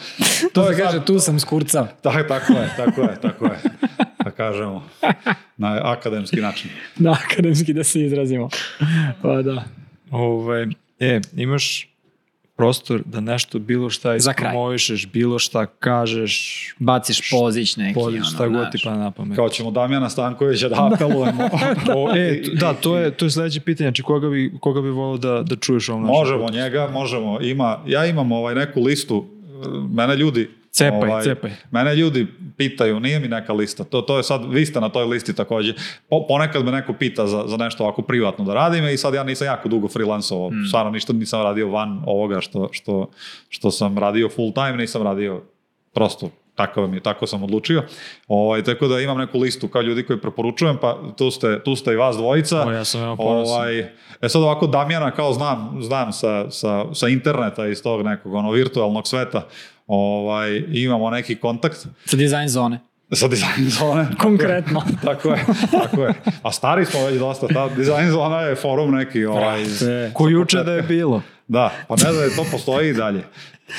To je kaže, tu sam skurcao. tak, tako je, tako je, tako je. Da kažemo, na akademski način. Da, akademski da se izrazimo. Pa da. Ovaj, e, imaš prostor da nešto, bilo šta ispromovišeš, bilo šta kažeš, Baciš pozić neki. podiš ono, šta god ti pa na pamet. Kao ćemo Damjana Stankovića da apelujemo. O, e, da, to je, to je sledeće pitanje. Znači, koga bi, koga bi volao da, da čuješ ovom našem možemo njega, možemo. Ima, ja imam ovaj neku listu, mene ljudi Cepaj, ovaj, cepaj. Mene ljudi pitaju, nije mi neka lista, to, to je sad, vi ste na toj listi takođe. Po, ponekad me neko pita za, za nešto ovako privatno da radim i sad ja nisam jako dugo freelancovao, Hmm. stvarno ništa nisam radio van ovoga što, što, što sam radio full time, nisam radio prosto tako mi je, tako sam odlučio. Ovaj, tako da imam neku listu kao ljudi koji preporučujem, pa tu ste, tu ste i vas dvojica. O, ja sam veoma ponosan. Ovaj, e sad ovako Damjana kao znam, znam sa, sa, sa interneta iz tog nekog ono, virtualnog sveta, ovaj, imamo neki kontakt Sa dizajn zone. sa dizajn zone. Konkretno. tako je, tako je. A stari smo već dosta, ta dizajn zona je forum neki, ovaj, Ko juče da je bilo. da, pa ne znam, to postoji i dalje.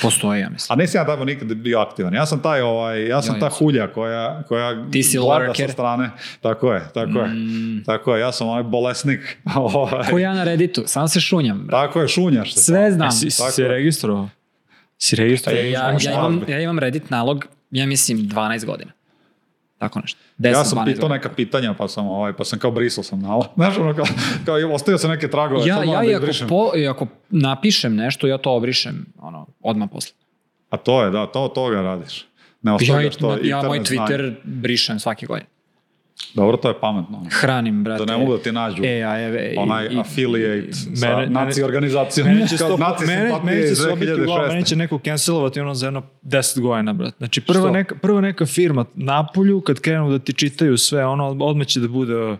Postoji, ja mislim. A nisam ja tamo nikad bio aktivan. Ja sam taj, ovaj, ja sam ta hulja koja, koja Ti si gleda lurker. sa strane. Tako je, tako je. Tako je, ja sam onaj bolesnik. Ovaj, Ko ja na Redditu, sam se šunjam. brate. Tako je, šunjaš se. Sve znam. E, si, si se registrovao? Si? E, Ja, imaš ja, imam, ja imam Reddit nalog, ja mislim 12 godina. Tako nešto. 10, Ja sam 12 pitao godina. neka pitanja, pa sam, ovaj, pa sam kao brisao sam nalog. Znaš, ono kao, kao ostavio sam neke tragove. Ja, ja i da ako, po, i ako napišem nešto, ja to obrišem ono, odmah posle. A to je, da, to toga radiš. Ne Ja, ostavljaš to. ja moj internet znanje. Twitter brišem svake godine. Dobro, to je pametno. Hranim, brate. Da ne mogu da ti nađu. E, a, e, e, onaj i- affiliate sa mene- naci organizacijom. Mene će, Kao sto, naci mene, mene će se obiti u glavu, 2006. mene će neko cancelovati ono za jedno 10 godina, brat. Znači, prva Što? neka, prva neka firma napolju, kad krenu da ti čitaju sve, ono, odmah će da bude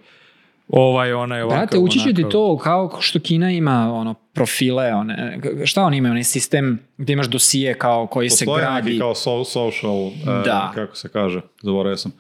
ovaj, onaj, ovakav, Brate, ući će ti to kao što Kina ima ono profile, one, šta oni imaju, onaj sistem gdje imaš dosije kao koji se Postoje gradi. neki kao so, social, e, Da. kako se kaže, zaboravio sam.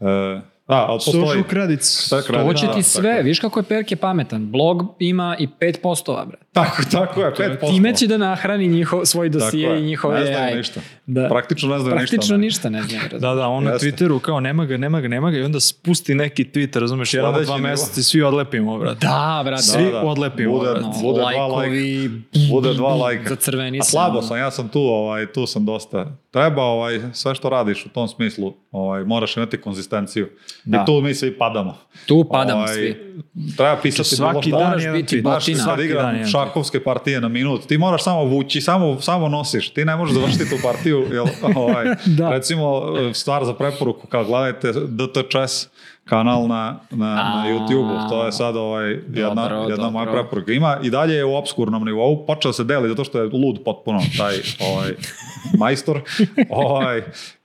E, a, ali postoji... Social credits. To će da, ti sve, tako. viš kako je Perke pametan. Blog ima i 5%, brate. Tako, tako je, 5%. Time će da nahrani njihov, svoj dosije je. i njihove Ne znaju AI. ništa. Da. Praktično ne znaju ništa. Praktično ništa ne znaju. Da, da, on na. Twitteru kao nema ga, nema ga, nema ga i onda spusti neki tweet, razumeš, jedan od dva meseca i svi odlepimo, brate. Da, brate. Svi Da, da. odlepimo, Bude, brate. bude dva lajkovi, lajka. Bude dva lajka. Za crveni A slabo sam, ja sam tu, ovaj, tu sam dosta. Treba ovaj, sve što radiš u tom smislu, ovaj, moraš imati konzistenciju. Da. I tu mi svi padamo. Tu padamo Ovaj, svi. Treba pisati Svaki dan jedan biti tweet. Svaki dan jedan šahovske partije na minut, ti moraš samo vući, samo, samo nosiš, ti ne možeš završiti tu partiju, jel, ovaj, Da. recimo stvar za preporuku, kao gledajte DTČS kanal na, na, na A. YouTube-u, to je sad ovaj, jedna, Dobro, jedna moja dobro. preporuka. Ima i dalje je u obskurnom nivou, počeo da se deli zato što je lud potpuno taj ovaj, majstor, ovaj,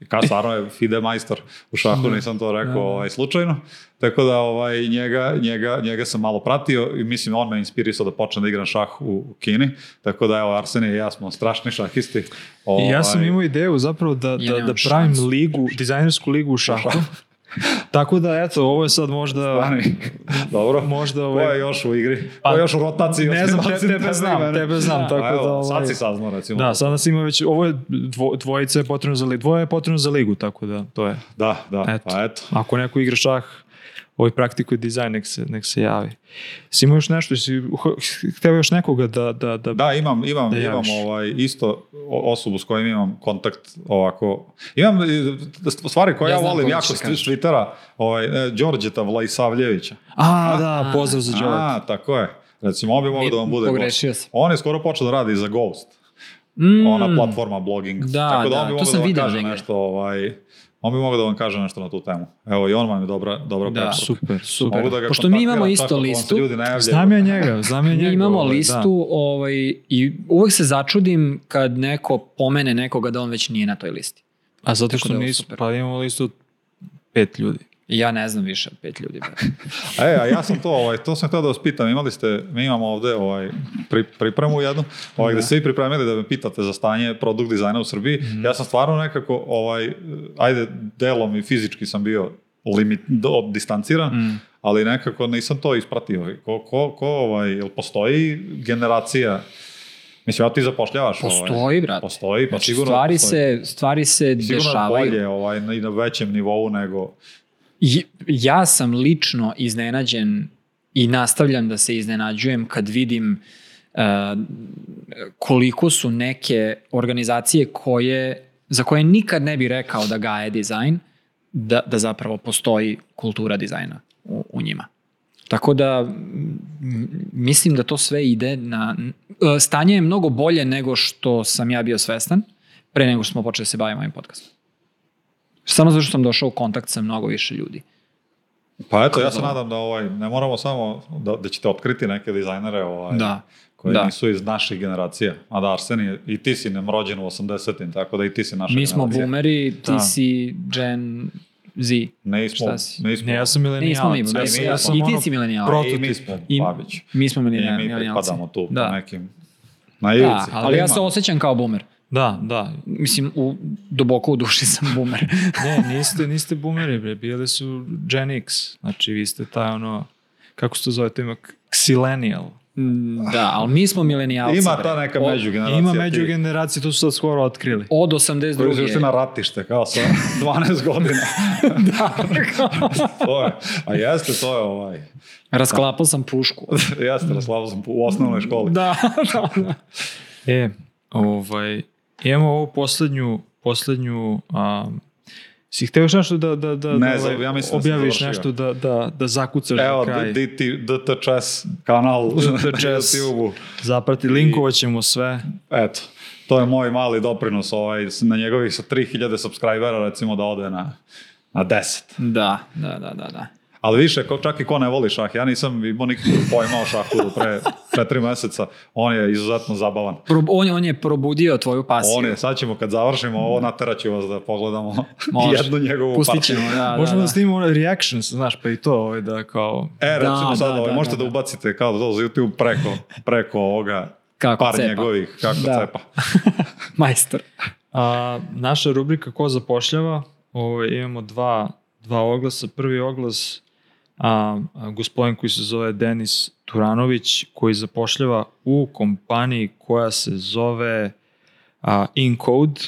kao stvarno je Fide majstor u šahu, nisam to rekao ovaj, slučajno. Tako da ovaj, njega, njega, njega sam malo pratio i mislim on me inspirisao da počnem da igram šah u, Kini. Tako da evo Arsenije i ja smo strašni šahisti. I ja sam Ovaj, imao ideju zapravo da, da, nemam da pravim šansu. ligu, dizajnersku ligu u šahu. Tako da, eto, ovo je sad možda... Stani. Dobro. Možda Ko ovaj- je još u igri? Ko Pa, je još u rotaciji? Ne znam, te, tebe znam, tebe znam, tako A evo, da... Ovaj, Sad si saznao recimo. Da, sada nas ima već, ovo je dvo, dvojica je potrebno za ligu, dvoje je potrebno za ligu, tako da to je. Da, da, Eto. pa eto. Ako neko igra šah, ovaj praktikuje dizajn, nek se, nek se javi. Si imao još nešto, si htio još nekoga da, da, da, Da, imam, imam, Da imam ovaj, isto osobu s kojim imam kontakt ovako. Imam e, stvari koje Ja ja, volim jako s. Twittera, ovaj, e, Đorđeta Vlajsavljevića. A, da, pozdrav za Đorđe. A, tako je. Recimo, on bi mogao da vam bude Pogrešio gost. On je skoro počeo da radi za Ghost. Mm, Ona platforma blogging. Da, Tako da, da, on bi to mogao sam da vam kaže nešto, ovaj, on bi mogao da vam kaže nešto na tu temu. Evo, i on vam je dobra, dobra Da. preporuka. Super, super. Mogu da ga Pošto mi imamo isto čak ako vam se listu, ljudi. Znam ja njega, znam ja njega. Mi imamo ovaj, listu ovaj, i uvek se začudim kad neko pomene nekoga da on već nije na toj listi. Da. A zato Tako što da nisu, pa imamo listu pet ljudi. Ja ne znam više od pet ljudi. E, a ja sam to, ovaj, to sam htio da vas pitam, imali ste, mi imamo ovde ovaj, pri, pripremu jednu, ovaj, gde ste vi pripremili da me pitate za stanje produkt dizajna u Srbiji. Ja sam stvarno nekako, ovaj, ajde, delom i fizički sam bio limit, do, distanciran, ali nekako nisam to ispratio. Ko, ko, ko ovaj, jel postoji generacija, mislim, ja ti zapošljavaš? Ovaj, Postoji, brate. Postoji, pa Znači, sigurno stvari, postoji. se, stvari se Sigurno dešavaju. bolje ovaj, na- i na većem nivou nego... Ja sam lično iznenađen i nastavljam da se iznenađujem kad vidim uh, koliko su neke organizacije koje, za koje nikad ne bi rekao da gaje dizajn, da, da zapravo postoji kultura dizajna u, u njima. Tako da mislim da to sve ide na... e, Stanje je mnogo bolje nego što sam ja bio svestan pre nego što smo počeli da se bavimo ovim podcastom. Samo zato što sam došao u kontakt sa mnogo više ljudi. Pa eto, ja se nadam da ovaj, ne moramo samo da, da ćete otkriti neke dizajnere ovaj, Da. koji Da. nisu iz naših generacija. A da, Arsen je, i ti si nem rođen u 80-im, tako da i ti si naša Mi smo generacija. boomeri, ti Da. si Gen Z. Nismo, Šta si? nismo. Ne, ja sam milenijalac. mi, Ne, mi, mi- ja sam i ti si milenijalac. pro- I mi smo I- Babić. Mi smo I mi pripadamo tu Da. po nekim na ivici. Da, ali ja ima- se osjećam kao boomer. Da, da. Mislim, u, duboko u duši sam boomer. Ne, niste, niste boomeri, bre. Bili su Gen X. Znači, vi ste taj ono, kako se to zove, to ima Xillennial. Mm, da, ali mi smo milenijalci. Ima ta neka međugeneracija. Ima ti- među generacije, to su sad skoro otkrili. Od Koji su 82. na ratište, kao sa 12 godina. da, to je, a jeste, to je ovaj, Rasklapao sam pušku. jeste, raslavao sam u osnovnoj školi. da, da, da. E, ovaj, imamo ovu poslednju, poslednju, um, si hteo još nešto da, da, da, Ne, da ovaj, ja mislim da objaviš završio. nešto, da, da, da zakucaš Evo, na kraj. DT, DTČS kanal na. YouTube-u. Zaprati, linkovat ćemo sve. Eto, to je moj mali doprinos ovaj, na njegovih sa 3000 subscribera recimo da ode na, na 10. Da, da, da, da, da. Ali više, čak i ko ne voli šah, ja nisam imao nikakvog pojma o šahu do pre četiri meseca, on je izuzetno zabavan. Pro, on, on je probudio tvoju pasiju. On je, sad ćemo kad završimo ovo, nateraću vas da pogledamo Može. jednu njegovu Pustit partiju. ćemo, da, da, Možemo da, da. snimimo ono reactions, znaš, pa i to, ovaj, da kao... E, recimo Da, sad, da, ovaj, da, možete da, da, da. ubacite kao to za YouTube preko, preko ovoga Kako par cepa. njegovih, kako Da. cepa. Majstor. A, naša rubrika Ko zapošljava, ovaj, imamo dva, dva oglasa. Prvi oglas, a, a, gospodin koji se zove Denis Turanović, koji zapošljava u kompaniji koja se zove a, Incode.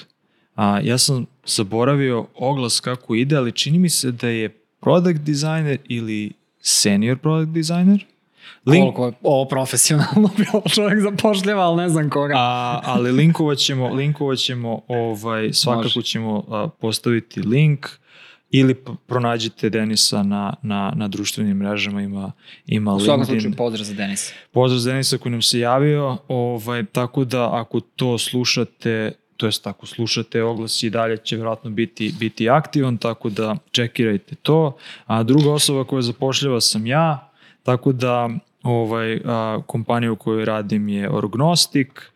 A, ja sam zaboravio oglas kako ide, ali čini mi se da je product designer ili senior product designer. Link, Koliko je ovo profesionalno bilo čovjek zapošljava, ali ne znam koga. A, ali linkovat ćemo, linkovat ćemo ovaj, svakako Može. ćemo a, postaviti link ili pronađite Denisa na, na, na društvenim mrežama, ima, ima U svakom LinkedIn. slučaju pozdrav za Denisa. Pozdrav za Denisa koji nam se javio, ovaj, tako da ako to slušate, to jest ako slušate oglas i dalje će vjerojatno biti, biti aktivan, tako da čekirajte to. A druga osoba koja zapošljava sam ja, tako da ovaj, a, kompanija u kojoj radim je Orgnostik,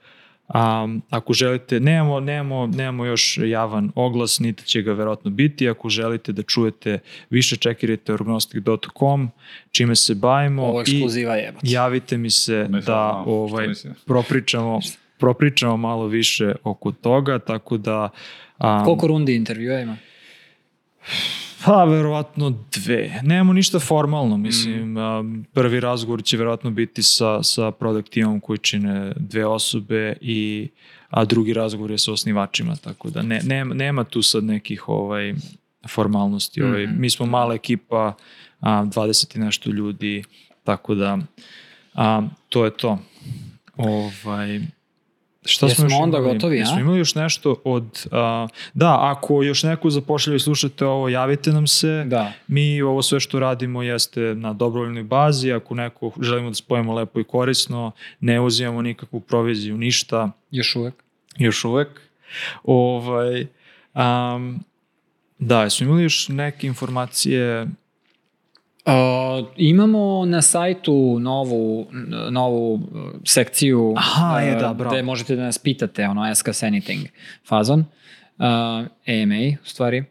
A, ako želite, nemamo, nemamo, nemamo još javan oglas, niti će ga verovatno biti. Ako želite da čujete više, čekirajte orgnostic.com, čime se bavimo. Ovo je i- ekskluziva jebać. javite mi se Nisam da što ovaj propričamo propričamo malo više oko toga, tako da a, Koliko rundi intervjua ima? Pa verovatno dve. Nemamo ništa formalno, mislim, a, prvi razgovor će verovatno biti sa, sa product timom koji čine dve osobe i a drugi razgovor je sa osnivačima, tako da ne, nema, nema tu sad nekih ovaj formalnosti. Ovaj, Mhm. mi smo mala ekipa, a, 20 i nešto ljudi, tako da a, to je to. Ovaj, Šta Jesmo smo još onda imali? gotovi, a? Jesmo imali još nešto od... a, da, ako još neko zapošljava i slušate ovo, javite nam se. Da. Mi ovo sve što radimo jeste na dobrovoljnoj bazi. Ako neko želimo da spojimo lepo i korisno, ne uzimamo nikakvu proviziju, ništa Još uvek. još uvek. Ovaj, um, Da, jesmo imali još neke informacije Uh, imamo na sajtu novu, novu uh, sekciju Aha, je, uh, da, bravo. gde možete da nas pitate, ono, ask us anything fazon, uh, AMA u stvari.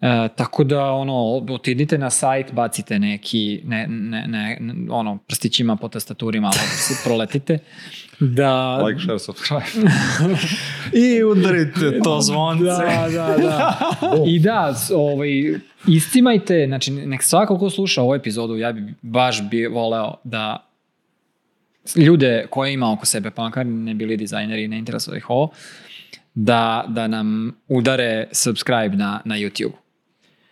Uh, tako da, ono, otidite na sajt, bacite neki, ne, ne, ne, ono, prstićima po tastaturi malo se proletite. Da, Like, share, subscribe. i udarite to zvonce. Da, da, da. I da, ovaj, iscimajte, znači nek svako ko sluša ovu epizodu, ja bi baš bi voleo da ljude koje ima oko sebe, pa makar ne bili dizajneri, ne interesuje ih ovo, da, da nam udare subscribe na, na YouTube.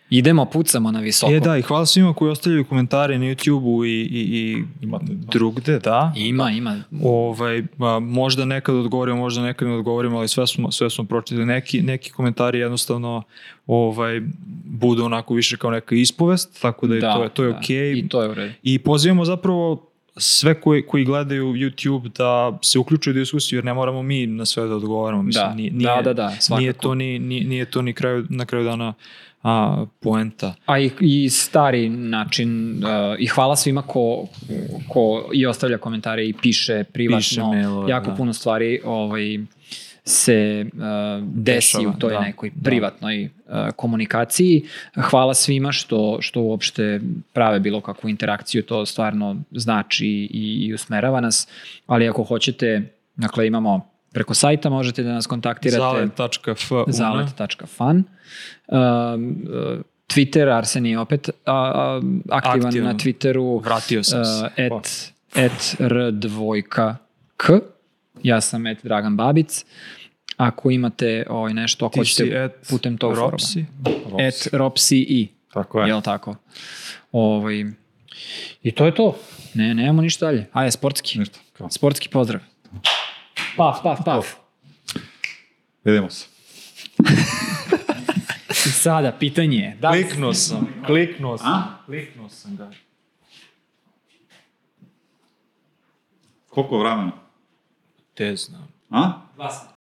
Idemo, pucamo na visoko. E da, i hvala svima koji ostavljaju komentare na YouTube-u i, i, i Imate, da. drugde, da. Ima, ima. Ovaj, a, možda nekad odgovorimo, možda nekad ne odgovorimo, ali sve smo, sve smo pročitali. Neki, neki komentari jednostavno ovaj, budu onako više kao neka ispovest, tako da, je to, je- to je da. okej. I to je u redu. I pozivamo zapravo sve koji, koji gledaju YouTube da se uključuju u diskusiju, jer ne moramo mi na sve da odgovaramo. Mislim, Da, nije, da, nije, da, da, svakako. nije to ni, nije, nije to ni kraju, na kraju dana a, poenta. A i, i stari način, uh, i hvala svima ko, ko i ostavlja komentare i piše privatno. Piše mailove, jako da. puno stvari ovaj, se uh, desi Dešava, u toj da, nekoj da. privatnoj uh, komunikaciji. Hvala svima što, što uopšte prave bilo kakvu interakciju, to stvarno znači i, i usmerava nas, ali ako hoćete, dakle imamo preko sajta možete da nas kontaktirate Zalet.f zalet.fan. Um, uh, Twitter, Arsen je opet a, a, aktivan, Aktivan. na Twitteru. Vratio sam se. Uh, et, et r dvojka k. Ja sam et Dragan Babic. Ako imate ovaj, nešto, ako hoćete et putem tog foruma. Ropsi. Et Ropsi i. Tako je. Jel tako? Ovaj, I to je to. Ne, nemamo ništa dalje. Ajde, sportski. Ništa. Kao. Sportski pozdrav. Paf, paf, paf. Vidimo se. I sada, pitanje je. Da li- Kliknuo sam, kliknuo sam, kliknuo sam ga. Koliko vremena? Te znam. A? Dva sata.